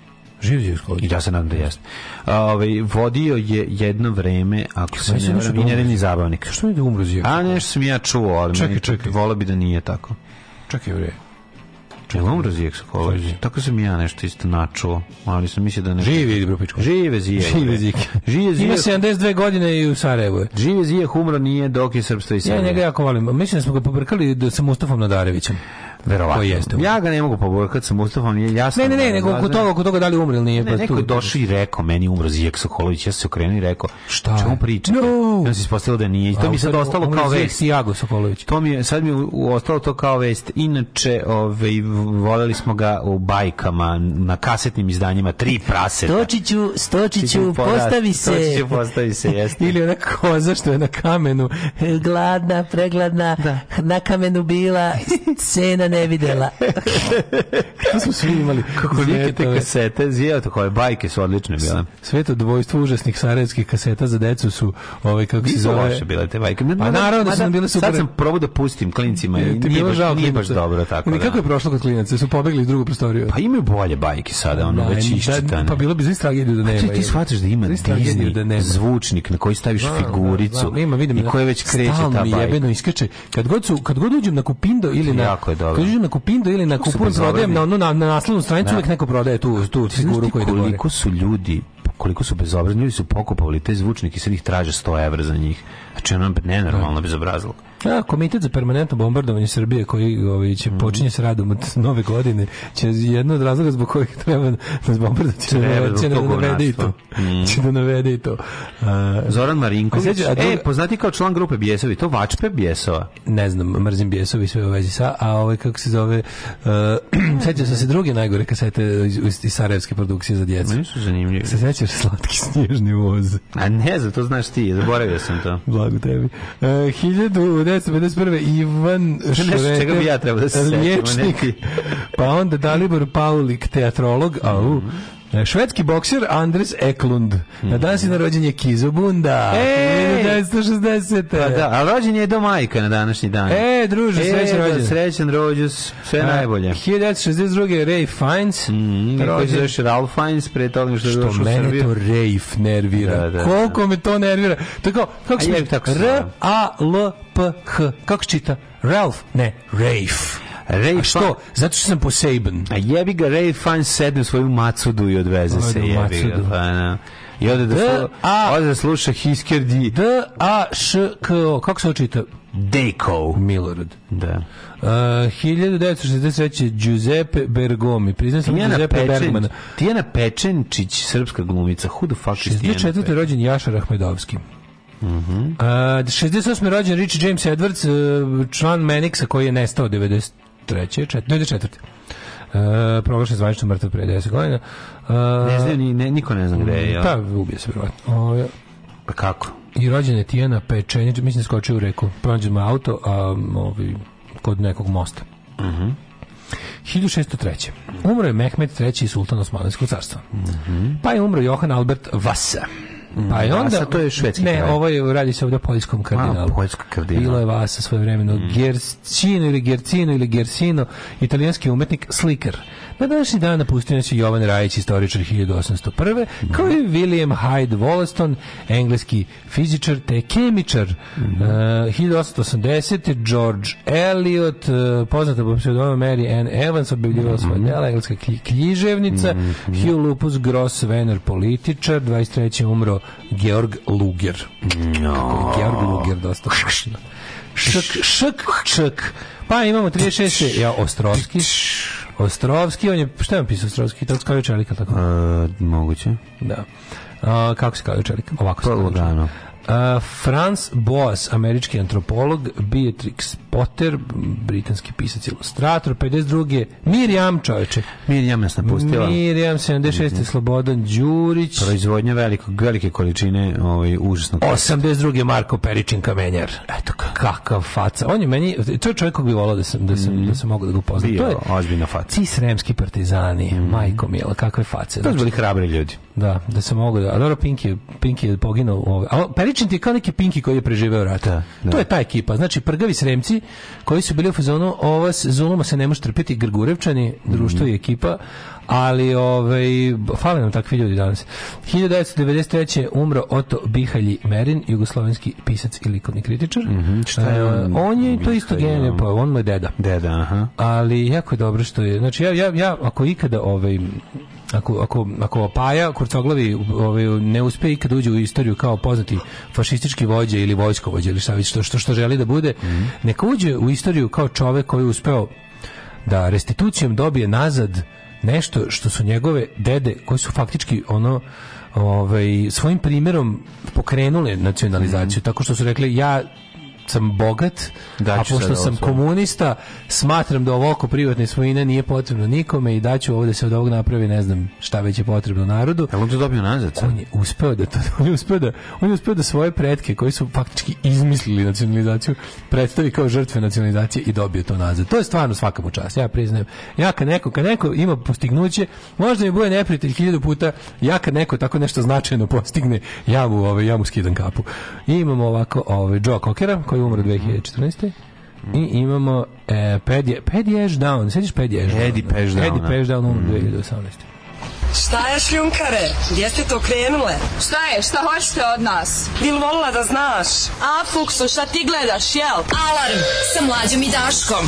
Živ je I ja se nadam da jeste. Ove, ovaj, vodio je jedno vreme, ako se ne da varam, i zabavnik. Što mi da umro A nešto sam ja čuo, ali čekaj, čekaj. vola bi da nije tako. Čekaj bre. Čel umro Zijek Sokolović? Tako sam ja nešto isto načuo, ali sam mislio da ne... Živi, Grupičko. Žive zije. Žive Zijek. Žive Zijek. Ima 72 godine i u Sarajevu. Žive zije, umro nije dok je Srpstvo i Sarajevo. Ja njega jako volim. Mislim da smo ga pobrkali sa Mustafom Nadarevićem. Verovatno. To jeste. Ja ga ne mogu poborkati sa Mustafom, je jasno. Ne, ne, ne, da nego oko toga, oko toga da li umre nije. Ne, neko je došao i rekao, meni umro Zijek Sokolović, ja se okrenuo i rekao, šta? Čemu pričate? No. Ja se ispostavilo da nije. To A, mi sad ostalo kao vest. Sijago Sokolović. To mi je, sad mi je ostalo to kao vest. Inače, ove, ovaj, voleli smo ga u bajkama, na kasetnim izdanjima, tri prase. Stočiću, Stočiću, postavi se. Stočiću, postavi se, jeste. ili ona koza što je na kamenu, gladna, pregladna, da. na kamenu bila, cena ne ne videla. Kako *laughs* smo svi imali. Kako vikete kasete, zijeo to koje bajke su odlične bile. Sve to dvojstvo užasnih sarajevskih kaseta za decu su, ovaj kako se zove. Loše bile te bajke. Ne, pa naravno da su nam bile super. Sad sam probao da pustim klincima i nije baš, nije baš dobro tako. I da- kako je prošlo kod klinaca? Su pobegli iz drugu prostoriju. Pa imaju bolje bajke sada, ono da, već da, iščitane. Pa bilo bi zaista tragediju da nema. Pa ti shvatiš da ima Disney, da nema. zvučnik na koji staviš da, figuricu. Ima, vidim. I koje već kreće ta bajka. Stalno jebeno iskače. Kad god su, kad god uđem na Kupindo ili na Kažu na Kupindo ili na Kupun prodajem na, na, na naslovnu stranicu, uvek neko prodaje tu, tu figuru koju dogovore. Da koliko su ljudi koliko su bezobrazni, ljudi su pokupovali te zvučnike, sad ih traže 100 evra za njih. Znači, ono je nenormalno da. bezobrazlog. A, komitet za permanentno bombardovanje Srbije koji ovaj, će mhm. počinje s radom od nove godine će jedno od razloga zbog kojih treba nas da bombardovati će, da- će da navede i to. Mm. Će da navede i to. A, Zoran Marinković. A a e, poznati kao član grupe Bjesovi. To Vačpe Bjesova. Ne znam, mrzim Bjesovi sve u vezi sa, a ovaj kako se zove uh, *clears throat* sećam se druge najgore kasete iz, iz Sarajevske produkcije za djecu. Meni su zanimljivi. Se sećaš slatki *laughs* snježni voz. A ne znam, to znaš ti, zaboravio sam to. Blago tebi. E, uh, 1000 1951. Ivan Šreter, ja da liječnik, pa onda Dalibor Paulik, teatrolog, mm -hmm. au, mhm. E, švedski bokser Andres Eklund. Na danas je narođen je Kizobunda. E, 1960. Pa da, a rođen je do majka na današnji dan. E, druže, e, srećan e, rođen. Srećan rođus, sve a, najbolje. 1962. Ray Fiennes. Mm, -hmm. rođen je Ralph Fiennes, pre toga što je došao u Srbiju. Što mene to Rafe nervira. Da, da, da. Koliko me to nervira. Tako, kako se... R-A-L-P-H. Kako se čita? Ralph? Ne, Rafe. Ray što? Fan... Zato što sam poseben. A jebi ga, Ray Fine sedne u svoju macudu i odveze ovaj se. Jebi ga, pa, na. Da. I ode da, slu... a... ode da sluša Hiskerdi. D, A, Š, K, O. Kako se očita? Dejko. Milorad. Da. Uh, 1963. Giuseppe Bergomi. Priznam se Giuseppe Pečen, Bergmana. Tijana Pečenčić, srpska glumica. Who the fuck is Tijana 64. rođen Jašar Ahmedovski. Mm uh, 68. rođen Rich James Edwards, e, član Menixa koji je nestao 90 treće, čet, ne, četvrte. Uh, proglašen zvanično mrtav pre 10 godina. Uh, ne znam, ni, ne, niko ne zna gde je. Da, pa, ubije se vjerovatno. Uh, pa kako? I rođen je Tijena Pečenić, mislim, da skočio u reku. Pronađen mu auto a, ovi, kod nekog mosta. Uh -huh. 1603. Umro je Mehmed III. sultan Osmanskog carstva. Uh mhm. -huh. Pa je umro Johan Albert Vasa. Pa i onda, to je švedski Ne, kralj. ovo ovaj, je, radi se ovdje o poljskom kardinalu. A, poljskom kardinalu. Bilo je sa svoje vremeno. Mm. Gercino ili Gercino ili Gersino, italijanski umetnik, slikar. Na pa današnji dan napustio nas Jovan Rajić, istoričar 1801. Kao i William Hyde Wollaston, engleski fizičar te kemičar. Mm -hmm. uh, 1880. George Eliot, uh, poznata po pseudonima Mary Ann Evans, objavljivala mm -hmm. svoje mhm. dela, engleska književnica. Mm -hmm. Hugh Lupus Gross, Vener, političar. 23. umro Georg Luger. No. Georg Luger, dosta šk, šk, šk. Pa imamo 36. Ja, Ostrovski. Ostrovski, on je, šta je on pisao Ostrovski? To kao čelika, tako? E, moguće. Da. A, kako se kao čelika? Ovako se kao pa, Uh, Franz Boas, američki antropolog, Beatrix Potter, britanski pisac ilustrator, 52. Mirjam Čoveče. Mirjam nas napustila. Mirjam, 76. Mm -hmm. Slobodan Đurić. Proizvodnja velikog, velike količine ovaj, užasnog. 82. Marko Peričin Kamenjar. Eto kakav faca. On je meni, to je čovjek kog bi volao da sam, da sam, mm -hmm. da sam mogu da ga upoznam. Bio, to je ozbiljna faca. Ti sremski partizani, mm -hmm. majko mila, kakve face. To su znači- bili hrabri ljudi. Da, da se mogu da. A dobro, Pinky, Pinky je poginuo. Ovaj. A Peričin ti je kao neki Pinky koji je preživeo rat. Da, da. To je ta ekipa. Znači, prgavi sremci koji su bili u fazonu, ova zuluma se ne može trpiti, Grgurevčani, društvo i mhm. ekipa, ali ovaj, fale nam takvi ljudi danas. 1993. umro Oto Bihalji Merin, jugoslovenski pisac i likovni kritičar. Mm -hmm, šta je e, on? E, on je to isto genije, pa on mu je deda. Deda, aha. Ali jako je dobro što je. Znači, ja, ja, ja ako ikada ovaj, ako, ako, ako Opaja Kurcoglavi ovaj, ne uspe kad uđe u istoriju kao poznati fašistički vođe ili vojskovođe ili šta već što, što, što želi da bude, mm -hmm. neka uđe u istoriju kao čovek koji je uspeo da restitucijom dobije nazad nešto što su njegove dede koji su faktički ono ovaj, svojim primjerom pokrenule nacionalizaciju, mm -hmm. tako što su rekli ja sam bogat, a pošto sam komunista, smatram da ovoliko privatne svojine nije potrebno nikome i daću ovdje da se od ovog napravi, ne znam šta već je potrebno narodu. Ali on to dobio nazad? On je uspeo da to, *laughs* on je uspeo da, on je uspeo da svoje pretke koji su faktički izmislili nacionalizaciju predstavi kao žrtve nacionalizacije i dobio to nazad. To je stvarno svaka mu čast, ja priznajem. Ja kad neko, kad neko ima postignuće, možda mi bude neprijatelj hiljadu puta, ja kad neko tako nešto značajno postigne, ja mu, ovaj, ja mu skidam kapu. I imamo ovako ovaj, Joe Cockera, koji koji je umro 2014. Mm. I imamo e, Paddy, Paddy Ashdown. Sjetiš Paddy Ashdown? Paddy Ashdown. Paddy da. Ashdown umro mhm. 2018. Šta je šljunkare? Gdje ste to krenule? Šta je? Šta hoćete od nas? Bil volila da znaš? A, Fuksu, šta ti gledaš, jel? Alarm sa mlađom i Daškom.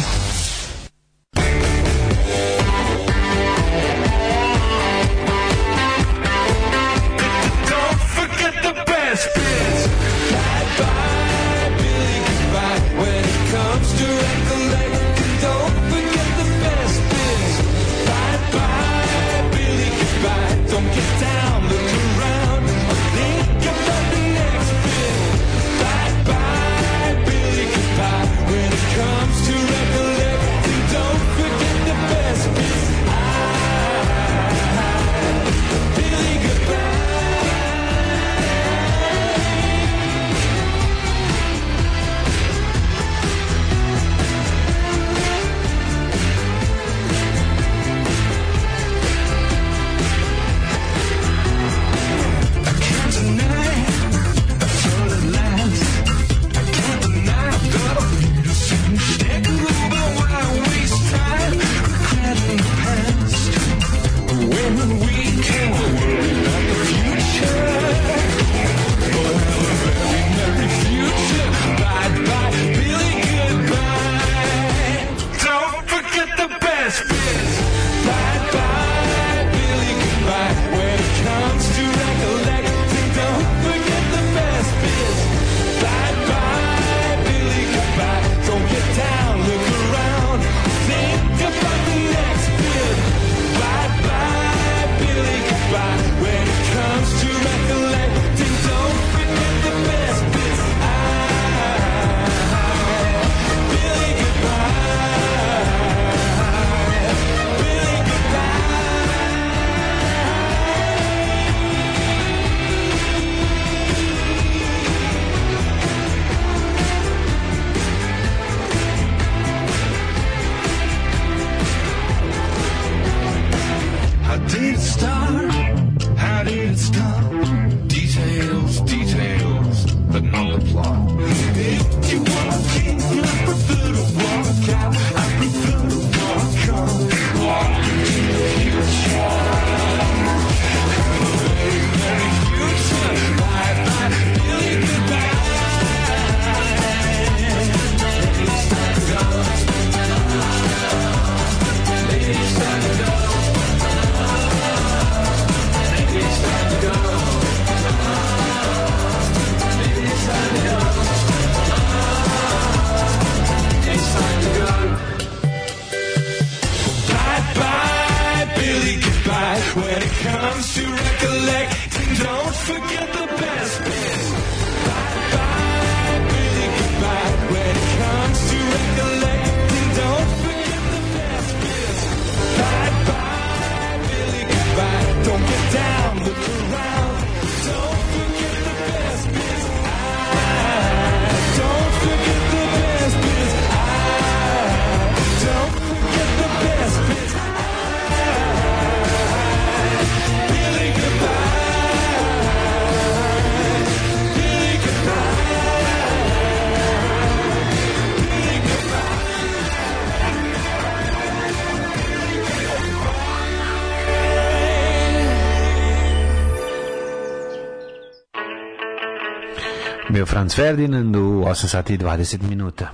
Franz Ferdinand u 8 sati i 20 minuta.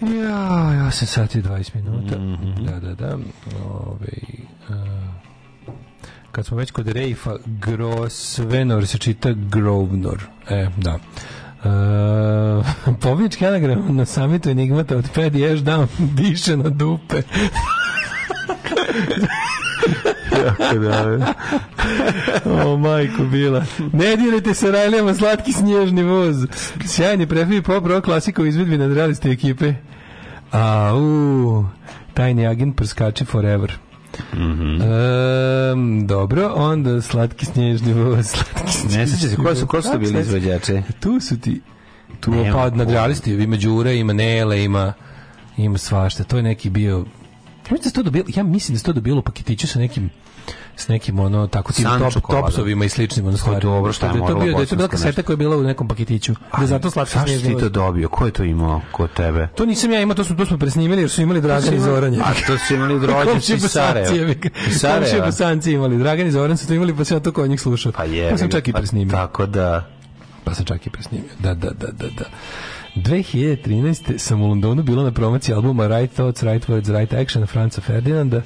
Ja, 8 sati i 20 minuta. Mm -hmm. Da, da, da. Ove, uh, kad smo već kod Rejfa, Grosvenor se čita Grovnor. E, da. E, uh, *laughs* Povnički anagram na samitu Enigmata od pet ješ dam *laughs* diše na dupe. *laughs* jako da. E o, majko bila. Ne dirajte se rajljama, slatki snježni voz. Sjajni prefi pop rock klasikovi izvedbi nad realisti ekipe. A, u, tajni agent prskače forever. Mm -hmm. e, dobro, onda slatki snježni voz, slatki snježni Ne sećam se, ko su, ko su bili izvođače? Tu su ti, tu pa nad realisti, ima Đure, ima Nele, ima, ima svašta. To je neki bio, ja mislim da se to dobilo, ja mislim da se to dobilo paketiću sa nekim s nekim ono tako tim top, topsovima i sličnim ono stvarima. Dobro, šta je to, bio, da je to bila kaseta koja je bila u nekom paketiću. Da zato slatko Šta si ti to dobio? Ko je to imao kod tebe? To nisam ja imao, to su to smo presnimili jer su imali Dragan i Zoran. A to su imali Dragan i Sarajevo. Sarajevo. Bosanci imali Dragan i Zoran su to imali pa sam to kod njih slušao. Pa je. Pa sam čak i pa presnimio. Tako da pa sam čak i presnimio. Da, da, da, da, da. 2013. sam u Londonu bila na promociji albuma Right Thoughts, Right Words, Right Action Franca Ferdinanda.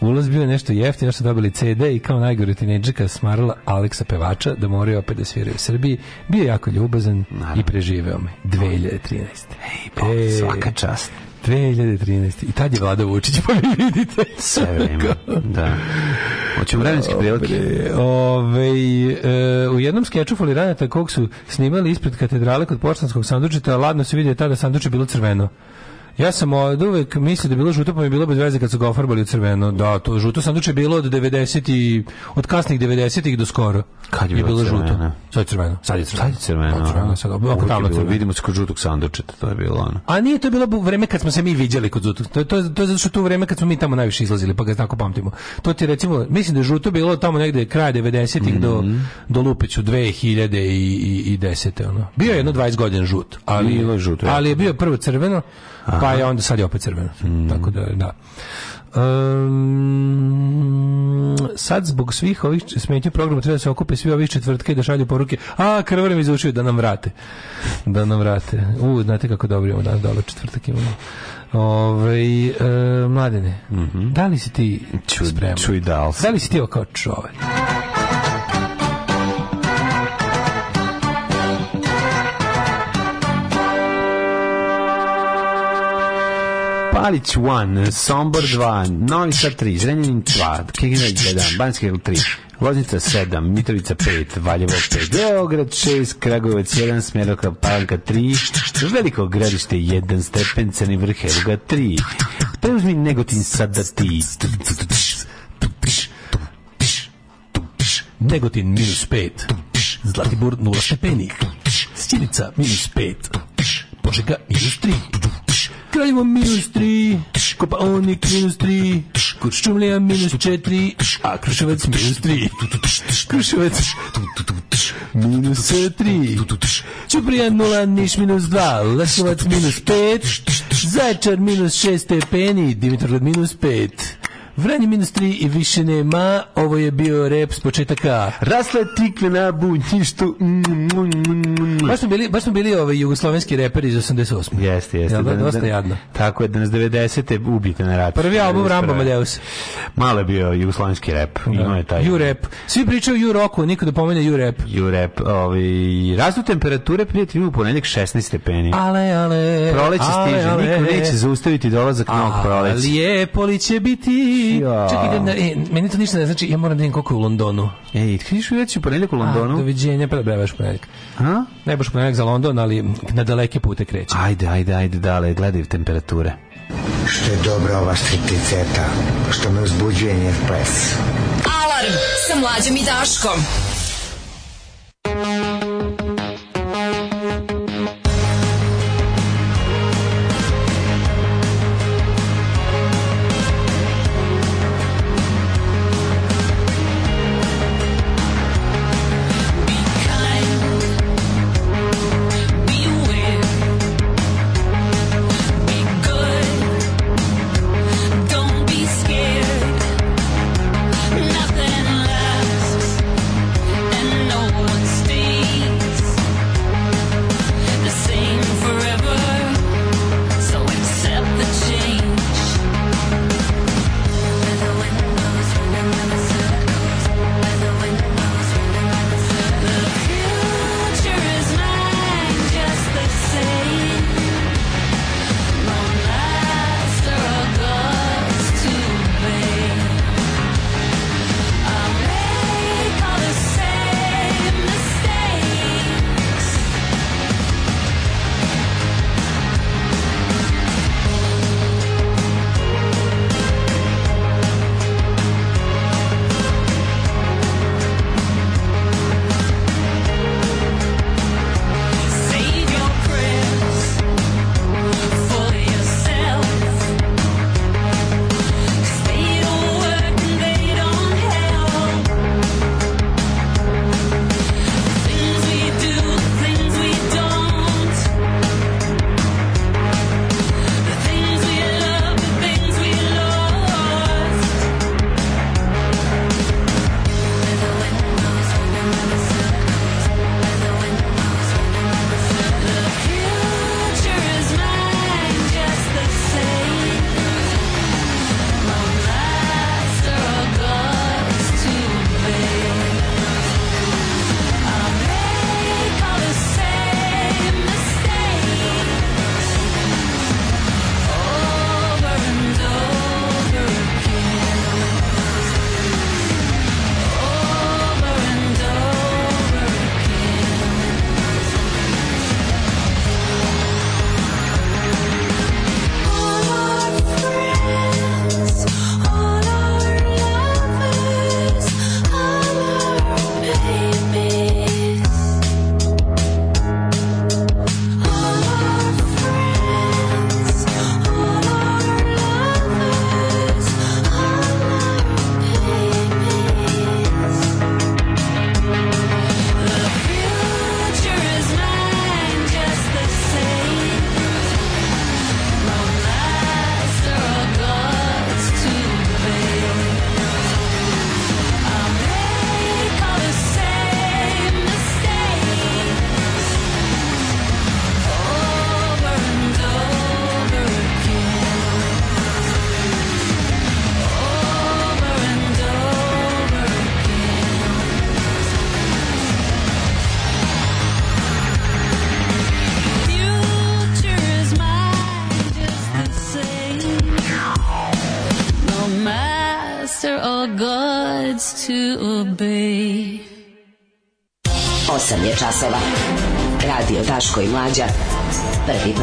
Ulaz bio je nešto jeftin, nešto dobili CD i kao najgore tineđaka smarala Aleksa Pevača da moraju opet da sviraju u Srbiji. Bio je jako ljubazan Naravno. i preživeo me. 2013. Ej, pa, e, svaka čast. 2013. I tad je Vlada Vučić, *laughs* pa vi vidite. Sve vreme, da. Hoćemo vremenske prilike. Ove, e, u jednom skeču Foliraneta kog su snimali ispred katedrale kod poštanskog sandučita, ladno se vidio da tada sanduče bilo crveno. Ja sam od uvek mislio da je bilo žuto, pa mi je bilo bez veze kad su ga ofarbali u crveno. Da, to žuto sanduče je bilo od 90 i od kasnih 90-ih do skoro. Kad je, je bilo, crveno? žuto? Sad je crveno. Sad je crveno. Sad je crveno. Pa, da. Sad, crveno. sad uvijek uvijek je Vidimo se kod žutog sandučeta, to je bilo ono. A nije to bilo vreme kad smo se mi viđali kod žutog. To, to, to je zato što to vreme kad smo mi tamo najviše izlazili, pa ga tako pamtimo. To ti recimo, mislim da je žuto bilo tamo negde kraj 90-ih mm -hmm. do, mhm. do Lupiću 2010. Ono. Bio je jedno 20 godina žut. Ali, bilo je žuto, ali je bio prvo crveno, Aha. pa je onda sad je opet crveno. Mm. Tako da, da. Um, sad zbog svih ovih smetnju programa treba da se okupe svi ovih četvrtke i da šalju poruke. A, krvar mi zvučio da nam vrate. Da nam vrate. U, znate kako dobro imamo danas, dobro četvrtak imamo. Ove, e, mladene, mm -hmm. da li si ti čuj, spreman? Čuj da li si da ti kao čovek? Palić 1, Sombor 2, Novi Sad 3, Zrenjanin 2, Kikinec 1, Banjska 3, Loznica 7, Mitrovica 5, Valjevo 5, Beograd 6, Kragujevac 1, Smeroka Palanka 3, Veliko gradište 1, Stepen, Crni vrh, 3. Preuzmi Negotin sada da ti. Negotin minus 5, Zlatibor 0 stepeni, Sjenica minus 5, Požega minus 3, Kraljevo minus 3, Kopaonik minus 3, Kuršumlija minus 4, a Kruševac minus 3. Kruševac minus 3, Ćuprija 0, Niš minus 2, Leskovac minus 5, Zajčar minus 6 stepeni, Dimitrov minus 5. Vranje minus 3 i više nema. Ovo je bio rep s početaka. Rasle tikve na bunjištu. Mm, mm, mm, mm baš smo bili, baš smo bili ovaj jugoslovenski reperi iz 88. Jeste, jeste. Jel, da? Da, da, dosta da, jadno. Tako je, da nas 90. ubijete na ratu. Prvi album Rambo Madeus. Malo je bio jugoslovenski rep. Da. je taj. Ju-rep. Svi pričaju ju-roku, niko da pomene ju-rep. Ju-rep. Ovaj, razdu temperature prijatelji u ponedjeljak 16 stepeni. Ale, ale. Proleće stiže. Niko neće zaustaviti dolazak novog proleća. Lijepo li će biti čekaj, da, e, meni to ništa ne znači, ja moram da vidim koliko je u Londonu. Ej, kriš već da u ponedjeljak u Londonu? A, doviđenja, pa da baš ponedjeljak. A? Ne baš ponedjeljak za London, ali na daleke pute kreće. Ajde, ajde, ajde, dale, gledaj temperature. Što je dobra ova štriticeta, što me uzbuđuje njen ples. Alarm sa mlađom i Daškom.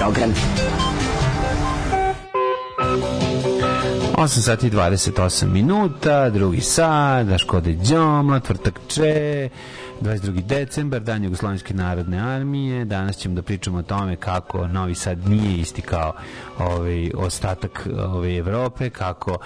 program. 8 sati 28 minuta, drugi sad, Daškode Đomla, tvrtak Če, 22. decembar, dan Jugoslovenske narodne armije. Danas ćemo da pričamo o tome kako Novi Sad nije isti kao ovaj, ostatak ove ovaj Evrope, kako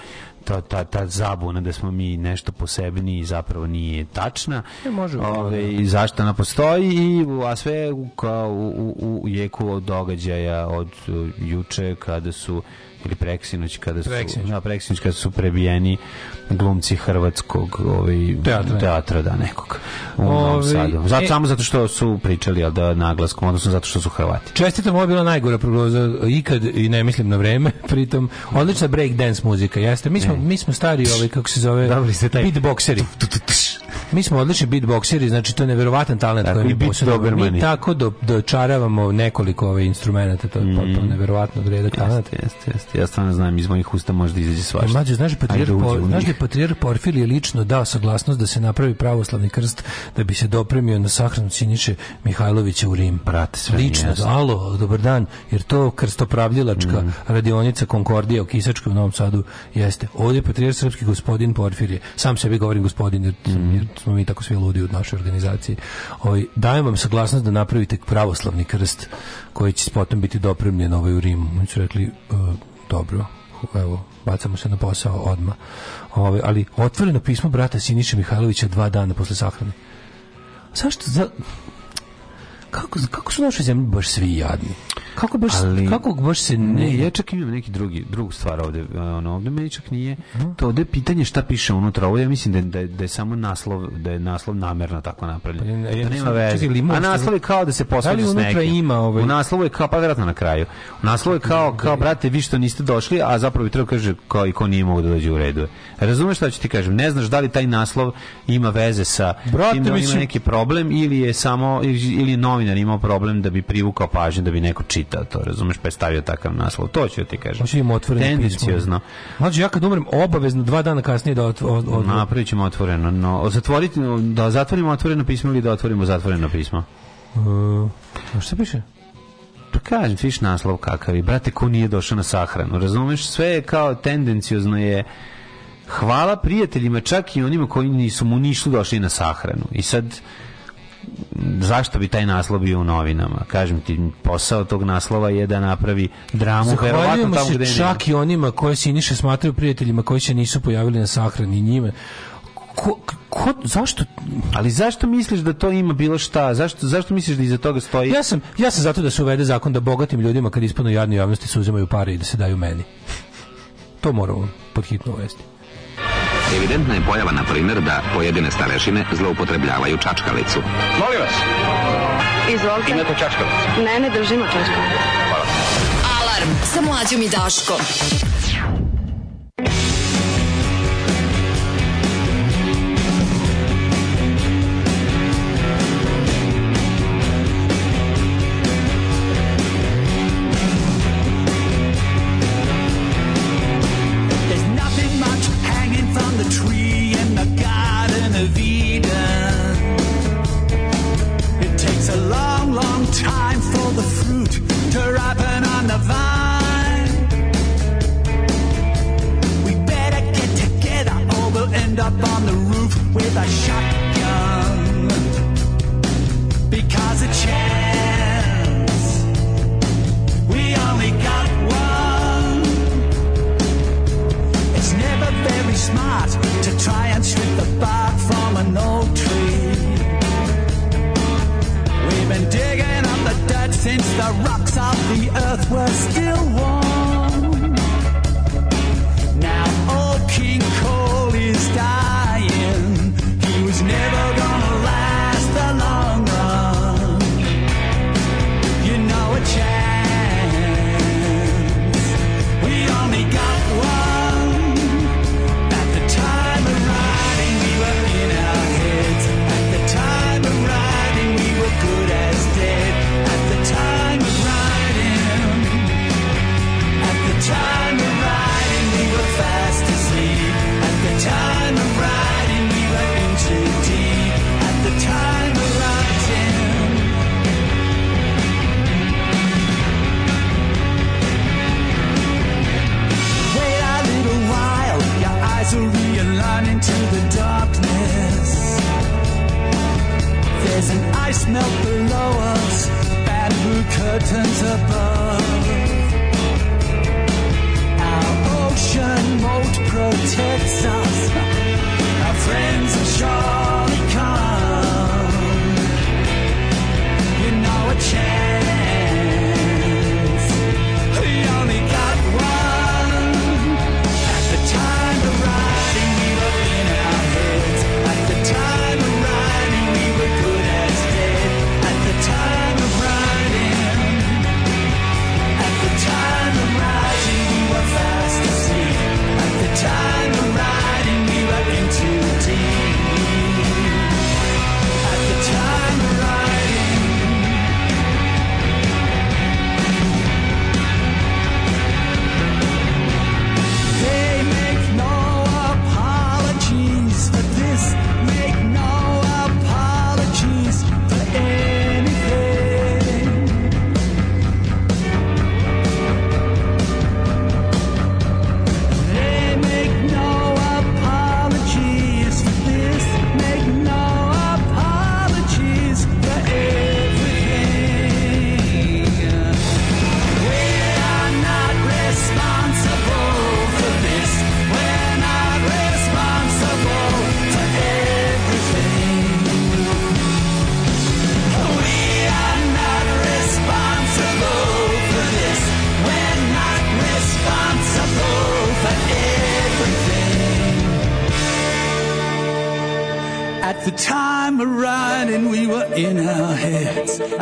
ta, ta, ta zabuna da smo mi nešto posebni zapravo nije tačna. E, može. Ove, da. zašto ona postoji i a sve kao u, u, u jeku događaja od e, juče kada su ili preksinoć kada su preksinoć. na preksinoć kada su prebijeni glumci hrvatskog ovaj teatra, teatra da nekog u Novom Sadu. Zato e, samo zato što su pričali al da naglaskom odnosno zato što su Hrvati. Čestitam, ovo je bila najgora prognoza ikad i ne mislim na vreme, pritom odlična break dance muzika. Jeste, mi smo e. mi smo stari ovaj kako se zove, dobri se taj beatboxeri. Tu, tu, tu, Mi smo odlični beatboxeri, znači to je neverovatan talent tako, koji mi Mi tako do, dočaravamo nekoliko ove instrumenta, to je mm. potpuno neverovatno vredak talent. Jeste, jeste, Ja stvarno znam, iz mojih usta možda izađe e, svašta. Mlađe, znaš, da da patrijarh, po, znaš da je patrijarh Porfirije lično dao saglasnost da se napravi pravoslavni krst da bi se dopremio na sahranu Siniče Mihajlovića u Rim. Brate, sve lično, jesno. alo, dobar dan, jer to krstopravljilačka mm. radionica Konkordija u Kisačkoj u Novom Sadu jeste. Ovdje je patrijarh srpski gospodin Porfirije. Sam sebi govorim gospodin, jer, mm. jer što smo mi tako svi ludi u našoj organizaciji. Ovaj dajem vam saglasnost da napravite pravoslavni krst koji će potom biti dopremljen ovaj u Rimu. Mi su rekli e, dobro, evo, bacamo se na posao odma. Ovaj, ali otvoreno pismo brata Siniša Mihajlovića dva dana posle sahrane. Zašto? Za... Kako, kako su naše zemlje baš svi jadni? Kako baš, ali, kako baš se ne... ne... Ja čak imam neki drugi, drugu stvar ovde. E, ono, ovde meni čak nije. Hm? To ovde je pitanje šta piše unutra. Ovo ja mislim da, da, da je samo naslov, da je naslov namerno tako napravljen. Pa ja, ja, da nema veze. A naslov je kao da se da posvađa s nekim. Ima ovaj... U naslovu je kao, pa vjerojatno na kraju. U naslovu je kao, kao, brate, vi što niste došli, a zapravo bi trebao kaže kao i ko nije mogao da dođe u redu. Razumeš šta ću ti kažem? Ne znaš da li taj naslov ima veze sa brate, tim da ima neki problem ili je samo, ili je novinar imao problem da bi privukao pažnju, da bi neko čitao pročitao to, razumeš, pa je stavio takav naslov. To ću ti kažem. Hoće pa im otvoreno Tendencijozno. Znači, ja kad umrem, obavezno dva dana kasnije da otvorimo. Napravit ćemo otvoreno. No, zatvoriti, da zatvorimo otvoreno pismo ili da otvorimo zatvoreno pismo? Uh, a što piše? Pa kažem, viš naslov kakav je. Brate, ko nije došao na sahranu, razumeš? Sve je kao tendencijozno je hvala prijateljima, čak i onima koji nisu mu nišli došli na sahranu. I sad, zašto bi taj naslov bio u novinama? Kažem ti, posao tog naslova je da napravi dramu. Zahvaljujemo se gde čak nema. i onima koje se niše smatraju prijateljima koji se nisu pojavili na sahrani njime. Ko, ko, zašto? Ali zašto misliš da to ima bilo šta? Zašto, zašto misliš da iza toga stoji? Ja sam, ja sam zato da se uvede zakon da bogatim ljudima kad ispanu jadni javnosti se uzimaju pare i da se daju meni. To moramo pod uvesti. Evidentna je pojava, na primjer, da pojedine starešine zloupotrebljavaju čačkalicu. Molim vas! Izvolite. Imate čačkalicu? Ne, ne držimo čačkalicu. Hvala. Alarm sa mlađom i Daškom.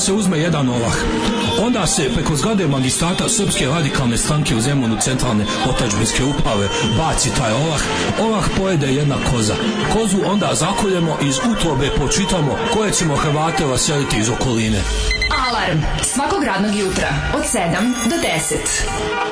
se uzme jedan olah. Onda se preko zgrade magistrata Srpske radikalne stranke u Zemunu centralne otačbinske uprave baci taj olah. Olah pojede jedna koza. Kozu onda zakoljemo iz utrobe počitamo koje ćemo Hrvate vaseliti iz okoline. Alarm svakog radnog jutra od 7 do 10.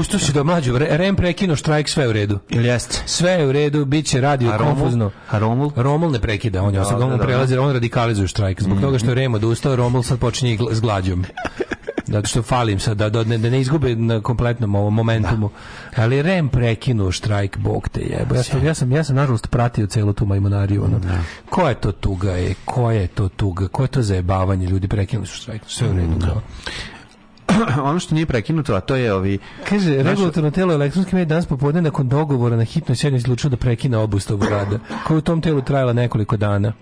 pustio si da mlađu, Rem prekino štrajk, sve u redu. Ili jeste? Sve je u redu, biće radio konfuzno. A Romul? Romul ne prekida, on je da, da, da, da, prelazi, on radikalizuje štrajk. Zbog mm. toga što je Rem odustao, Romul sad počinje s glađom. *laughs* Zato što falim sad, da, da, ne, da ne izgube na kompletnom ovom momentumu. Da. Ali Rem prekinuo štrajk, bog te jeba. Ja sam, ja sam, ja sam nažalost pratio celu tu majmunariju. Ono. Da. Ko je to tuga je? Ko je to tuga? Ko je to zajebavanje? Ljudi prekinuli su štrajk. Sve u redu. Da. *clears throat* ono što nije prekinuto, a to je ovi... Kaže, naš... regulatorno telo elektronske medije danas popodne nakon dogovora na hitnoj sednici odlučilo da prekine obustavu rada, koja u tom telu trajala nekoliko dana.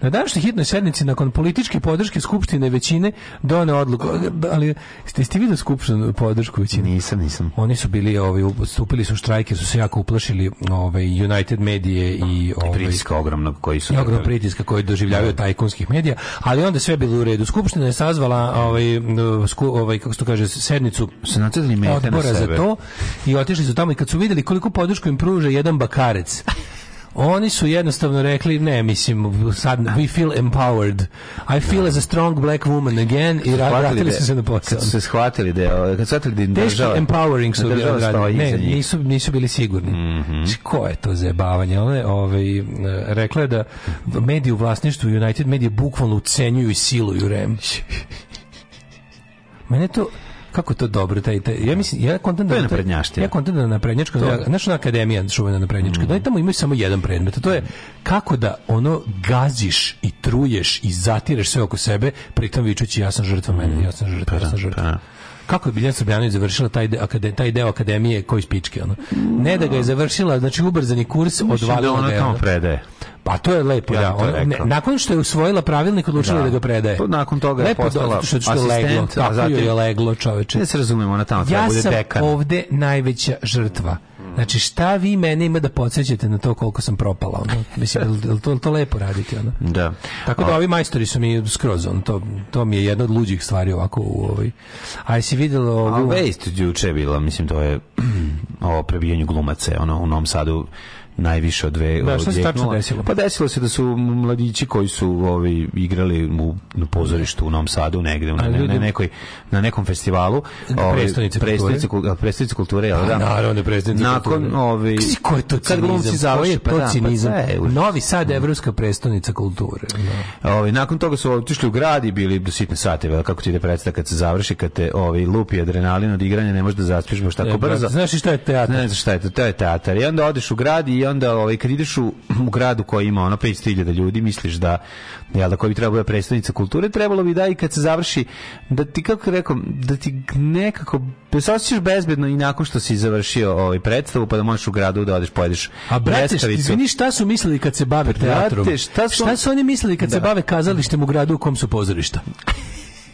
Na današnjoj hitnoj sednici, nakon političke podrške skupštine većine done odluku, ali ste ste vidjeli skupštinu podršku većine? Nisam, nisam. Oni su bili, ovi, stupili su štrajke, su se jako uplašili ove, ovaj, United medije i... Ovaj, pritiska ogromnog koji su... Ogromnog pritiska koji doživljavaju da. tajkunskih medija, ali onda sve bilo u redu. Skupština je sazvala ovaj, sku, ovaj kako što kaže, sednicu sa se na odbora za to i otišli su tamo i kad su videli koliko podršku im pruža jedan bakarec, *laughs* oni su jednostavno rekli, ne, mislim, sad, we feel empowered. I feel as a strong black woman again i vratili da su se na posao. Kad su se shvatili da je, ovaj, kad su shvatili da država... empowering su da država država Ne, nisu, nisu bili sigurni. Mm -hmm. Ko je to zajebavanje? Ona je ovaj, e, rekla je da mediji u vlasništvu United Media bukvalno ucenjuju i siluju REM. Mene to kako to dobro taj, taj ja mislim ja kontam da to je Ja kontam da na prednjačka, znači na akademija čuvena na prednjačka. Mm. Da tamo imaju samo jedan predmet, a to je mhm. kako da ono gaziš i truješ i zatireš sve oko sebe, pritom vičući ja sam žrtva mene, mm. ja sam žrtva, pa, ja sam da, žrtva. Pa. Da. Kako je Biljana Srbljanović završila taj, akade, taj deo akademije koji spičke? Ono? Ne da ga je završila, znači ubrzani kurs da odvalila da ona tamo predaje. Pa to je lepo, ja da. Ona, ne, nakon što je usvojila pravilnik, odlučila da, da ga predaje. To, pa nakon toga je postala do, što, što asistent, leglo, tako zatim, je leglo, čoveče. Ne se razumemo, ona tamo treba da bude dekan. Ja sam ovde najveća žrtva. Znači, šta vi mene ima da podsjećate na to koliko sam propala? Ono? Mislim, je to, to lepo raditi? Ono? Da. Tako da ovi majstori su mi skroz, on, to, to mi je jedna od luđih stvari ovako u ovoj. A jesi vidjela ovu... A Waste juče bila, mislim, to je *clears throat* o prebijanju glumace, ono, u Novom Sadu najviše od dve da, šta se tačno desilo? Pa desilo se da su mladići koji su ovi ovaj, igrali u, na pozorištu u Novom Sadu negde na, ljudi... na, nekoj, na nekom festivalu ovaj, predstavnici predstavnici kulture predstavnici kulture jel pa, da naravno predstavnici nakon ovi ovaj, ko je to kad glumci završe pa da, pa cinizam pa Novi Sad je mm. evropska predstavnica kulture da. ovi nakon toga su otišli u grad i bili do sitne sate vel kako ti ide predstava kad se završi kad te ovi lupi adrenalin od igranja ne možeš da zaspiš baš tako e, brzo znaš šta je teatar ne znaš šta je to to je teatar i onda odeš u grad i onda ovaj kad ideš u, u gradu koji ima ono 500.000 ljudi misliš da ja da koji bi trebao da biti predstavnica kulture trebalo bi da i kad se završi da ti kako rekao da ti nekako da se osjećaš bezbedno i nakon što si završio ovaj predstavu pa da možeš u gradu da odeš pojedeš a brate izvini šta su mislili kad se bave teatrom brate, šta, su... šta su oni mislili kad da. se bave kazalištem u gradu u kom su pozorišta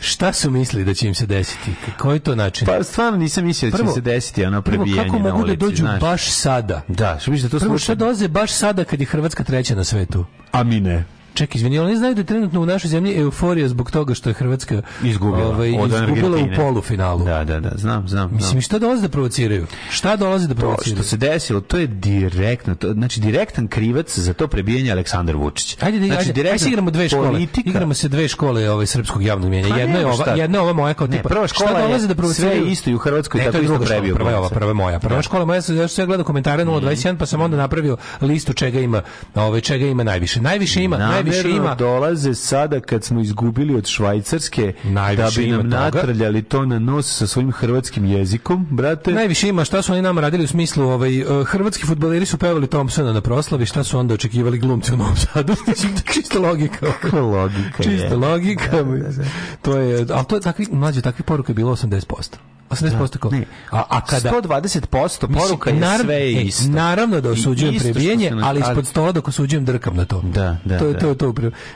Šta su mislili da će im se desiti? Koji to način? Pa stvarno nisam mislio da će se desiti ono prebijanje prvo, kako mogu da dođu znaš? baš sada? Da, što da to Prvo šta doze baš sada kad je Hrvatska treća na svetu? A mi ne. Ček, izvini, oni znaju da je trenutno u našoj zemlji euforija zbog toga što je Hrvatska izgubila, ovaj, izgubila u polufinalu. Da, da, da, znam, znam. Mislim, šta dolaze da provociraju? Šta dolazi da provociraju? To što se desilo, to je direktno, to, znači direktan krivac za to prebijanje Aleksandar Vučić. Ajde, znači, ajde, direktno, ajde se igramo dve škole. Politika. Igramo se dve škole ovaj, srpskog javnog mjenja. Pa jedna, je ova, jedna je ova moja kao tipa. Ne, prva škola šta dolaze da provociraju? Sve isto i u Hrvatskoj, ne, tako isto prebiju. Prva je ova, prva moja. Prva da. škola moja, ja sam gledao komentare 021, mhm. pa sam onda napravio listu čega ima, ovaj, čega ima najviše. Najviše ima, najviše više dolaze sada kad smo izgubili od Švajcarske, najviše da bi nam natrljali to na nos sa svojim hrvatskim jezikom, brate. Najviše ima, šta su oni nama radili u smislu, ovaj, e, hrvatski fudbaleri su pevali Thompsona na proslavi, šta su onda očekivali glumci u Novom Sadu? *laughs* Čista logika. logika Čista je. logika. Da, da, da. To je, ali to je takvi, mlađe, takvi poruke je bilo 80%. 80% da, kao. Ne. A, a kada 120% poruka mislim, je sve e, isto. Naravno da osuđujem prebijenje, ali ispod stola dok osuđujem drkam na to. Da, da. To je da. to je to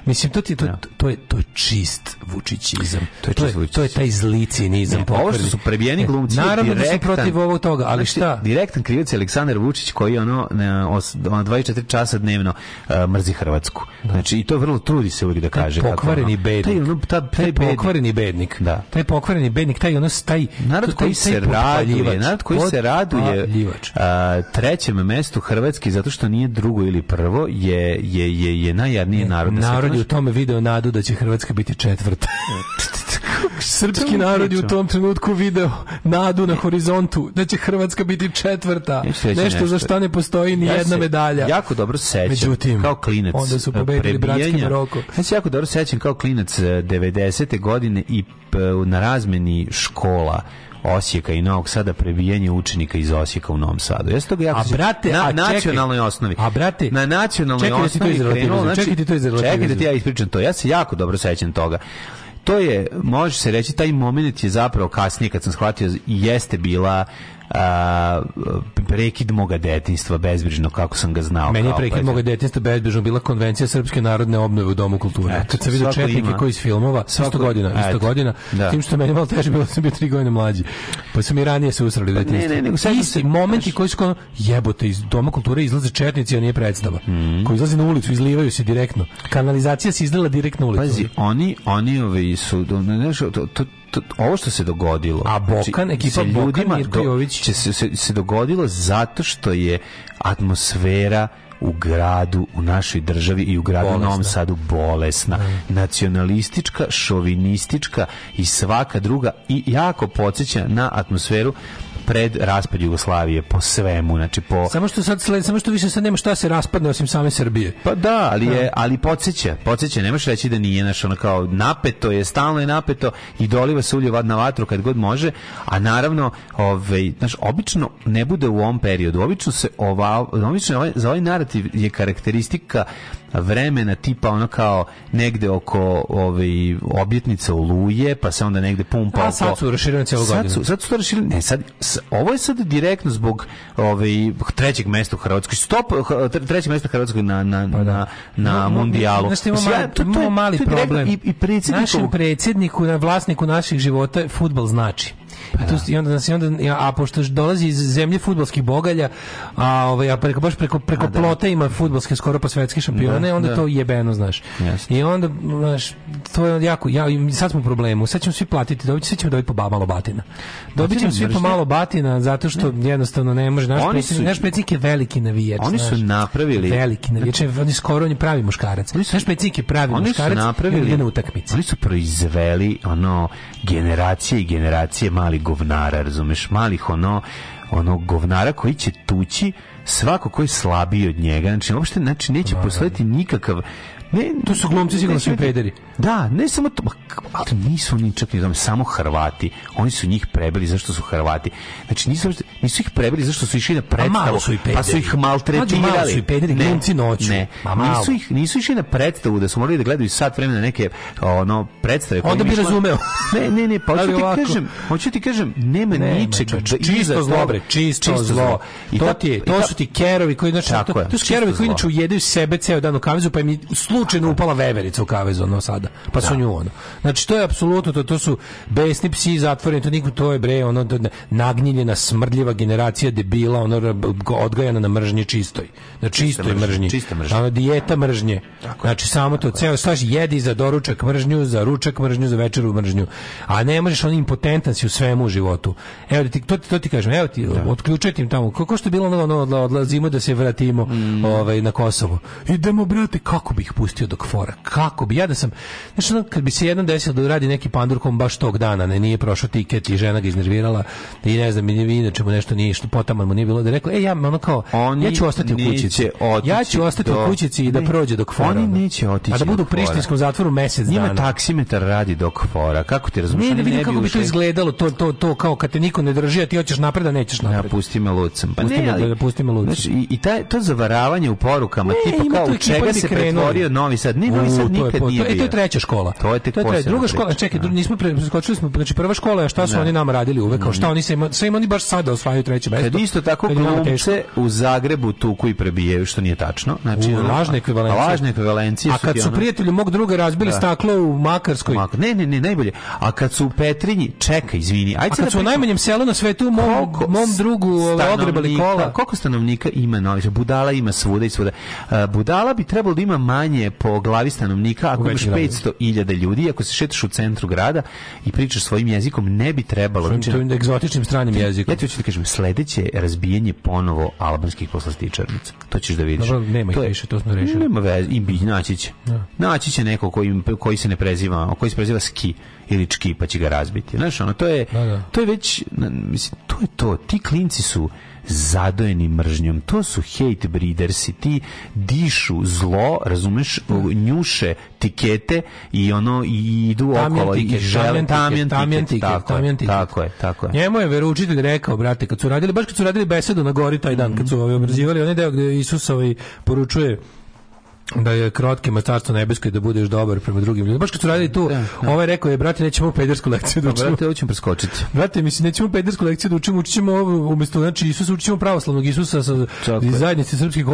mislim to ti to, da. to je to je čist vučićizam. To je čist vučićizam. To je taj zlicinizam. Ovo što su prebijeni e, glumci. Naravno da su protiv ovog toga, ali znači, šta? Direktan krivac je Aleksandar Vučić koji ono na 24 časa dnevno e, mrzi Hrvatsku. Znači i to vrlo trudi se uvijek da kaže. Taj Pokvareni bednik. Taj pokvareni bednik. Da. Taj pokvareni bednik, taj ono taj narod koji se raduje, narod koji se raduje a, trećem mestu Hrvatski zato što nije drugo ili prvo je je je je najjadniji narod. Narod je u tome video nadu da će Hrvatska biti četvrta. *laughs* Srpski narod je u tom trenutku video nadu na horizontu da će Hrvatska biti četvrta. Nešto, nešto za što ne postoji ni ja jedna medalja. Jako dobro sećam. Međutim, kao klinac onda su e, pobedili bratski Maroko. Ja se jako dobro sećam kao klinac 90. E, godine i na razmeni škola Osijeka i Novog Sada prebijanje učenika iz Osijeka u Novom Sadu. Jeste to jako a brate, na a nacionalnoj osnovi. A brate, na nacionalnoj čekaj da osnovi. Da krenulo, znači, čekaj da ti to Čekaj da ti ja ispričam to. Ja se jako dobro sećam toga to je, može se reći, taj moment je zapravo kasnije kad sam shvatio jeste bila prekid moga detinjstva bezbrižno kako sam ga znao. Meni je prekid opet. moga detinjstva bezbrižno bila konvencija srpske narodne obnove u Domu kulture. Eto, Kad sam vidio četnike koji iz filmova, svako godina, isto godina, da. tim što meni malo teže bilo sam bio tri godine mlađi. Pa sam i ranije se usrali pa, detinjstva. Ne, ne, ne, Isti momenti koji su kao jebote iz Doma kulture izlaze četnici, a nije predstava. Mm -hmm. Koji izlaze na ulicu, izlivaju se direktno. Kanalizacija se izlila direktno na ulicu. Pazi, oni, oni ovi su, to, to, to, ovo što se dogodilo. A Bokan, znači, ekipa sa ljudima Bokan, će se, se, se dogodilo zato što je atmosfera u gradu, u našoj državi i u gradu bolesna. Novom Sadu bolesna. Mm. Nacionalistička, šovinistička i svaka druga i jako podsjeća na atmosferu pred raspad Jugoslavije po svemu, znači po Samo što sad samo što više sad nema šta se raspadne osim same Srbije. Pa da, ali da. je ali podseća, podseća, nemaš reći da nije naš ono kao napeto je, stalno je napeto i doliva se ulje vad na vatru kad god može, a naravno, ovaj, znači obično ne bude u ovom periodu, obično se ova, obično ovaj, za ovaj narativ je karakteristika vremena tipa ono kao negde oko ovaj objetnica Oluje, pa se onda negde pumpa A, oko... sad su raširene celo godinu. Sad su, sad su raširene, ne, sad, s, ovo je sad direktno zbog ove ovaj, trećeg mesta u Hrvatskoj. Stop, treće mesto Hrvatskoj na, na, pa da. na, na no, mundijalu. Znači, imamo mali, to, to, to, mali problem. I, i predsjedniku. Našem predsjedniku, vlasniku naših života, fudbal znači. Pa to da. i onda nas i onda a pošto dolazi iz zemlje fudbalskih bogalja, a ovaj a preko baš preko preko a, da. ima fudbalske skoro pa svetske šampione, da, onda da. to jebeno, znaš. Jasne. I onda znaš, to je jako ja sad smo u problemu. Sad ćemo svi platiti, dobiće svi ćemo dobiti po babalo batina. Pa Dobićemo svi po malo batina zato što ne. jednostavno ne može naš predsjednik, naš predsjednik je veliki navijač. Oni su znaš, napravili veliki navijač, znači, oni skoro on pravi muškarac. Oni su, naš pecike je pravi oni muškarac. Su napravili, na utakmici. Oni su proizveli ono generacije i generacije mali govnara, razumeš, malih ono, ono govnara koji će tući svako ko je slabiji od njega. Znači, uopšte znači, neće da, da, da. postojati nikakav Ne, to su glumci sigurno svi pederi. Da, ne samo to, ali nisu oni čak ni dom, samo Hrvati. Oni su njih prebili zašto su Hrvati. Znači nisu, nisu ih prebili zašto su išli na predstavu, su i pa su ih maltretirali. Malo su i pederi, glumci noću. Ne, nisu, ih, nisu išli na predstavu da su morali da gledaju sat vremena neke ono, predstave. Onda bi razumeo. Ne, ne, ne, pa hoću ti kažem, hoću ti kažem, nema ničeg. Da čisto zlo, bre, čisto zlo. I To, ti to su ti kerovi koji, znači, to, su kerovi koji znači, ujedaju sebe ceo dan u kamezu, pa im slučajno slučajno upala veverica u kavezu ono sada. Pa su da. nju ono. Znači to je apsolutno to, to su besni psi zatvoreni, to niko to je bre ono nagnjiljena smrdljiva generacija debila, ono odgajana na mržnji čistoj. Na čistoj mržnji. Čista mržnja. dijeta mržnje. Tako znači samo to ceo staž jedi za doručak mržnju, za ručak mržnju, za večeru mržnju. A ne možeš on impotentan si u svemu u životu. Evo da ti to, to ti kažem, evo ti da. tim tamo. Kako što je bilo ono, ono odlazimo da se vratimo mm. ovaj na Kosovo. Idemo brate, kako bih bi pustio do kvora. Kako bi ja da sam, znači ono, kad bi se jedan desilo da uradi neki pandurkom baš tog dana, ne nije prošao tiket i žena ga iznervirala i ne znam, i inače mu nešto nije što potaman mu nije bilo da je rekla, e ja ono kao, oni ja ću ostati u kućici. Ja ću ostati do... u kućici i da prođe do kvora. Oni neće otići. A da budu u prištinskom zatvoru mesec Njima dana. Njima taksimetar radi do kvora. Kako ti razumeš? Ne, da vidim kako bi to izgledalo, to, to, to kao kad te niko ne drži, a ti hoćeš napred, a nećeš napred. Ja, pusti me lucem. Pa pusti me, pusti me lucem. Znači, i, i taj, to zavaravanje u porukama, ne, tipa kao u čega se pretvorio Novi Sad. ni Novi Sad nikad to je, nije. To, to je treća škola. To je to je treća, druga škola. Čekaj, da. nismo preskočili smo, znači prva škola je šta su ne. Da. oni nama radili uvek, kao mhm. šta oni se sve im oni baš sada osvajaju treće mesto. Kad isto tako glumce u Zagrebu tu koji prebijaju, što nije tačno. Znači u, lažne ekvivalencije. Lažne ekvivalencije. A kad su prijatelji mog druga razbili da. staklo u Makarskoj. Ne, ne, ne, najbolje. A kad su u Petrinji, čekaj, izvini. Ajde kad da su u najmanjem selu na svetu mom mom drugu ovaj, ogrebali kola. Koliko stanovnika ima Novi Budala ima svuda i svuda. E, Budala bi trebalo da ima manje po glavi stanovnika, ako imaš 500.000 ljudi, ako se šetaš u centru grada i pričaš svojim jezikom, ne bi trebalo. Svojim znači, da to egzotičnim stranim jezikom. Ja ti hoću da kažem, sledeće razbijanje ponovo albanskih poslastičarnica. To ćeš da vidiš. Dobro, nema to ih više, to smo rešili. Nema veze, i bi, naći će. Da. Naći će neko koji, koji se ne preziva, koji se preziva Ski ili Čki, pa će ga razbiti. Znaš, ono, to je, da, da. to je već, mislim, to je to. Ti klinci su, zadojeni mržnjom. To su hate breedersi. Ti dišu zlo, razumeš, njuše tikete i ono i idu tamjan okolo tiket, i žele tamjan, tamjan tiket, tiket, tamjan tiket, tako, je, tako je. Njemu je veroučitelj rekao, brate, kad su radili, baš kad su radili besedu na gori taj dan, kad su ovi obrazivali, onaj deo gde Isusovi ovaj, poručuje da je krotke matarstvo nebesko da budeš dobar prema drugim ljudima. Baš kad su radili tu, da, da. ovaj rekao je, brate, nećemo da pa, pedersku lekciju da učimo. Brate, hoćemo preskočiti. Brate, mislim, nećemo pedersku lekciju da učimo, učimo umjesto, znači, Isus učimo pravoslavnog Isusa sa, iz zajednice srpskih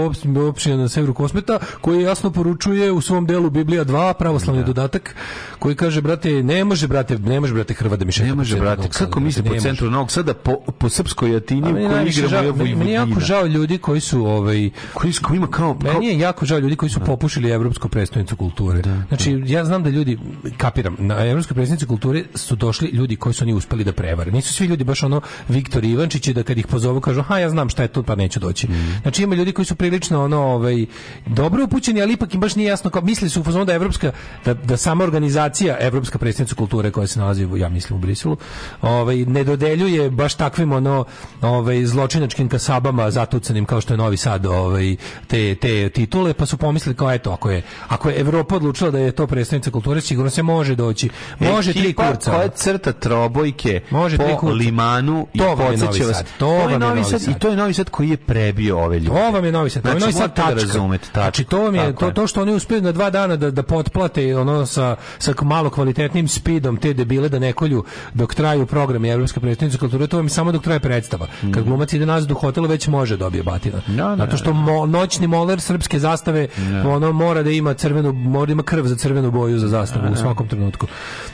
opština na severu Kosmeta, koji jasno poručuje u svom delu Biblija 2, pravoslavni da. dodatak, koji kaže, brate, ne može, brate, ne može, brate, Hrva da mi Ne može, brate, kako misli po centru Novog Sada, po, po srpskoj jatini, u kojoj igramo Meni je jako žao ljudi koji su, ovaj... Koji, ima kao... Meni je jako žao ljudi koji su popušili Evropsku predstavnicu kulture. Da, znači, da. ja znam da ljudi, kapiram, na Evropsku predstavnicu kulture su došli ljudi koji su oni uspeli da prevare. Nisu svi ljudi baš ono Viktor Ivančić da kad ih pozovu kažu, ha, ja znam šta je to, pa neću doći. Mm. Znači, ima ljudi koji su prilično ono, ovaj, dobro upućeni, ali ipak im baš nije jasno, kao, mislili su u da Evropska, da, da sama organizacija Evropska predstavnica kulture koja se nalazi, ja mislim, u Briselu, ovaj, ne dodeljuje baš takvim ono, ovaj, zločinačkim kasabama zatucanim kao što je Novi Sad ovaj, te, te titule, pa su pomislili kao eto ako je ako je Evropa odlučila da je to predstavnica kulture sigurno se može doći. Može Ekipa tri kurca. Koja crta trobojke može po tri kurca. limanu i to podsjeća vas. To, to vam je Novi Sad. I to je Novi Sad koji je prebio ove ljude. To vam je Novi Sad. Znači, je Novi Sad tačka. razumete, tačka. Znači to vam je to, to što oni uspeli na dva dana da da potplate ono sa sa malo kvalitetnim speedom te debile da nekolju dok traju programi Evropska predstavnice kulture to vam je samo dok traje predstava. Kad mhm. glumac ide nazad u hotel već može da dobije batina. Da, da, Zato što mo, noćni moler srpske zastave ja. Da. ono mora da ima crvenu mora da ima krv za crvenu boju za zastavu ja. u da. svakom trenutku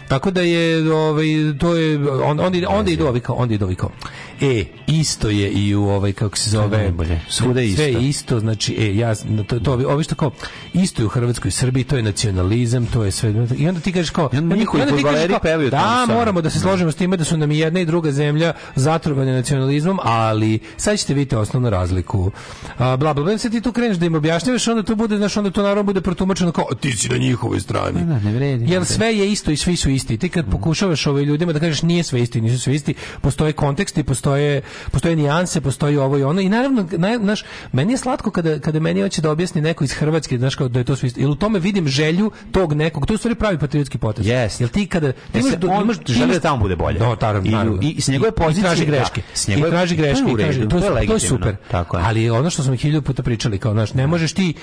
tako da je ovaj to je on, on, onda, onda idu ovi kao onda idu E, isto je i u ovaj, kako se zove, svuda je isto. Sve isto, znači, e, ja, to, to, ovi što kao, isto je u Hrvatskoj i Srbiji, to je nacionalizam, to je sve. I onda ti kažeš kao, i onda, njihovi onda ti kažeš kao, da, moramo da se da. složimo s time da su nam i jedna i druga zemlja zatrovane nacionalizmom, ali sad ćete vidjeti osnovnu razliku. A, bla, bla, bla, sad ti tu kreneš da im objašnjavaš, onda to bude, znaš, onda to naravno bude protumačeno kao, ti si na njihovoj strani. Da, da ne vredi, Jer sve je isto i svi su isti. Ti kad mm. pokušavaš ove ovaj, ljudima da kažeš nije sve isto i nisu sve isti, postoje kontekst i postoje postoje, postoje nijanse, postoji ovo i ono. I naravno, na, naš, meni je slatko kada, kada meni hoće da objasni neko iz Hrvatske, znaš, kao da je to sve ili u tome vidim želju tog nekog, to je stvari pravi patriotski potez. Yes. Jel ti kada... E ti imaš, on, imaš, žele da tamo bude bolje. Da, no, taravno, I, naravno. I, i s njegove pozicije... I traži da. greške. Da, s njegove, I traži greške. To je, redu, to, to, je, to je super. Tako je. Ali ono što smo hiljadu puta pričali, kao, znaš, ne da. možeš ti,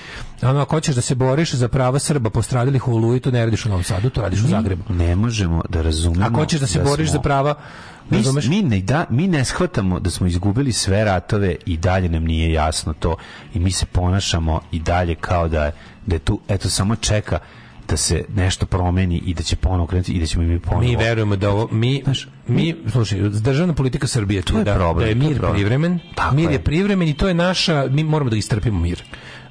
ono, ako hoćeš da se boriš za prava Srba postradilih u Oluji, to ne radiš u Novom Sadu, to radiš u Zagrebu. Ne, ne možemo da razumemo. Ako hoćeš da se da boriš smo... za prava Mi, mi, ne, da, mi ne shvatamo da smo izgubili sve ratove i dalje nam nije jasno to i mi se ponašamo i dalje kao da je, da je tu, eto, samo čeka da se nešto promeni i da će ponovo krenuti i da ćemo mi ponovo. Mi verujemo da ovo mi Znaš, mi slušaj, državna politika Srbije tu da, problem, da je mir je privremen, Tako mir je privremen i to je naša mi moramo da istrpimo mir.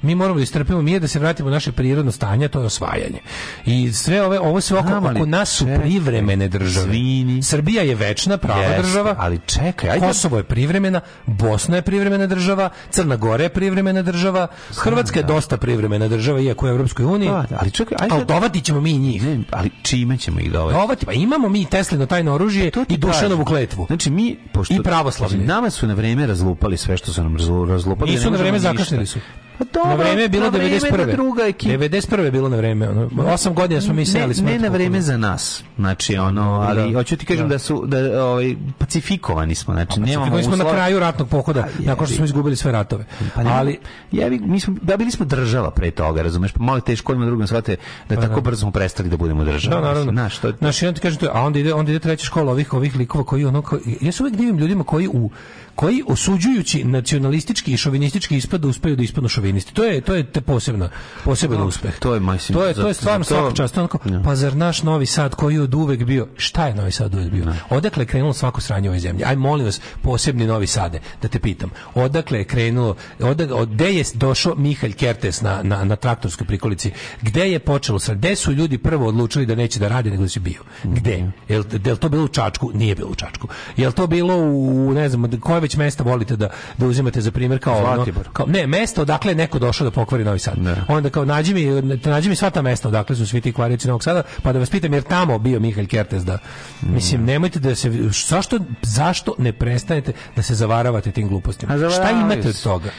Mi moramo da istrpimo mir da se vratimo u naše prirodno stanje, to je osvajanje. I sve ove ovo sve oko, oko nas su privremene države. Svini. Srbija je večna prava Jeste, država, ali čekaj, ajde. Kosovo je privremena, Bosna je privremena država, Crna Gora je privremena država, Hrvatska je da. dosta privremena država iako je u Evropskoj uniji. Da, da, ali čekaj, ajde. Al dovadit ćemo mi njih. Ne, ali čime ćemo ih dovaditi? Dovati, pa imamo mi Teslino tajno oružje pa i Dušanovu kletvu. Znači mi pošto i pravoslavni. Znači, nama su na vreme razlupali sve što su nam razlupali. Nisu na vreme zakasnili su. Pa to na vreme je bilo 91. Druga ekipa. 91. je bilo na vreme. Ono, 8 godina smo mi seli Ne, ne na vreme za nas. Znači ono, da. ali da. hoću ti kažem da, da su da ovaj pacifikovani smo, znači A, nemamo uslova. smo na kraju ratnog pohoda, A, nakon što smo izgubili sve ratove. Pa nema, ali jevi, mi smo da bili smo država pre toga, razumeš? Pa malo teško ima drugom shvate da pa tako da. brzo smo prestali da budemo država. Da, naravno. Naš, to... Naš, ja ti kažem to, a onda ide, onda ide treća škola ovih, ovih likova koji ono, koji, ja se uvek divim ljudima koji u, koji osuđujući nacionalistički i šovinistički ispad uspeju da ispadnu šovinisti. To je to je te posebno, poseban no, uspeh. To je mislim, To je to je stvarno to... svaka čast onako. No. Da. Pa zar naš Novi Sad koji je od uvek bio, šta je Novi Sad uvek bio? No. Da. Odakle je krenulo svako sranje ove zemlje? Aj molim vas, posebni Novi Sade, da te pitam. Odakle je krenulo? Odakle od gde je došo Mihail Kertes na, na, na traktorskoj prikolici? Gde je počelo sa? Gde su ljudi prvo odlučili da neće da rade nego da se bio? Gde? Mhm. Jel, jel to bilo u Čačku? Nije bilo u Čačku. Jel to bilo u ne znam, koje već mesta volite da da uzimate za primer kao, ono, kao ne, mesto odakle je neko došao da pokvari Novi Sad. Ne. Onda kao nađi mi, nađi mi sva ta mesta odakle su svi ti kvarioci Novog Sada, pa da vas pitam jer tamo bio Mihail Kertes da. Mm. Mislim nemojte da se zašto zašto ne prestanete da se zavaravate tim glupostima? Šta imate od toga?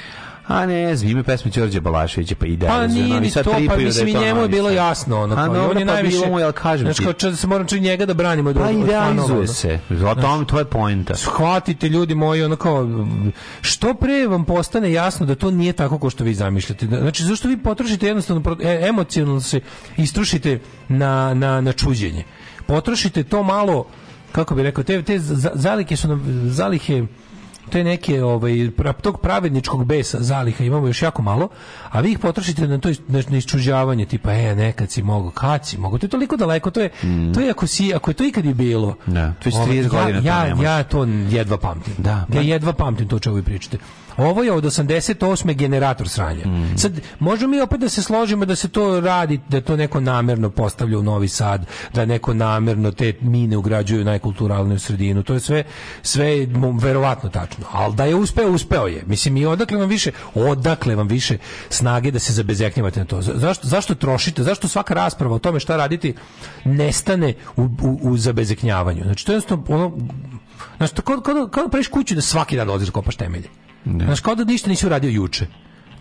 a ne znam, ime pesme Đorđe Balaševića, pa i da. Pa nije ni to, pa mislim i njemu je bilo jasno. Ono, a no, on je pa najviše, mu, jel kažem ti. Znači, čas se moram čuti njega da branimo od Pa idealizuje se, o tom to je poenta. Shvatite, ljudi moji, ono kao, što pre vam postane jasno da to nije tako kao što vi zamišljate. Znači, zašto vi potrošite jednostavno, e, emocionalno se istrušite na, na, na čuđenje. Potrošite to malo, kako bi rekao, te, te zalike su, zalihe, te neke ovaj tog pravedničkog besa zaliha imamo još jako malo, a vi ih potrošite na to na, isčuđavanje tipa e nekad si mogu, kad si mogu, to je toliko daleko, to je mm. to je ako si ako je to ikad i bilo. Da, to je 30 ovaj, godina ja, to ja, ja to jedva pamtim. Da, ja pa- jedva pamtim to o čemu vi pričate. Ovo je od 88. generator sranja. Mm. Sad, možemo mi opet da se složimo da se to radi, da to neko namerno postavlja u Novi Sad, da neko namerno te mine ugrađuju u najkulturalniju sredinu. To je sve, sve verovatno tačno. Ali da je uspeo, uspeo je. Mislim, i odakle vam više, odakle vam više snage da se zabezeknjavate na to. Zašto, zašto trošite, zašto svaka rasprava o tome šta raditi nestane u, u, u zabezeknjavanju? Znači, to je jednostavno ono, Znači, kao, kao, da, kao da praviš kuću da svaki dan odlaziš da kopaš temelje. Ne. Znaš, kao da ništa nisi uradio juče.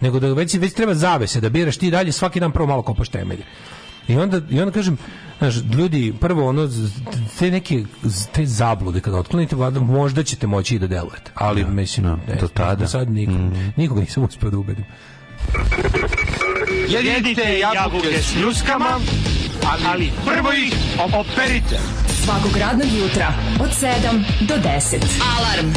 Nego da već, već treba zavese da biraš ti dalje svaki dan prvo malo kopaš temelje. I onda, i onda kažem, znaš, ljudi, prvo ono, te neke, te zablude kada otklonite, možda ćete moći i da delujete. Ali, no, da, mislim, no, da, ne, do tada. Do sad nikog, mm. nikoga nisam uspio da ubedim. Jedite jabuke s ljuskama, ali prvo ih operite. Svakog radnog jutra od 7 do 10. Alarm!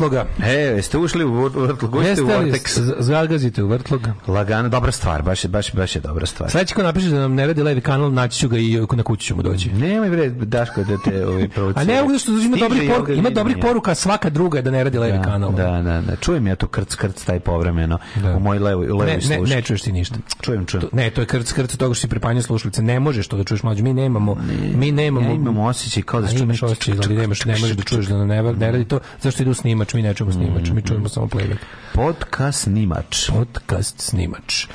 vrtloga. E, jeste ušli u vrtlog, ušte u vortex. Zagazite u vrtlog. Lagano, dobra stvar, baš, baš, baš je dobra stvar. Sledeći ko napiše da nam ne radi levi kanal, naći ću ga i e, na kuću ću mu doći. Nemoj bre, Daško, da te ovaj, provocira. A ne, ovdje što ima dobrih poruka, ima dobrih poruka svaka druga da ne radi levi da, kanal. Da, da, da, čujem ja to krc, krc taj povremeno da. u moj levi, u levi ne, slušaj. Ne, ne čuješ ti ništa. Čujem, čujem. To, ne, to je krc, krc toga što si pripanjao slušalice. Ne možeš to da čuješ mlađe, mi nemamo, ne, mi nemamo. Ja imam osjećaj kao da čuješ. Imaš osjećaj, ali nemaš, ne možeš da čuješ da ne, ne radi to, zašto idu snimač snimač, mi ne čujemo snimač, mi čujemo samo playback. Podcast snimač. Podcast snimač.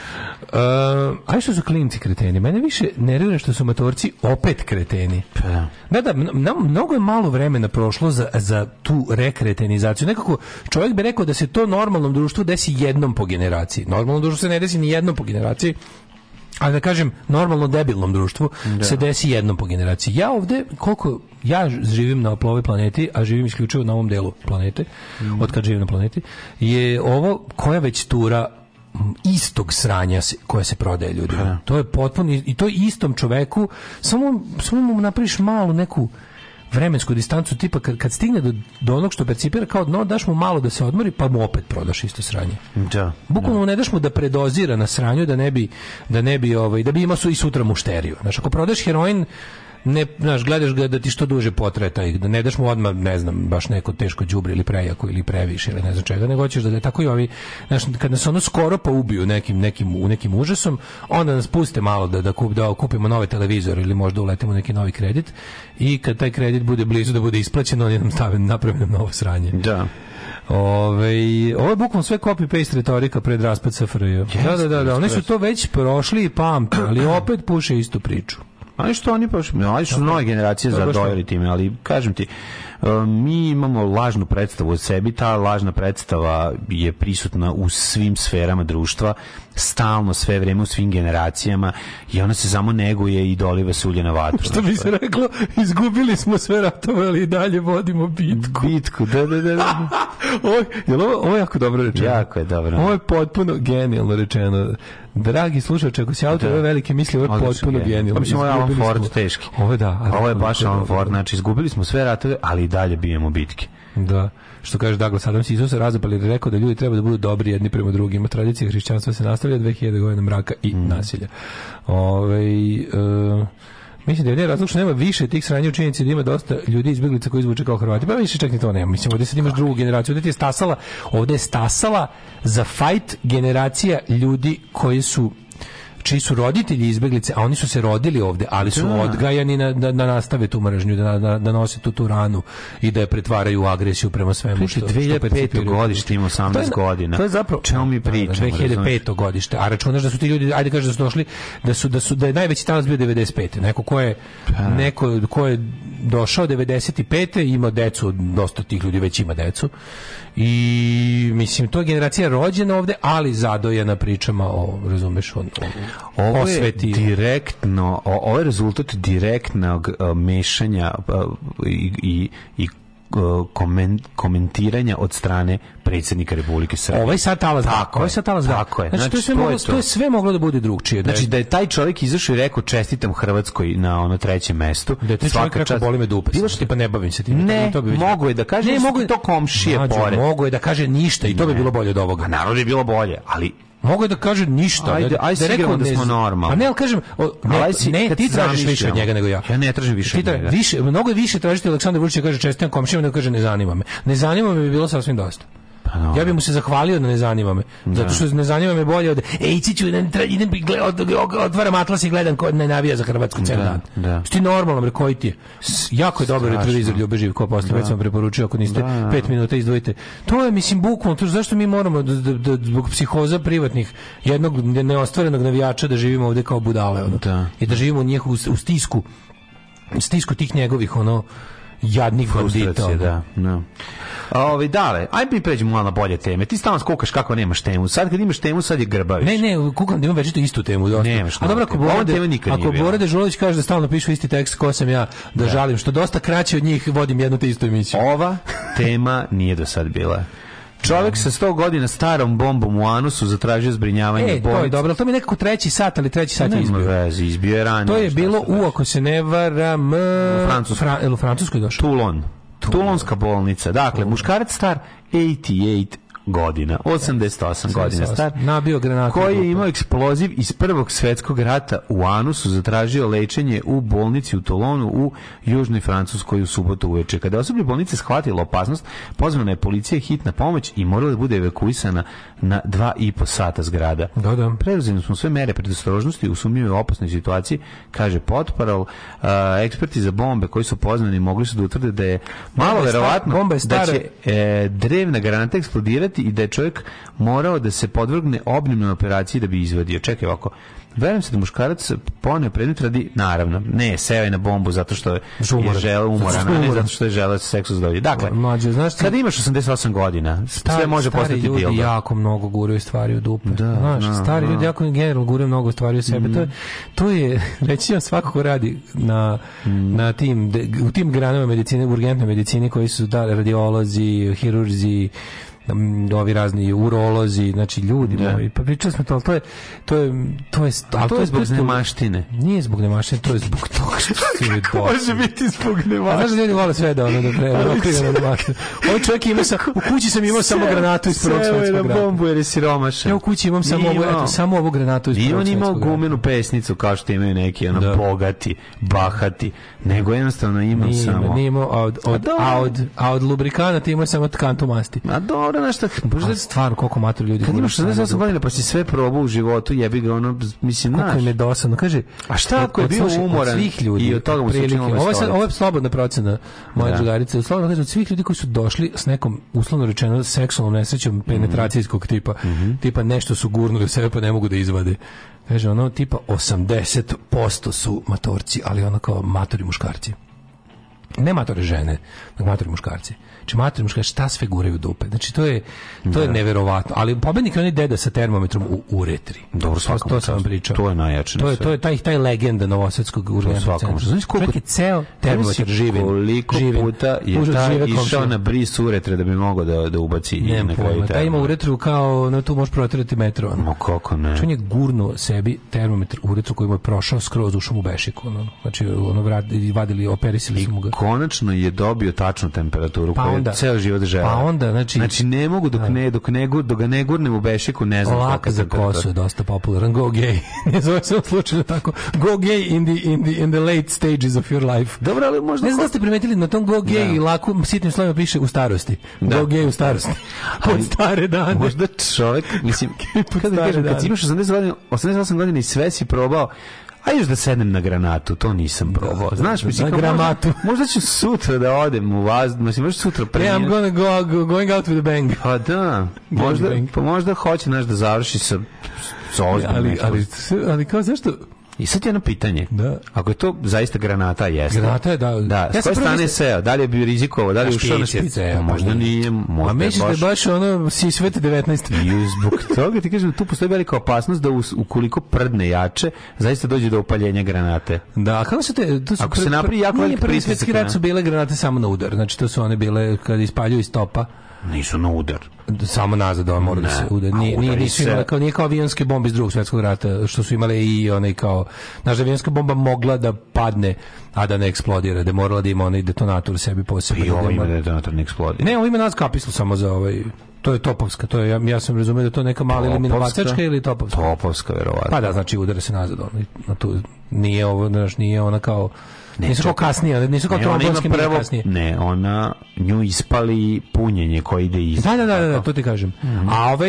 Uh, a što su klinci kreteni? Mene više nervira što su matorci opet kreteni. Pa da, da, da nam mnogo je malo vremena prošlo za, za tu rekretenizaciju. Nekako čovjek bi rekao da se to normalnom društvu desi jednom po generaciji. Normalno društvo se ne desi ni jednom po generaciji ali da kažem, normalno debilnom društvu da. se desi jednom po generaciji. Ja ovde, koliko ja živim na ovoj planeti, a živim isključivo na ovom delu planete, mm. od kad živim na planeti, je ovo koja već tura istog sranja se, koje se prodaje ljudima. Da. To je potpuno, i to istom čoveku, samo, samo mu napraviš malu neku vremensku distancu tipa kad, kad stigne do, do onog što percipira kao dno, daš mu malo da se odmori pa mu opet prodaš isto sranje. Da. Bukvalno da. ne daš mu da predozira na sranju da ne bi da ne bi ovaj da bi imao su i sutra mušteriju. Znaš, ako prodaš heroin ne, znaš, gledaš ga da ti što duže potraje taj, da ne daš mu odmah, ne znam, baš neko teško đubri ili prejako ili previše ili ne znam čega, nego hoćeš da, da tako i ovi, znaš, kad nas ono skoro pa ubiju nekim, nekim, u nekim užasom, onda nas puste malo da, da, kup, da kupimo nove televizore ili možda uletimo neki novi kredit i kad taj kredit bude blizu da bude isplaćen, oni nam stave napravljeno novo sranje. Da. Ove, ovo je bukvalno sve copy-paste retorika pred raspad SFRJ. Yes, da, da, da, da, oni su to već prošli i pamte, ali *clears throat* opet puše istu priču. Ali što oni pa ali su nove generacije zadojili time, ali kažem ti, e, mi imamo lažnu predstavu o sebi, ta lažna predstava je prisutna u svim sferama društva stalno sve vrijeme u svim generacijama i ona se samo neguje i doliva sulje na vatru. Što bi se dakle. reklo, izgubili smo sve ratove, ali i dalje vodimo bitku. Bitku, da, da, da. da. *laughs* ovo, je ovo, ovo jako dobro rečeno. Jako je dobro. Ovo je potpuno genijalno rečeno. Dragi slušač, ako si autor da. ove velike misli, ovo je potpuno genijalno. Mislim, ovo je Alan Ford smo... teški. Ovo je da. Ovo je baš Alan Ford, znači izgubili smo sve ratove, ali i dalje bijemo bitke. Da što kaže Douglas Adams Isus razapali i rekao da ljudi treba da budu dobri jedni prema drugima. Tradicija hrišćanstva se nastavlja 2000 godina mraka i mm. nasilja. Ove, ovaj, e, Mislim da je ne razlog što nema više tih sranje učinjenici da ima dosta ljudi izbjeglica koji izvuče kao Hrvati. Pa više čak ni to nema. Mislim, ovdje sad imaš da. drugu generaciju. Ovdje je stasala, ovdje je stasala za fight generacija ljudi koji su čiji su roditelji izbeglice, a oni su se rodili ovde, ali su da. odgajani na, na, da nastave tu mržnju, da, da, da nose tu, tu ranu i da je pretvaraju u agresiju prema svemu što, 2005. što godište ima 18 to je, godina. To je zapravo... Čemu mi da, da, pričamo? 2005. godište. A računaš da su ti ljudi, ajde kažeš da su došli, da su, da su da je najveći talas bio 95. Neko ko je, da. neko ko je došao 95. ima decu, dosta tih ljudi već ima decu. I mislim, to je generacija rođena ovde, ali zadojena pričama o, razumeš, o ovo posvetio. je direktno, ovo rezultat direktnog e, mešanja e, i, i, i e, komentiranja od strane predsednika Republike Srbije. Ovaj sad talas da, tako, ovaj sad talas da. tako je. Znači, znači to, je znači, sve to, moglo, je to. to je sve moglo da bude drugčije. Da znači da je, taj čovjek izašao i rekao čestitam Hrvatskoj na ono trećem mestu. Da je taj čovjek rekao čast... boli me dupe. Bilo što pa ne bavim se tim. Ne, to bi mogu je da kaže ne, mogu je to komšije Nađu, pored. Mogu je da kaže ništa i to ne. bi bilo bolje od ovoga. A pa narod je bilo bolje, ali Mogu da kažem ništa. Ajde, aj da rekao da smo normalni. Pa ne, al kažem, o, ne, aj si, ne ti tražiš više od njega nego ja. Ja ne tražim više. Ti tra, više, mnogo više tražiš tražiti Aleksandar Vučić kaže čestitam komšijama, da kaže ne zanima me. Ne zanima me bi bilo sasvim dosta. Pa ja bih mu se zahvalio da ne zanima me. Da. Zato što ne zanima me bolje od e ići ću idem, idem gled, otvaram Atlas i gledam ko ne za Hrvatsku ceo da, dan. Da. Što je normalno, bre, koji ti je? Jako je dobar da retrovizor Ljube ko posle već sam preporučio ako niste 5 minuta izdvojite. To je mislim bukvalno, to zašto mi moramo zbog psihoza privatnih jednog neostvarenog navijača da živimo ovde kao budale ono. Da. I da živimo u njih u, u stisku u stisku tih njegovih ono jadnih bandita. Da, no. Da. A, ovaj, dale, ajde mi pređemo malo na bolje teme. Ti stalno skukaš kako nemaš temu. Sad kad imaš temu, sad je grbaviš. Ne, ne, kukam da imam već tu istu temu. Dosta. Nemaš. A dobro, ako Borade, ako Borade Žulović kaže da stalno pišu isti tekst, ko sam ja da, da. žalim, što dosta kraće od njih vodim jednu te istu emisiju. Ova tema nije do sad bila. Čovek sa 100 godina starom bombom u anusu zatražio zbrinjavanje e, bolnice. to je dobro, to mi je nekako treći sat, ali treći sat ne, pa je izbio. Vezi, izbio je ranije. To je bilo u, ako se ne varam, u eh, Francuskoj. Fra, u Francuskoj došlo. Toulon. Toulonska bolnica. Dakle, Toulon. muškarac star 88 godina. 88 godina star. Nabio granatu. Koji je imao eksploziv iz Prvog svetskog rata u anusu, zatražio lečenje u bolnici u Tolonu u južnoj Francuskoj u subotu uveče. Kada osoblje bolnice shvatilo opasnost, pozvana je policija hitna pomoć i morala da bude evakuisana na dva i po sata zgrada. Da, da. Preuzeli smo sve mere predostrožnosti u sumnjivoj opasnoj situaciji, kaže potparol. Uh, eksperti za bombe koji su poznani mogli su da utvrde da je malo bomba verovatno star, je da će e, drevna granata eksplodirati i da je čovjek morao da se podvrgne obnimnoj operaciji da bi izvadio. Čekaj ovako, Verujem se da muškarac pone predmet radi, naravno, ne, seo je na bombu zato što je želeo umoran, a ne zato što je želeo da seksu zadovolji. Dakle, Mlađe, znaš, kada imaš 88 godina, stari, sve može postati bilo. Stari ljudi dilda. jako mnogo guraju stvari u dupe. Da, znaš, no, da, stari no. Da. ljudi jako generalno guraju mnogo stvari u sebe. Mm. To, je, to *laughs* je, reći ja svako ko radi na, mm. na tim, de, u tim granama medicine, urgentne medicine koji su da, radiolozi, hirurzi, ovi razni urolozi, znači ljudi da. moji. Pa pričali smo to, ali to je to je to je to, je, to je zbog nemaštine. Nije zbog nemaštine, to je zbog toga što se vidi. *laughs* Može biti zbog nemaštine. Znaš da ljudi vole sve da ono da pre, da ono Ovaj čovjek ima sa u kući sam imao samo granatu iz prvog svetskog rata. bombu jer je siromašan. Ja u kući imam samo ovo, eto, samo ovu granatu iz prvog svetskog rata. I on imao gumenu pesnicu kao što imaju neki ono da. bogati, bahati, nego jednostavno imao samo. Nije imao, a od, a od, a od lubrikanata imao samo tkantu masti. a dobro, fora našta... Pa možda stvar koliko matur ljudi. Kad imaš 68 godina pa si sve probao u životu, jebi ga ono, mislim, znaš. Kako im je dosadno, kaže. A šta ako je bio umoran svih ljudi, i od toga mu se učinilo ovo, je, ovo je slobodna procena moje da. drugarice. Slobodno kaže, od svih ljudi koji su došli s nekom, uslovno rečeno, seksualnom nesrećom penetracijskog tipa, mm -hmm. tipa nešto su gurnuli u sebe pa ne mogu da izvade. Kaže, ono, tipa 80% su matorci, ali ono kao matori muškarci. Ne matore žene, nego matori muškarci. Znači, materom šta sve guraju dupe. Znači, to je, to je da. neverovatno. Ali pobednik je onaj deda sa termometrom u, u retri. Dobro, svakom. To, to sam pričao. To je najjače. To je, to je taj, taj legenda Novosadskog urbanjaka centra. Znači, koliko je ceo termometar živin. Koliko puta je taj išao na bris uretre da bi mogao da, da ubaci i na kraju Taj ima uretru kao, na tu možeš protirati metro. Ono. No, kako ne? Znači, on je gurno sebi termometar uretru koji mu je prošao skroz ušao mu bešiku. Ono. Znači, ono vrat, vadili, operisili su mu ga. konačno je dobio tačnu temperaturu pa onda, ceo život žele. Pa onda, znači... Znači, ne mogu dok, da. ne, dok, ne, dok ga ne gurnem u bešiku, ne znam Lak za kosu je dosta popularan. Go gay. *laughs* ne zove se slučajno tako. Go gay in the, in, the, in the late stages of your life. Dobro, ali možda... Ne znam da ste primetili, na tom go gay da. laku, sitnim slovima piše u starosti. Da. Go gay u starosti. *laughs* Pod stare dane. Možda čovjek, mislim, *laughs* kada kažem, kad imaš 80 godina, 88 godina i sve si probao, a još da sednem na granatu, to nisam da, probao. Da, Znaš, da, mislim, na granatu. Možda, *laughs* možda, ću sutra da odem u vaz, mislim, možda sutra pa pre. Yeah, I'm gonna go, go, going out with a bang. Pa da, možda, pa možda hoće naš da završi sa, sa ozbiljom. Ali, ali, ali, ali kao zašto, I sad je jedno pitanje. Da. Ako je to zaista granata, jeste. Granata je, da. Da, ja s koje strane je Da li je bio rizikovao? Da li je pa ušao na špice? E, pa možda pa- nije. Možda A misliš da baš ono si svete 19. I zbog toga ti kažem, da tu postoji velika opasnost da us, ukoliko prdne jače, zaista dođe do opaljenja granate. Da, a kako se te... To su Ako pr, se napravi jako veliki prvi svjetski rad su bile granate samo na udar. Znači, to su one bile kad ispaljuju iz topa Nisu na udar. Samo nazad on mora da se udar. Nije, nije, nisu imale, kao, nije kao avionske bombe iz drugog svjetskog rata, što su imale i onaj kao... Znaš, avionska bomba mogla da padne, a da ne eksplodira, da morala da ima onaj detonator sebi posebno. Pa I da ovo ovaj ima da detonator ne eksplodira. Ne, ovo ovaj ima nas kapislu samo za ovaj to je Topovska, to je, ja, ja sam razumeo da to neka mala ili Minovacačka ili Topovska. Topovska, verovatno. Pa da, znači udara se nazad, on, na tu, nije ovo, znači nije ona kao Ne, nisu kao kasnije, nisu kao ne, trombonske, kasnije. Ne, ona nju ispali punjenje koje ide iz. Da, da, da, da, da to ti kažem. Mm -hmm. A ove,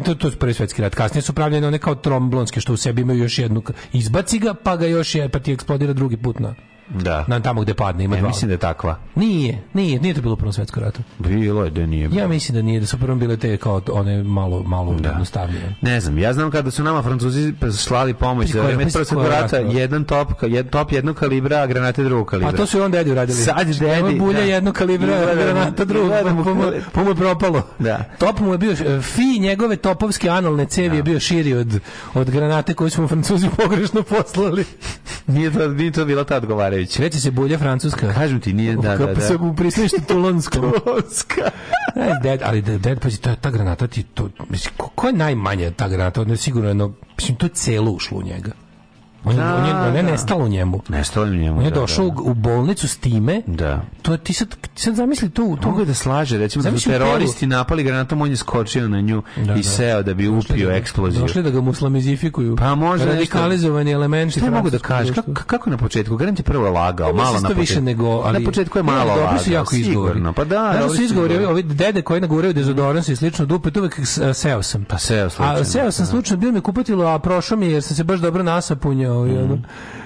e, to, to su prvi svetski rat, kasnije su pravljene one kao tromblonske, što u sebi imaju još jednu, izbaci ga, pa ga još je, pa ti eksplodira drugi put na. Da. Na tamo gde padne ima ja, e, dva. mislim da je takva. Nije, nije, nije to bilo u Prvom svetskom ratu. Bilo je da nije. Bilo. Ja mislim da nije, da su prvom bile te kao one malo malo da. jednostavnije. Ne znam, ja znam kada su nama Francuzi slali pomoć za vreme Prvog svetskog rata, jedan top, jedan top jednog kalibra, a granate drugog kalibra. A to su i on dedi uradili. Sad dedi. bulja da. jednog kalibra, a granata drugog. Pa, pa mu je propalo. Da. Top mu je bio e, fi njegove topovske analne cevi da. je bio širi od od granate koju su mu Francuzi *laughs* pogrešno poslali. nije to, nije to bila ta odgovara Lazarević. Reče se bolje francuska. Pa kažem ti, nije, da, da, da. Se mu tu *laughs* Tulonskom. Tulonska. *laughs* dead, ali dead, pazi, ta, ta granata ti, to, mislim, ko, ko je najmanje ta granata? Ono je sigurno jedno, mislim, to je celo ušlo u njega. On, da, on je, on je da. nestalo u njemu. Nestalo u njemu. On je da, došao da, u da. bolnicu s time. Da. To ti sad, sad zamisli to. tu. Mogu da slaže, recimo da su teroristi napali granatom, on je skočio na nju da, i da. seo da bi upio eksploziju. Došli da ga muslamizifikuju. Pa možda radikalizovani elementi. Šta mogu da kažeš? Kako, kako na početku? Garant je prvo lagao, pa malo na početku. nego, ali na početku je malo lagao. Dobro su jako izgovori. Pa da, dobro su izgovori. Ovi dede koji naguraju dezodorans i slično dupe, to uvek seo sam. Pa seo slučajno. A seo sam slučajno, bio mi kupatilo, a prošao mi jer sam se baš dobro nasapunjao ovo i mhm. ono.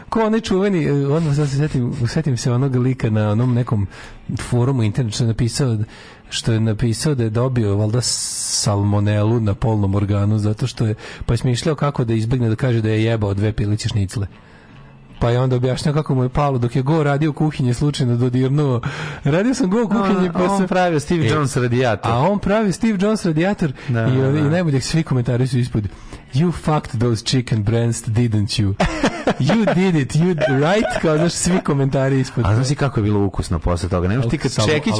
Ko onaj čuveni, e, onda sad se setim, setim se onog lika na onom nekom forumu internetu što je napisao što je napisao da je dobio valjda salmonelu na polnom organu zato što je, pa je smišljao kako da izbegne da kaže da je jebao dve piliće šnicle pa je onda objašnjao kako mu je palo dok je Go radio u kuhinji slučajno dodirnuo. Radio sam Go u kuhinji pa sam... On pravi Steve e, Jones radijator. A on pravi Steve Jones radijator da, i, da. i da. najbolje svi komentari su ispod You fucked those chicken breasts, didn't you? You did it, you right, kao znaš, svi komentari ispod. A znaš si kako je bilo ukusno posle toga, nemaš ti kad čekiću,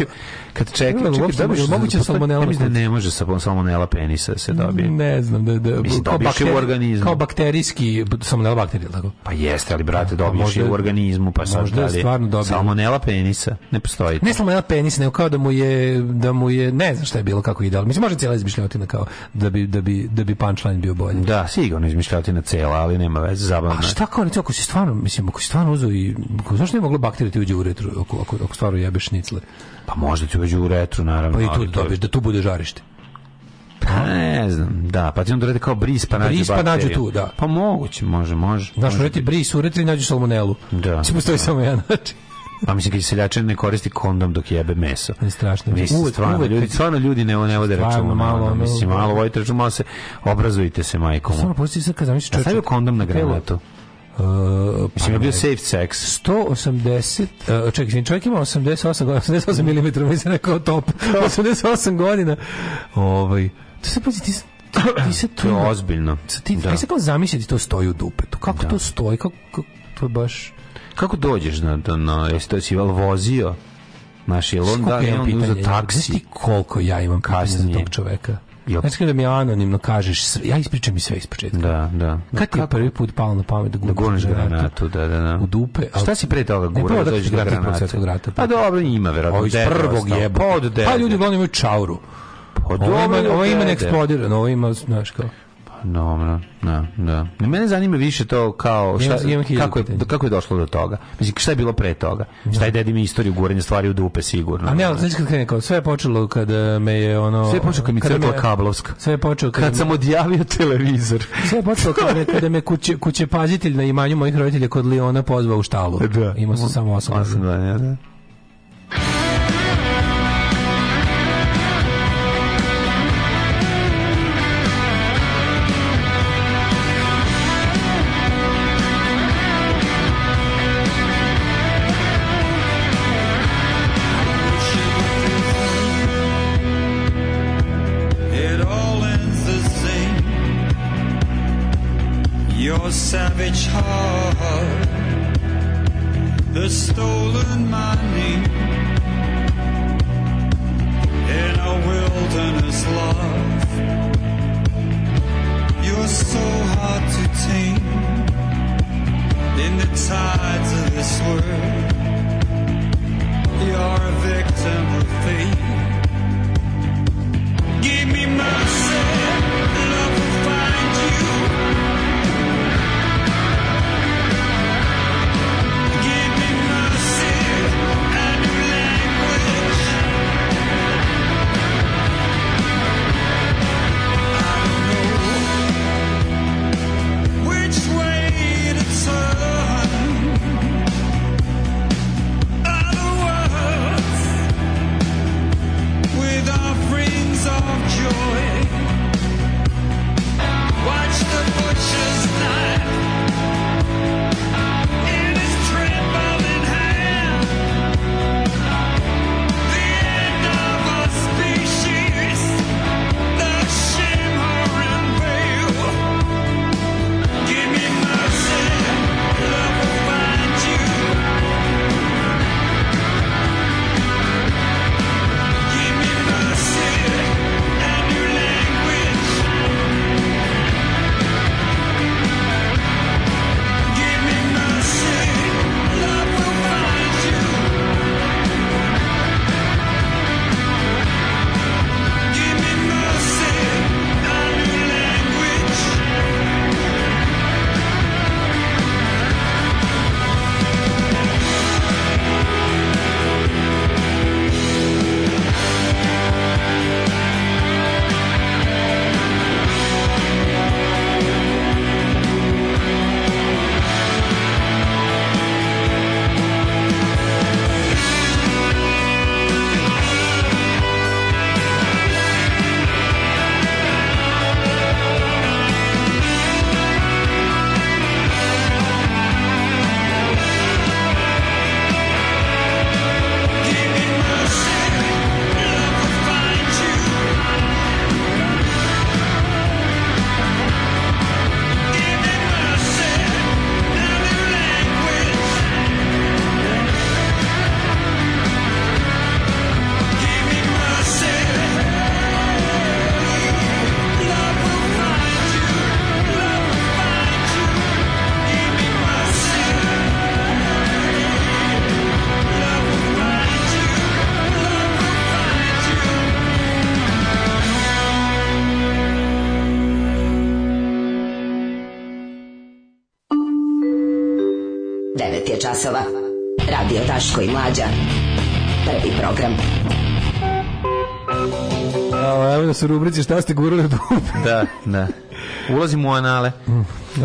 kad čekiću, čekaj, čekaj, dobiš, moguće pa pa salmonela. Ne, da ne može salmonela penisa se dobije. Ne znam, da, da, Mislim, kao, bakteri, u organizmu. kao bakterijski, salmonela bakterija, tako? Pa jeste, ali brate, dobiješ je u organizmu, pa sad možda da stvarno dobiješ. Salmonela penisa, ne postoji. Ne salmonela penisa, nego kao da mu je, da mu je, ne znam šta je bilo kako ide, ali mislim, može cijela izmišljotina kao da bi, da bi, da bi punchline bio bolji. Da, sigurno na cela, ali nema veze, zabavno. A šta kao recimo, ako si stvarno, mislim, ako si stvarno uzeo i ako, znaš da ne moglo bakterije da ti uđe u retru, ako, ako, ako stvarno jebeš nicle? Pa možda ti uđe u retru, naravno. Pa i tu dobiješ, da tu bude žarište. Pa ne znam, da, pa ti onda urede kao bris pa nađu bris pa nađu tu, da. Pa moguće, može, može. Znaš, uredi bris, i nađu salmonelu. Da. Mislim, postoji da. samo jedan način. Pa mislim kad seljačin ne koristi kondom dok jebe meso. Ne strašno. Mislim, uvek, stvarno, uvek, ljudi, stvarno ljudi ne, ne vode računa. Malo, ono, mislim, da. malo vojte računa, malo se obrazujte se majkom. Stvarno, postoji sad kad zamisliš čovječe. Stavio kondom na granatu. Uh, Mislim, je bio pa, safe sex. 180, uh, e, čekaj, čovjek ima 88 godina, 88 mm, mislim, rekao top, 88 *laughs* godina. Ovaj, to se pazi, ti, ti, se to... To je ozbiljno. Ti, da. da ti se kao zamisliti to stoji u dupetu. Kako da. to stoji? Kako, kako, to je baš... Kako dođeš na, na, na jesi to si val vozio? Znaš, je on da je on za taksi? koliko ja imam kasnije za tog čoveka? Jop. Znači da mi anonimno kažeš sve, ja ispričam i sve iz početka. Da, da. Kad ti je prvi put palo na pamet da, da gurneš granatu, granatu? da, da, da. U dupe. Ali... Šta si pre toga pa gurao da dođeš granatu? Rata, pa, pa dobro, ima verovatno. Ovo iz prvog jeba. Pa, pa ljudi uglavnom imaju čauru. Pa dobro, ovo ima neeksplodirano, ovo ima, znaš kao. Dobro, da, da. Mene zanima više to kao šta, ja, kako, je, kako je došlo do toga. Mislim, šta je bilo pre toga? Da. Šta je dedi mi istoriju guranja stvari u dupe sigurno. A ne, ali znači kad krene, kao, sve je počelo kada eh, me je ono... Sve je počelo kad mi crkla kablovska. Sve je počelo kad, kad me... sam odjavio televizor. Sve je počelo kada, kada me kuće, kućepazitelj na imanju mojih roditelja kod Leona pozvao u štalu. Da. Imao sam samo osam. Osam, da, da. a savage heart that's stolen my name in a wilderness love. You're so hard to tame in the tides of this world. You're a victim of fate. Give me mercy. časova. Radio Daško i Mlađa. Prvi program. Evo, evo da su rubrici šta ste gurali od *laughs* Da, da. Ulazimo u anale.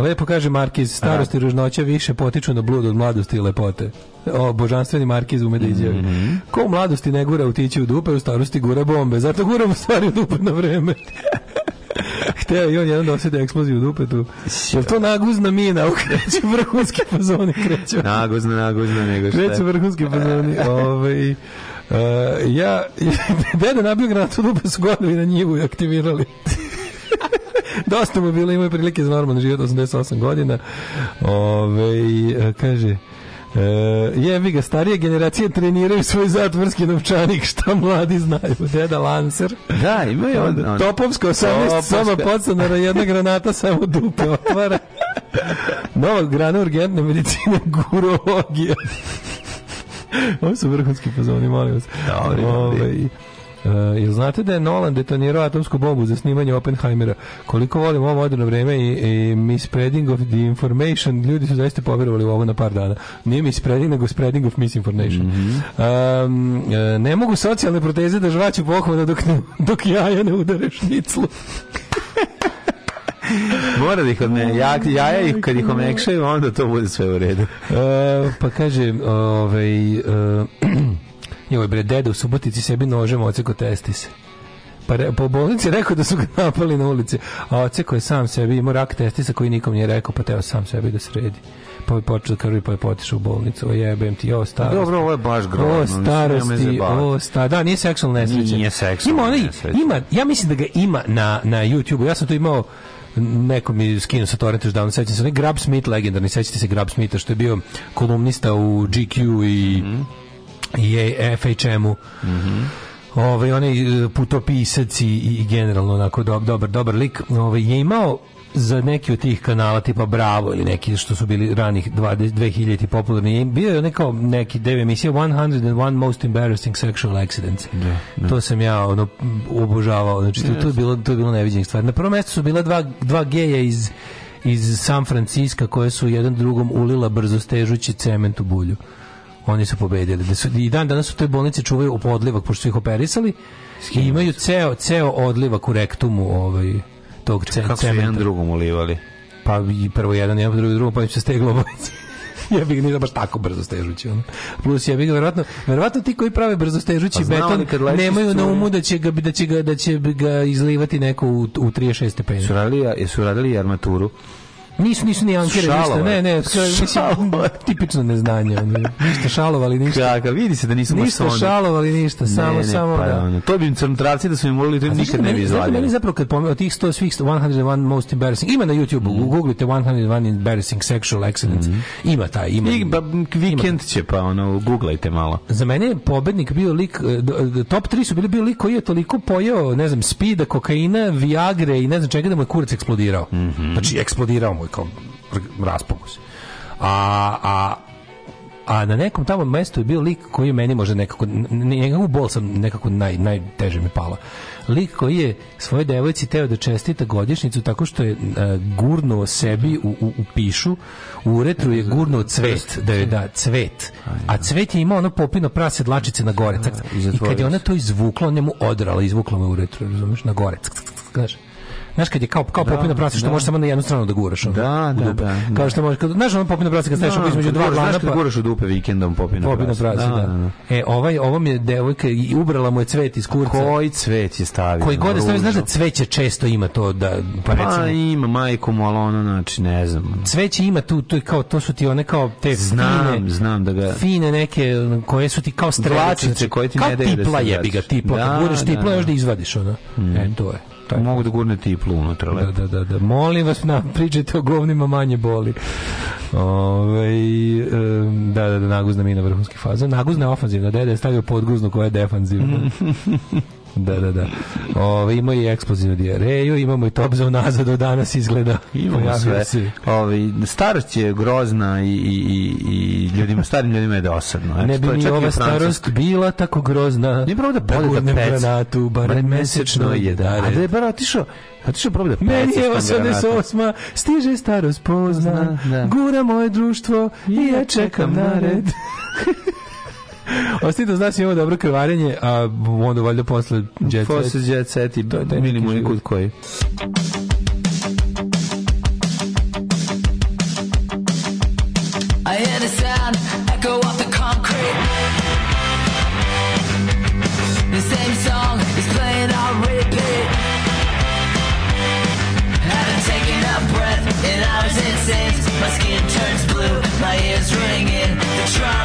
Lepo kaže Markiz, starost i ružnoća više potiču na blud od mladosti i lepote. O, božanstveni Markiz ume da izjavi. Mhm. Ko u mladosti ne gura utići u dupe, u starosti gura bombe. Zato guramo stvari u dupe na vreme. Hteo i on jedan dosjede eksploziju u dupetu. Je to naguzna mina? Kreću vrhunski fazoni. Kreću. Naguzna, naguzna, nego šta. Kreću vrhunski fazoni. *laughs* Ove, ovaj, Uh, ja, *laughs* deda nabio granatu dupe pa su godinu na njivu i aktivirali. *laughs* Dosta mu bilo imao je prilike za normalno život 88 godina. Ove, ovaj, eh, kaže, E, mi ga, starije generacije treniraju svoj zatvorski novčanik, šta mladi znaju, *laughs* deda Lancer. Da, ima je on, on. Topovska 18, samo podstanara, jedna granata samo dupe otvara. *laughs* Nova grana urgentne medicine, gurologija. *laughs* Ovo su vrhunski pozovni, molim vas. Dobre, Ove, ovaj, Uh, jel znate da je Nolan detonirao atomsku bombu za snimanje Oppenheimera? Koliko volim ovo moderno vreme i, i mispreading of the information, ljudi su zaista povjerovali u ovo na par dana. Nije mispreading, nego spreading of misinformation. Mm -hmm. um, ne mogu socijalne proteze da žvaću pohvada dok, ne, dok jaja ne udare šniclu. *laughs* Mora da ih odme, ja, da jaja ih kad ih omekšaju, onda to bude sve u redu. Uh, pa kaže, ovaj, uh, *clears throat* Joj bre, deda u Subotici sebi nožem oceko testise. Pa re, po bolnici rekao da su ga *laughs* napali na ulici, a oceko je sam sebi imao rak testisa koji nikom nije rekao, pa teo sam sebi da sredi pa je počeo krvi, pa je potišao u bolnicu. O jebem ti, o starosti. Dobro, ovo je baš grozno. O starosti, o starosti. Da, nije seksualna nesreća. Nije seksualna ima, onaj, ima, ja mislim da ga ima na, na YouTube-u. Ja sam to imao neko mi skinuo sa torrenta davno, sećam se, Grab Smith legendarni, sećate se Grab Smitha što je bio kolumnista u GQ i mm -hmm je FHM-u. Mhm. Mm ovaj onaj e, putopisac i, i generalno onako dob, dobar dobar lik, ovaj je imao za neki od tih kanala tipa Bravo ili neki što su bili ranih 20, 2000 popularni bio je neko neki dev emisija 101 most embarrassing sexual accidents da, da. to sam ja ono obožavao znači to, to je bilo to je bilo neviđenih stvari na prvom mestu su bila dva dva geja iz iz San Francisca koje su jedan drugom ulila brzo stežući cement u bulju oni su pobedili. Da su, I dan danas u toj bolnici čuvaju odlivak, pošto su ih operisali, i imaju ceo, ceo odlivak u rektumu ovaj, tog cementa. Kako su jedan drugom ulivali? Pa prvo jedan, jedan drugi drugom, pa im se steglo obojice. *laughs* ja bih nisam baš tako brzo stežući ono. Plus ja bih verovatno, verovatno ti koji prave brzo stežući pa, beton nemaju na umu da, da će ga da će ga da će ga izlivati neko u, u 36 stepeni. Su radili, su radili armaturu Nisu, nisu ni ankere, ništa. Ne, ne, mislim, tipično neznanje. Ono, ništa šalovali, ništa. Kaka, vidi se da nisu baš masoni. Ništa šalovali, ništa, samo, ne, ne, samo. Pa, da. ono, to bi im crnotravci da su im morali, to im nikad ne bi izvadili. Meni zapravo kad pomenuo tih 100 svih 101 most embarrassing, ima na YouTube, mm. googlite 101 embarrassing sexual accidents. Mm. Ima taj, ima. I, ba, vikend će pa, ono, googlajte malo. Za mene je pobednik bio lik, e, e, top 3 su bili bio lik koji je toliko pojeo, ne znam, spida, kokaina, viagre i ne znam čega da mu je kurac eksplodirao. Mm -hmm. Znači, eksplodirao mu ovaj kao raspogu A, a a na nekom tamo mestu je bio lik koji meni može nekako, nekakvu bol sam nekako naj, najteže mi pala. Lik koji je svojoj devojci teo da čestita godišnicu tako što je uh, gurnuo sebi u, u, u, pišu, u retru je gurnuo cvet, da je da, cvet. A cvet je imao ono popino prase dlačice na gore. I kad je ona to izvukla, on njemu odrala, izvukla mu u retru, razumiješ, na gore. Kaže znaš kad je kao kao da, popina prasa što da. može samo na jednu stranu da guraš. Ono, da, da, da, da, Kao što može, kad, znaš on popina prasa kad staješ no, da, između dva glana pa guraš u dupe vikendom popina, popina prasa. prasa da da. da, da. E ovaj ovom je devojka i ubrala mu je cvet iz kurca. Koji cvet je stavio? Koji god stavi, znaš da cveće često ima to da pa, pa recimo. Pa ima majku mu, ali ono znači ne znam. Cveće ima tu, to je kao to su ti one kao te znam, fine, znam da ga fine neke koje su ti kao strelice, koje ti ne daju da tipla jebi ga, tipla, da, guraš tipla još da izvadiš ona E mhm. to je. Taj. Mogu da gurnete i plu unutra. Da, da, da, da. Molim vas, na, pričajte o govnima manje boli. Ove, um, da, da, da, naguzna mina vrhunski faza. Naguzna je ofanzivna, da je stavio podgruznu koja je defanzivna. *laughs* Da, da, da. Ove, ima i eksplozivnu dijareju, imamo i top za unazad od danas izgleda. Imamo sve. Se. Ove, starost je grozna i, i, i ljudima, starim ljudima je dosadno. Da e, ne bi mi ova starost bila tako grozna. Ne pravo da bode da pec. granatu, barem mesečno je da. dare. A da je bar otišao, otišao pravo da pec. Meni je 88. Stiže starost pozna, da. gura moje društvo i ja čekam na red. *laughs* Osim da znaš imamo dobro krvarenje, a onda valjda posle jet set. Posle jet set i minimum je mili kut koji. I hear the sound echo off the concrete The same song is playing on repeat Haven't taken a breath in hours and since My skin turns blue, my ears ringing The trauma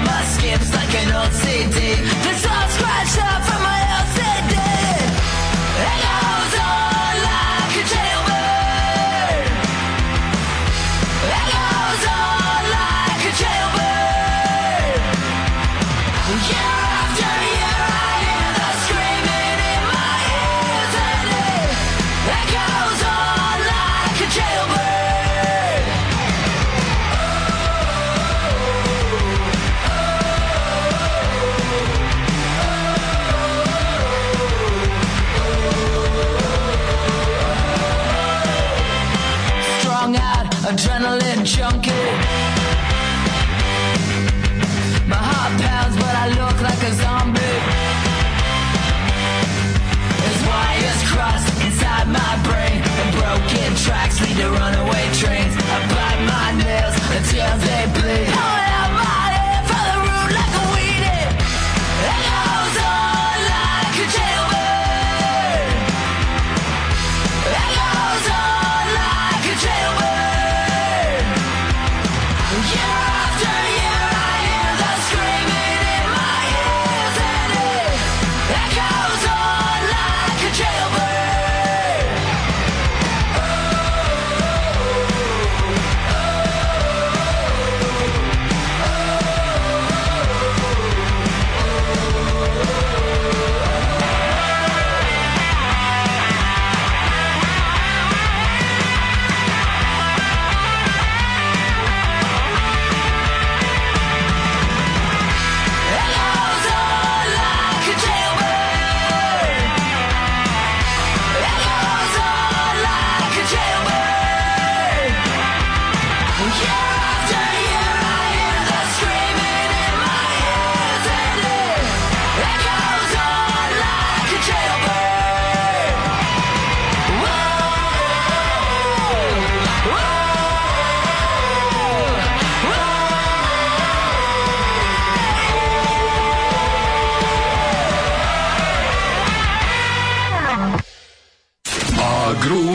between the runaway trains. I bite my nails until they bleed.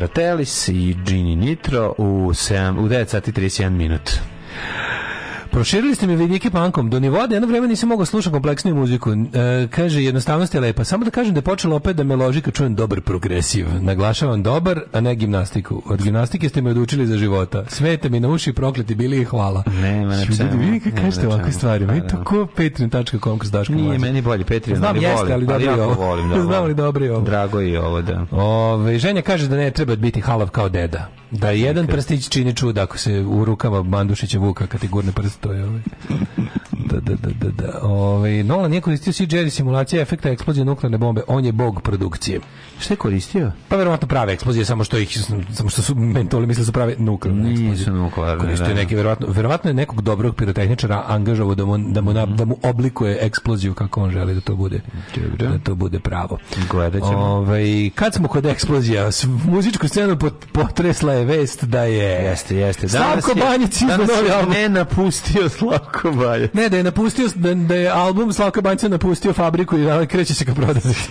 Fratellis i Gini Nitro u, 7, u 9 sati 31 minut. Proširili ste mi vidike pankom. Do nivoa da jedno vreme nisam mogao slušati kompleksniju muziku. E, kaže, jednostavnost je lepa. Samo da kažem da je počelo opet da me loži kad čujem dobar progresiv. Naglašavam dobar, a ne gimnastiku. Od gimnastike ste me odučili za života. Svete mi na uši prokleti bili i hvala. Da ne, ne, čemu. Vidi kako kažete ovakve stvari. Pa, to ko patreon.com kroz Daško Nije meni bolje Patreon, Znam, ali jeste, da, volim. Ali, ali jako volim. Znam li dobro je ovo. Drago je ovo, da. Ove, ženja kaže da ne treba biti halav kao deda. Da jedan prstić čini čud ako se u rukama Mandušića Vuka kategorne prst the, the, the, the Ovaj Nolan nije koristio CGI simulacije efekta eksplozije nuklearne bombe, on je bog produkcije. Šta je koristio? Pa verovatno prave eksplozije, samo što ih samo što su mentoli misle da su prave nuklearne eksplozije. nuklearne. Koristio da. neki verovatno verovatno je nekog dobrog pirotehničara angažovao da mu da mu, mhm. da mu oblikuje eksploziju kako on želi da to bude. Dobre. Da to bude pravo. Gledaćemo. Ovaj kad smo kod eksplozija, muzičku scenu potresla je vest da je Jeste, jeste. Slavko Banjac je, novi album. Ne napustio Slavko Banjac. Ne, da je napustio da, da je album Slavka Banjica napustio fabriku i kreće se ka prodazi. *laughs*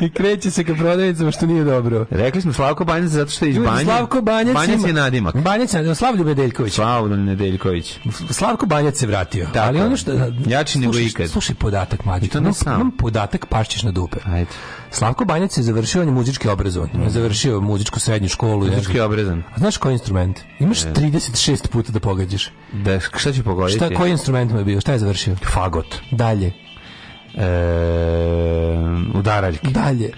I kreće se ka prodavnicama što nije dobro. Rekli smo Slavko Banjac zato što je iz Banje. Slavko Banjac, Banjac je nadimak. Banjac je Slavlju Bedeljković. Slavlju Nedeljković. Slavko Banjac se vratio. Tako, ali ono što... Jači nego ikad. Slušaj podatak, Mađi. To ne sam. Imam podatak, pašćeš na dupe. Ajde. Slavko Banjac je završio on je muzički obrazovanje. Mm. Završio muzičku srednju školu. Muzički obrazan. A znaš koji instrument? Imaš 36 e. puta da pogađaš. Da, šta će pogoditi? Šta, koji instrument mu je bio? Šta je završio? Fagot. Dalje. Ehm, udaraljke. Dalje.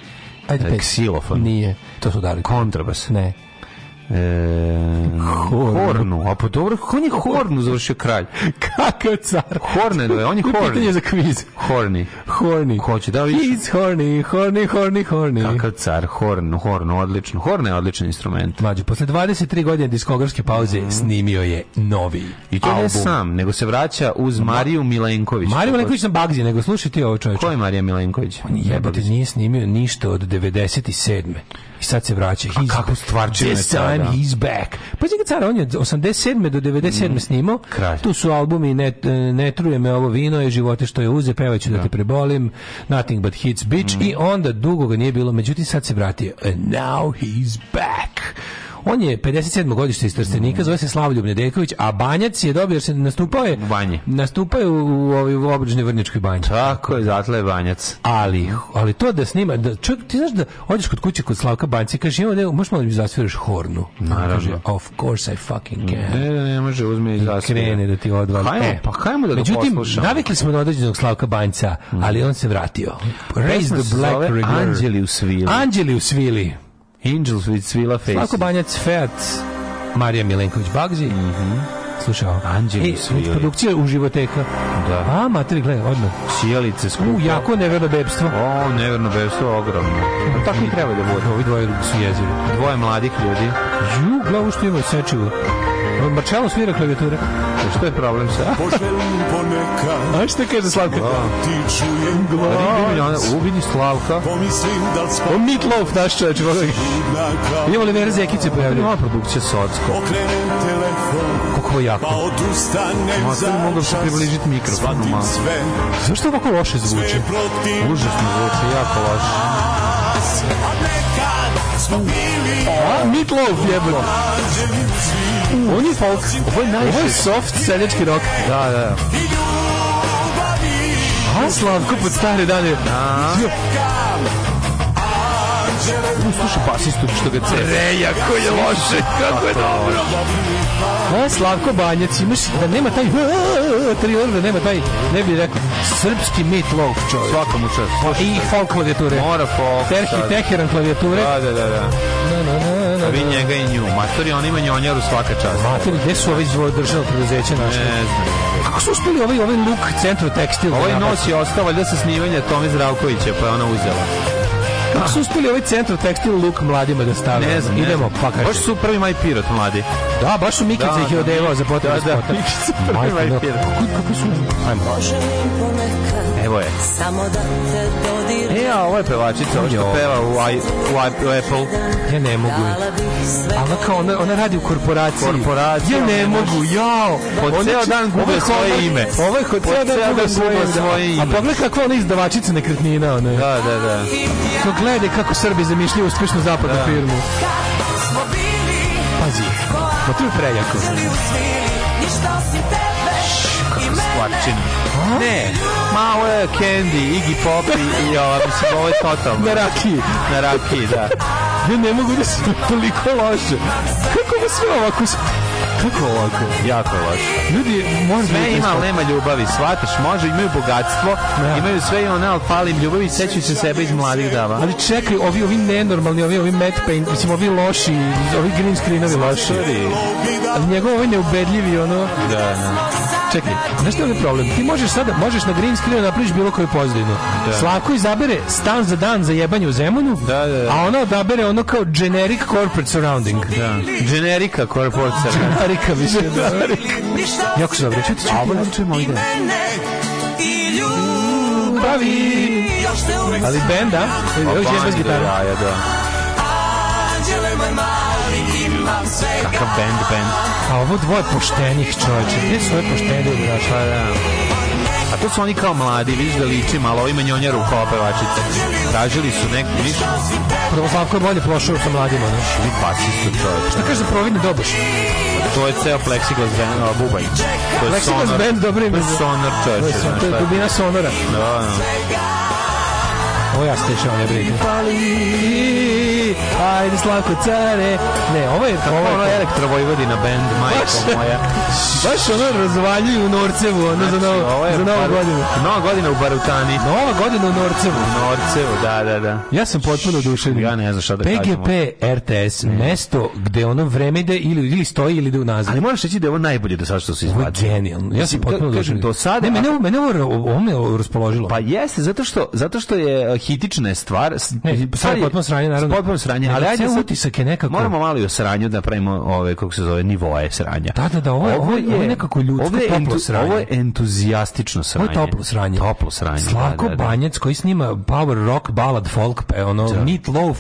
Ajde, e, pet. Ksilofon. Nije. To su udaraljke. Kontrabas. Ne. E, Horn. Hornu. A pa dobro, on je Hornu završio kralj. *laughs* Kakav car. Horne, on je Horni. Pitanje za kviz. Horni. Horni. Hoće da viš? He's Horni, Horni, Horni, Horni. Kakav car, Horn, Horn, odlično. Horn je odličan instrument. Mađo, posle 23 godine diskografske pauze mm. snimio je novi I to album. ne sam, nego se vraća uz Mariju Milenković. Mariju Milenković sam Bagzi, nego slušaj ti ovo čovječe. Ko je Marija Milenković? On jebate, nije snimio ništa od 97 sad se vraća. He's, A kako stvarčina je sada? he's back. Pa znači cara, on je 87. do 97. Mm. snimao. Kralj. Tu su albumi Ne, ne truje me ovo vino je živote što je uze, pevaću da. da te prebolim, Nothing but hits bitch mm. i onda dugo ga nije bilo, međutim sad se vratio. And now he's back. On je 57. godište iz Trstenika, zove se Slavljub Nedeković, a Banjac je dobio, jer se nastupao je, banji. nastupao je u, u, u, obližnoj Vrničkoj banji. Tako je, zatle je Banjac. Ali, ali to da snima, da, čovjek, ti znaš da odeš kod kuće kod Slavka Banjca i kaže, evo, ne, možeš malo da mi zasviraš hornu? Naravno. Kaže, of course I fucking can. Ne, ne, ne može, uzme i zasvira. krene da ti odvali. Kajmo, e, pa kajmo da ga Međutim, poslušamo. navikli smo na određenog Slavka Banjca, ali on se vratio. Raise the Black Anđeli u svili. Anđeli u svili. Angels with Svila Faces. Slavko Banjac, Feat, Marija Milenković Bagzi. Mm -hmm. Slušao. Anđeli e, Produkcija u životeka. Da. A, materi, gledaj, odmah. Sjelice, skupo. U, jako neverno bebstvo. O, neverno bebstvo, ogromno. A pa tako i treba da bude. Ovi dvoje su jezivi. Dvoje mladih ljudi. Ju, glavu što ima, sečivo. Marcello svira klavijature. Što je problem sa? A šta kaže Slavka? Ti čujem glas. Ubini Slavka. Pomislim da spavim. O Meatloaf naš čovječ. Idemo li Vera Zekice pojavljaju? Nova produkcija Socko. Kako je jako. Pa odustanem za čas. Mogu se približiti mikrofonu malo. Zašto ovako loše zvuči? Užasno zvuči, jako loše. A neka smo bili. A, Meatloaf jebno. On je folk. Ovo je najviše. Ovo je soft seljački rock. Da, da, da. A, Slavko, pod stare dane. Da. Slušaj basistu što ga cepa. Rejako je loše, kako je pa dobro. A, e, Slavko Banjac, imaš da nema taj e, e, thriller, da nema taj, ne bih rekao, srpski meatloaf čovjek. Svaka mu čast. I folk klavijature. Mora folk. Terhi Teheran klavijature. Da, da, da. da. Na, na, na, na, vi njega i nju. Matori, on ima njonjaru svaka čast. Matori, gde su ovi izvoj državno preduzeće naše? Ne znam. Kako su uspeli da ovaj, ovaj luk centru tekstila? Ovaj nos je ostao, valjda sa snimanja Tome Zdravkovića, pa je ona uzela. Kako su uspeli ovaj centru tekstil look mladima da stave? Ne znam, Idemo, pa kažem. Baš su prvi maj pirot mladi. Da, baš su Mikica da, ih je da. odevao za potrebe da, da spota. Da, Mikica prvi maj pirot. Kako su? Ajmo. Evo je. Samo da te dođe Ne, a ovo je pevačica, ovo što peva u, I, u, u Apple. Ja ne mogu. A ona kao, ona, ona radi u korporaciji. Korporacija. Ja ne mogu, jao. Po ceo dan gube svoje ime. Ovo je po ceo dan gube svoje ime. A pogledaj kako ona izdavačica nekretnina. Ona. Da, da, da. To gledaj kako Srbi zamišljaju uspešnu zapadnu da. firmu. Pazi, ma tu je prejako slatčinu. Ne, malo je Candy, Iggy Pop i, ova, mislim, ovo je totalno. Na rakiji. Na rakiji, da. Ja ne mogu da se toliko loše. Kako mu sve ovako kako ovako? Jako loše. Ljudi, može sve da- ima, ali nema ljubavi, shvataš, može, imaju bogatstvo, ja. Da. imaju sve i one, ali fali im ljubavi, sećaju se sebe iz mladih dava. Ali čekaj, ovi, ovi nenormalni, ovi, ovi matte paint, mislim, ovi loši, ovi green screenovi loši. Ali njegov ovi ovaj neubedljivi, ono... Da, da čekaj, znaš što je problem? Ti možeš sada, možeš na green screenu da napraviš bilo koju pozdravinu. Da. Slavko izabere stan za dan za jebanje u Zemunu, da, da, da. a ona odabere ono kao generic corporate surrounding. Da. Generika corporate surrounding. Generika više. Da. Generika. Jako se dobro. Čuti, čuti, ja čujemo ide. Ljubavi. Ali benda, ovo je bez gitara. Da, da. Kakav band, band. A ovo dvoje poštenih čovječe, gdje su ove poštene igrače? Da, pa da. A to su oni kao mladi, vidiš da liči malo, ima menjonjaru kao pevačice. Tražili su neku, vidiš? Prvo Slavko je bolje prošao sa mladima, ne? Vi pasi su čovječe. Šta kažeš da providni doboš? To je ceo Plexiglas band, a, bubanj. To je Plexiglas sonar, band, dobro ime. To je sonar čovječe. To je dubina sonora. Da, da. Ovo ja stečeo, ne brinu. Vojvodi, ajde Slavko care. Ne, ovo je tako ovo ovaj je ono Elektro Vojvodina band, majko moja. Baš ono razvaljuju u Norcevu, ono znači, za, novo, za novu baru, godinu. Nova godina u Barutani. Nova godina u Norcevu. U Norcevu, da, da, da. Ja sam potpuno dušen. Ja ne znam šta da PGP, RTS, ne. mesto gde ono vreme ide ili, ili stoji ili ide unazad. Ali moraš reći da je ovo najbolje do sada što se izvadi. Ovo je genijalno. Ja sam potpuno dušen. Do sada... Ne, mene, mene ovo me raspoložilo. Pa jeste, zato što, zato što je e, hitična stvar. Ne, sad je potpuno sranje, naravno. Potpuno potpuno sranje, ali ajde sad, utisak je nekako. Moramo malo i o sranju da pravimo ove kako se zove nivoe sranja. Da, da, da, ovo, ovo, je, ovo je nekako ljudsko ovo je toplo sranje. Ovo je entuzijastično sranje. Ovo je toplo sranje. Toplo sranje. Da, Slavko da, da, da. Banjac koji snima power rock ballad folk, pe, pa ono da. Meat Loaf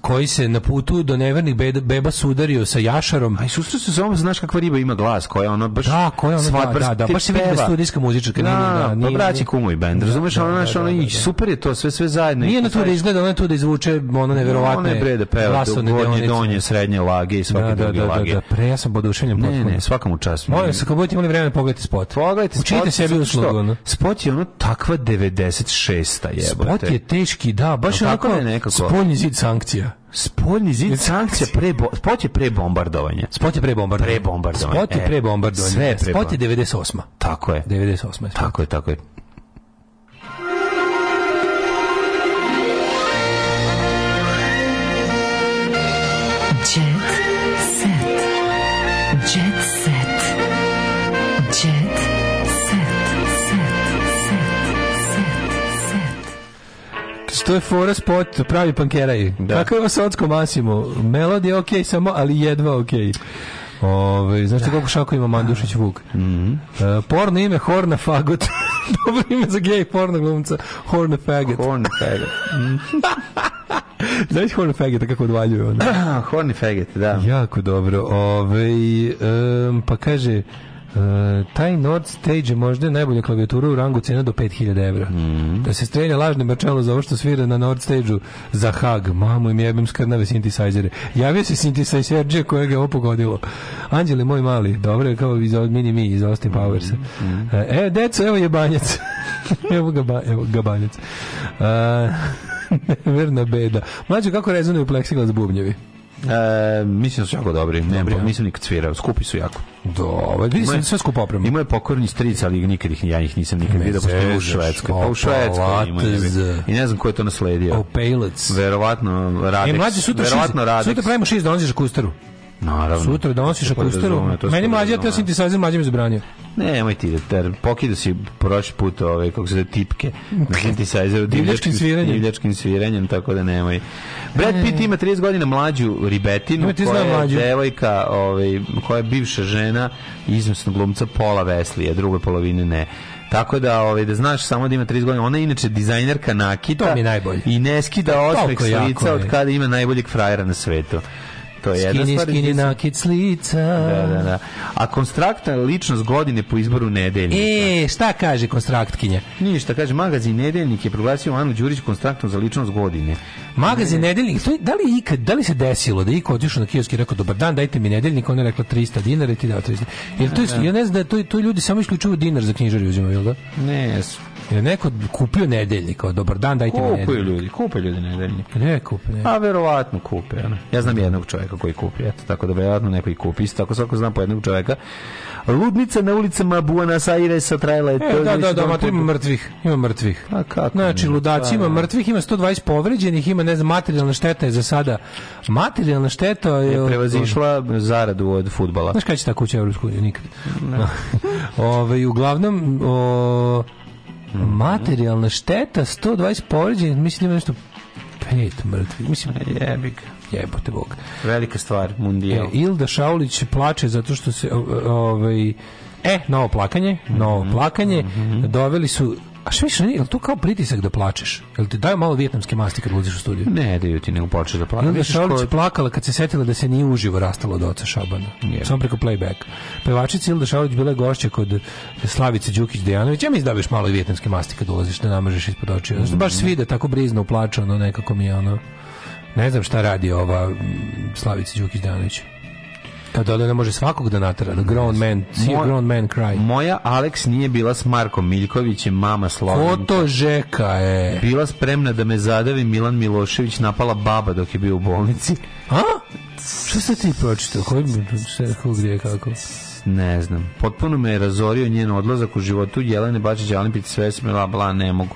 koji se na putu do nevernih beba, beba sudario sa jašarom. Aj susto se zove, znaš kakva riba ima glas, koja ona baš Da, koja ona svat, da, brz, da, da, baš se vidi da studijska muzička. da, nije, da, nije, pa braći kumovi bend, da, razumeš, ona naša, ona super je to sve sve zajedno. Nije na to da izgleda, ona je tu da izvuče ono neverovatno je bre da peva gornje, donje, srednje lage i svake da, druge da, da lage. Da, da, pre ja sam bodušenjem potpuno. Ne, ne, svakom čast. Molim se, ako budete imali vremena, pogledajte spot. Pogledajte spot. Učinite sebi uslugu. No? Spot je ono takva 96-a jebote. Spot je teški, da, baš no, onako je nekako. spoljni zid sankcija. Spoljni zid sankcija pre bo, spot je pre bombardovanja. Spot je pre bombardovanja. Pre bombardovanja. Spot je e. pre bombardovanja. Sve pre. Spot je 98. Tako je. 98. Tako je, tako je. Što je fora spot, pravi pankeraj. Da. Kako je sa Osotsko Masimo? Melodija ok, samo, ali jedva ok. Ove, znaš da. koliko šako ima Mandušić Vuk? Mm -hmm. uh, porno ime Horna Fagot. *laughs* Dobro ime za gej porno glumca. Horna Fagot. Horna Fagot. Mhm. *laughs* Znaš Horna Faggot kako odvaljuje ona? *clears throat* Horni Faggot, da. Jako dobro. Ove, um, pa kaže... E, taj Nord Stage je možda najbolja klavijatura u rangu cena do 5000 evra. Mm -hmm. Da se strelja lažne bačalo za ovo što svira na Nord Stage-u za Hag. Mamu im jebem skrnave synthesizere. Javio se synthesizer kojega je ovo pogodilo. Anđeli moj mali, dobro je kao iz Mini Mi, iz Austin mhm, Powersa. Mm -hmm. E, deco, evo je banjac. *laughs* evo ga, ba, evo ga banjac. E, *laughs* verna beda. Mlađo, kako rezonuju pleksiglas bubnjevi? E, mislim da su jako dobri. Ne, dobri, nisam nikad svirao. Skupi su jako. Dobro, ovaj, vidi se sve skupo oprema. Ima je pokorni stric, ali nikad ih ja ih nisam nikad video pošto u Švedskoj. Pa u Švedskoj ima. I ne znam ko je to nasledio. O Pejlac. Verovatno Radex. E, mlađi sutra, verovatno Radex. Sutra pravimo šest donosiš kustaru. Naravno. Sutra donosiš da da akusteru. Meni mlađi teo sintesajzer da. mlađi mi zabranio. Nemoj ti ter, pokida si prošli put ove kako se da tipke na sintesajzeru divljačkim sviranjem, divljačkim sviranjem tako da nemoj. Brad Pitt e. ima 30 godina mlađu ribetinu, ne, koja je mlađu. devojka, ovaj koja je bivša žena izvrsnog glumca Pola Veslija, druge polovine ne. Tako da, ovaj, da znaš samo da ima 30 godina. Ona je inače dizajnerka nakita. To mi najbolje. I ne skida osmeh s od kada ima najboljeg frajera na svetu. To je jedna stvar. Skini, nakit slica. Da, da, da. A konstrakta ličnost godine po izboru nedeljnika. E, šta kaže konstraktkinja? Ništa, kaže magazin Nedeljnik je proglasio Anu Đurić konstraktom za ličnost godine. Magazin ne. Nedeljnik, to je, da li ikad, da li se desilo da iko otišao na kioski i rekao dobar dan, dajte mi Nedeljnik, on je rekla 300 dinara i ti dao 300. Jer to je, da, da. ja ne znam da to, to ljudi samo isključivo dinar za knjižari uzimaju, jel da? Ne, jesu. Jer neko kupio nedeljnik, kao dobar dan, dajte mi nedeljnik. Kupuju ljudi, kupe ljudi nedeljnik. Ne, kupe, ne. A verovatno kupe, ono. Ja znam jednog čoveka koji kupi, eto, tako da verovatno neko i kupi. Isto tako svako znam po jednog čoveka. Ludnica na ulicama Buenos Airesa trajala je e, to. E, da, da, da, da ima mrtvih, ima mrtvih. A kako? Znači, ludaci ima pa da. mrtvih, ima 120 povređenih, ima, ne znam, materijalna šteta je za sada. Materijalna šteta je... je prevazišla zaradu od futbala. Znaš kada će ta kuća u Evropsku nikad? Ne. *laughs* Ove, ovaj, uglavnom, o, Materijalna šteta 120 povređenih, mislim ima nešto pet mrtvih. Mislim, jebik. Jebote bog. Velika stvar, mundijal. E, Ilda Šaulić plače zato što se ovaj E, novo plakanje, novo mhm. plakanje. Mm -hmm. Doveli su A šta više, je li to kao pritisak da plačeš? Jel ti daju malo vijetnamske masti kad ulaziš u studiju? Ne, daju ti nego počeš da plačeš. Onda Šolić ko... plakala kad se setila da se nije uživo rastalo od oca Šabana. Yeah. Samo preko playback. Pevačica Ilda Šolić bila je gošća kod Slavice Đukić Dejanović. Ja mi izdabiš malo vijetnamske masti kad ulaziš, da namažeš ispod očiju. Mm. baš svi da tako brizno ono nekako mi je ono... Ne znam šta radi ova mm, Slavica Đukić Dejanović. Kada pa ona da, da, može svakog da natara, the grown man, see a grown man cry. Moja Alex nije bila s Markom Miljkovićem, mama Slovenka. Foto žeka je. Bila spremna da me zadavi Milan Milošević, napala baba dok je bio u bolnici. A? Šta ste ti pročitao? Koji mi se gdje kako? Ne znam. Potpuno me je razorio njen odlazak u životu Jelene Bačić, Alimpić, sve smela, bla, ne mogu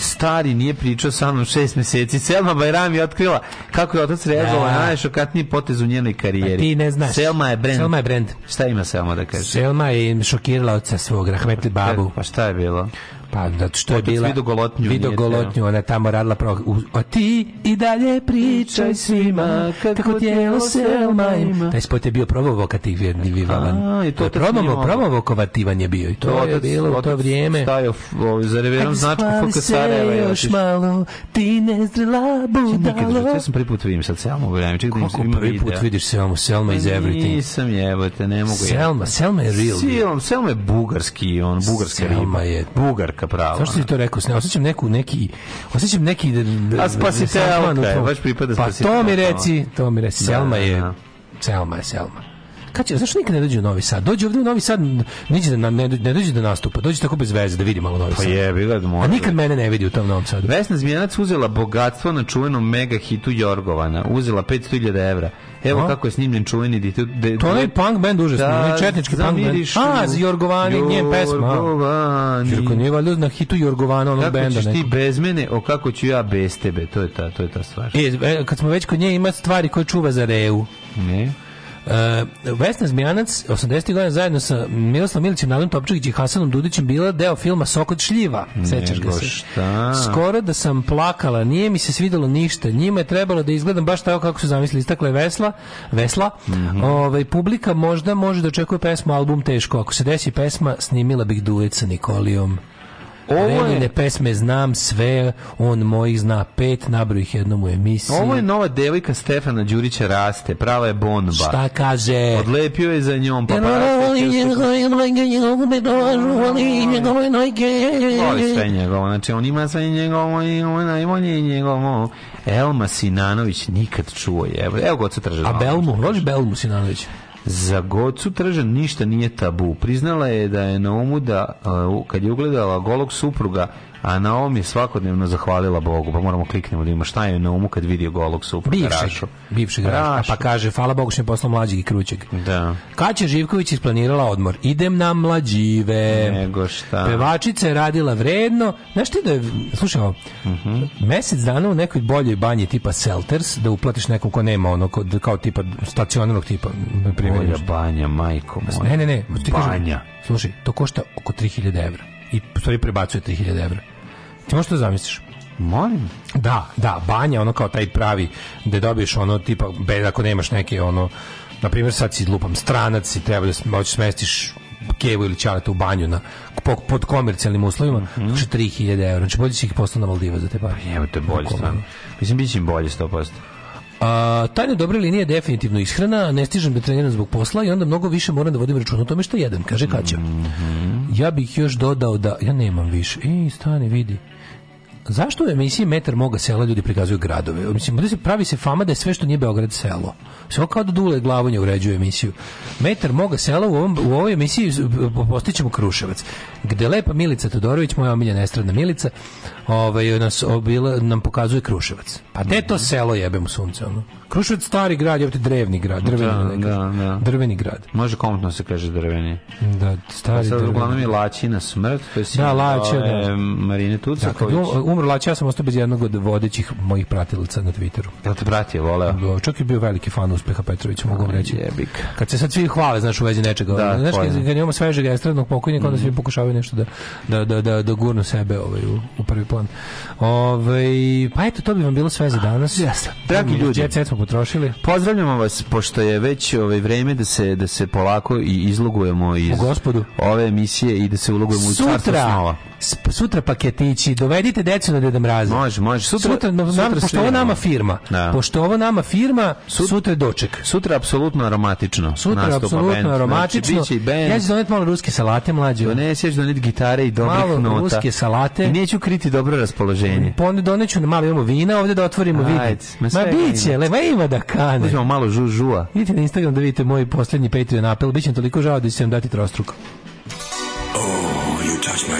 stari nije pričao sa mnom šest meseci. Selma Bajram je otkrila kako je otac reagovao da. na najšokatniji potez u njenoj karijeri. A pa ti ne znaš. Selma je brend. Selma je brend. Šta ima Selma da kaže? Selma je šokirala oca svog, rahmetli babu. Pa šta je bilo? Pa, da što je bila... Vidogolotnju. Vidogolotnju, ona je tamo radila pravo... U, a ti i dalje pričaj svima kako tijelo Selma ima. Taj spot je bio provovokativan i vivalan. A, i to, to je provokovativan je bio. I to, to je bilo u to vrijeme. Stajao ovaj, za reverom značku FK Sarajeva. još malo, ti nezrela budalo. Ja sam prvi put vidim sad Selma u vreme. Čekaj, da Kako prvi put vidiš Selma? Selma pa iz Everything. Nisam jebote, ne mogu. Selma, Selma je real. Selma Selma je bugarski, on bugarska riba. je. Bugarka ljudska prava. Zašto si to rekao? Ne osjećam neku neki osjećam neki da- da- A da- spasitelka, baš pripada Pa to mi reci, to mi reci. Selma je Selma je Selma. Kad će, zašto nikad ne dođe u Novi Sad? Dođe ovde u Novi Sad, niđe da, ne, ne dođe da nastupa, dođe tako bez veze da vidi malo Novi pa Sad. Pa je, bila da A da nikad mene ne vidi u tom Novom Sadu. Vesna Zmijanac uzela bogatstvo na čuvenom mega hitu Jorgovana. Uzela 500.000 evra. Evo no. kako je snimljen čuveni de, de, To je punk band užasno, da, četnički punk band. A, z Jorgovani, njen pesma. Jorgovani. Čirko nije valjda na hitu Jorgovana onog benda. Kako ćeš ti bez mene, o kako ću ja bez tebe, to je ta, to je ta stvar. E, e kad smo već kod nje, ima stvari koje čuva za Reu. Ne. Uh, Vesna Zmijanac, 80. godina zajedno sa Miroslavom Milićem, Nadom Topčević i Hasanom Dudićem bila deo filma Sokot šljiva. Sećaš ga se? Šta? Skoro da sam plakala, nije mi se svidelo ništa. Njima je trebalo da izgledam baš tako kako su zamislili. Istakle Vesla, Vesla. Mm -hmm. Ove, ovaj, publika možda može da očekuje pesmu, album teško. Ako se desi pesma, snimila bih duet sa Nikolijom. Ovo je... pesme znam sve, on mojih zna pet, nabroju ih jednom u emisiji. Ovo je nova devojka Stefana Đurića raste, prava je bomba. Šta kaže? Odlepio je za njom, pa Voli sve njegovo, znači on ima sve njegovo i je njegovo. Elma Sinanović nikad čuo je. Evo, evo god se traže. A Belmu, voliš Belmu Sinanović? Za Gocu Tržan ništa nije tabu. Priznala je da je na umu da, kad je ugledala golog supruga A na ovom je svakodnevno zahvalila Bogu, pa moramo kliknemo da ima šta je na umu kad vidio golog supruga bivšeg, Bivšeg Raša, pa kaže, hvala Bogu što je poslao mlađeg i krućeg. Da. Kaća Živković isplanirala odmor. Idem na mlađive. Nego šta. Pevačica je radila vredno. Znaš ti da je, slušaj, uh mhm. -huh. mesec dana u nekoj boljoj banji tipa Selters, da uplatiš nekom ko nema ono, kao, kao tipa stacionarnog tipa. Bolja banja, majko moja. Ne, ne, ne. Banja. Kažem, slušaj, to košta oko 3000 evra i stvari prebacuje 3000 evra. Ti možeš to da zamisliš? Molim? Da, da, banja, ono kao taj pravi, gde dobiješ ono tipa, bez, ako nemaš neke ono, na primjer sad si lupam stranac i treba da hoćeš smestiš kevu ili čaleta u banju na, po, pod komercijalnim uslovima, mm -hmm. 3000 eura. Znači bolje si ih poslao na Maldiva za te pare. Pa evo, to je bolje stvarno. Mislim, bit će im bolje 100%. A, tajna dobre linije je definitivno ishrana, ne stižem da treniram zbog posla i onda mnogo više moram da vodim račun o tome što jedem, kaže Kaća. Mm -hmm. Ja bih još dodao da, ja nemam više, ej, stani, vidi, Zašto u emisiji Metar moga sela ljudi prikazuju gradove? Mislim, da se pravi se fama da je sve što nije Beograd selo. Sve kao da dule glavonje uređuje emisiju. Metar moga sela u, ovom, u ovoj emisiji postićemo Kruševac. Gde lepa Milica Todorović, moja omiljena estradna Milica, ovaj, nas obila, nam pokazuje Kruševac. Pa gde to selo jebem u sunce? Ono? Kruševac stari grad, jebate drevni grad, drveni, da, da, da. drveni grad. Može komotno da se kaže drveni. Da, stari pa sad, drveni. Uglavnom je na smrt, pa si da, Laća, da. E, Marine Tucaković. Dakle, umro Lači, ja sam ostao bez jednog od vodećih mojih pratilaca na Twitteru. Jel te bratje voleo? Da, čak je bio veliki fan uspeha Petrovića, mogu vam reći. Jebik. Kad se sad svi hvale, znaš, u vezi nečega. Da, znaš, kad, kad imamo svežeg estradnog pokojnika, mm. onda svi pokušavaju nešto da, da, da, da, da gurnu sebe ovaj, u, u prvi plan. Ove, ovaj, pa eto, to bi vam bilo sve za danas. Jasno. Dragi ljudi, djece smo potrošili. Pozdravljamo vas, pošto je već ovaj vreme da se, da se polako i izlogujemo iz u gospodu. ove emisije i da se ulogujemo u carstvo snova sutra paketići, dovedite decu na Deda Mraza. Može, može. Sutra, sutra, nam, sutra pošto ovo nama firma, da. pošto ovo nama firma, sutra, sutra doček. Sutra apsolutno aromatično. Sutra apsolutno band. Znači, aromatično. Znači, band. Ja ću doneti malo ruske salate, mlađe. Donesi, ja ću doneti gitare i dobrih malo nota. Malo ruske salate. I neću kriti dobro raspoloženje. Pone pa doneću na malo imamo vina, ovdje da otvorimo Ajde, vide. Ma biće, le, ma ima da kane. Uzmemo malo žužua. Vidite na Instagram da vidite moj posljednji Patreon apel. Biće toliko žao da ću se vam dati trostruko. Oh, you touch my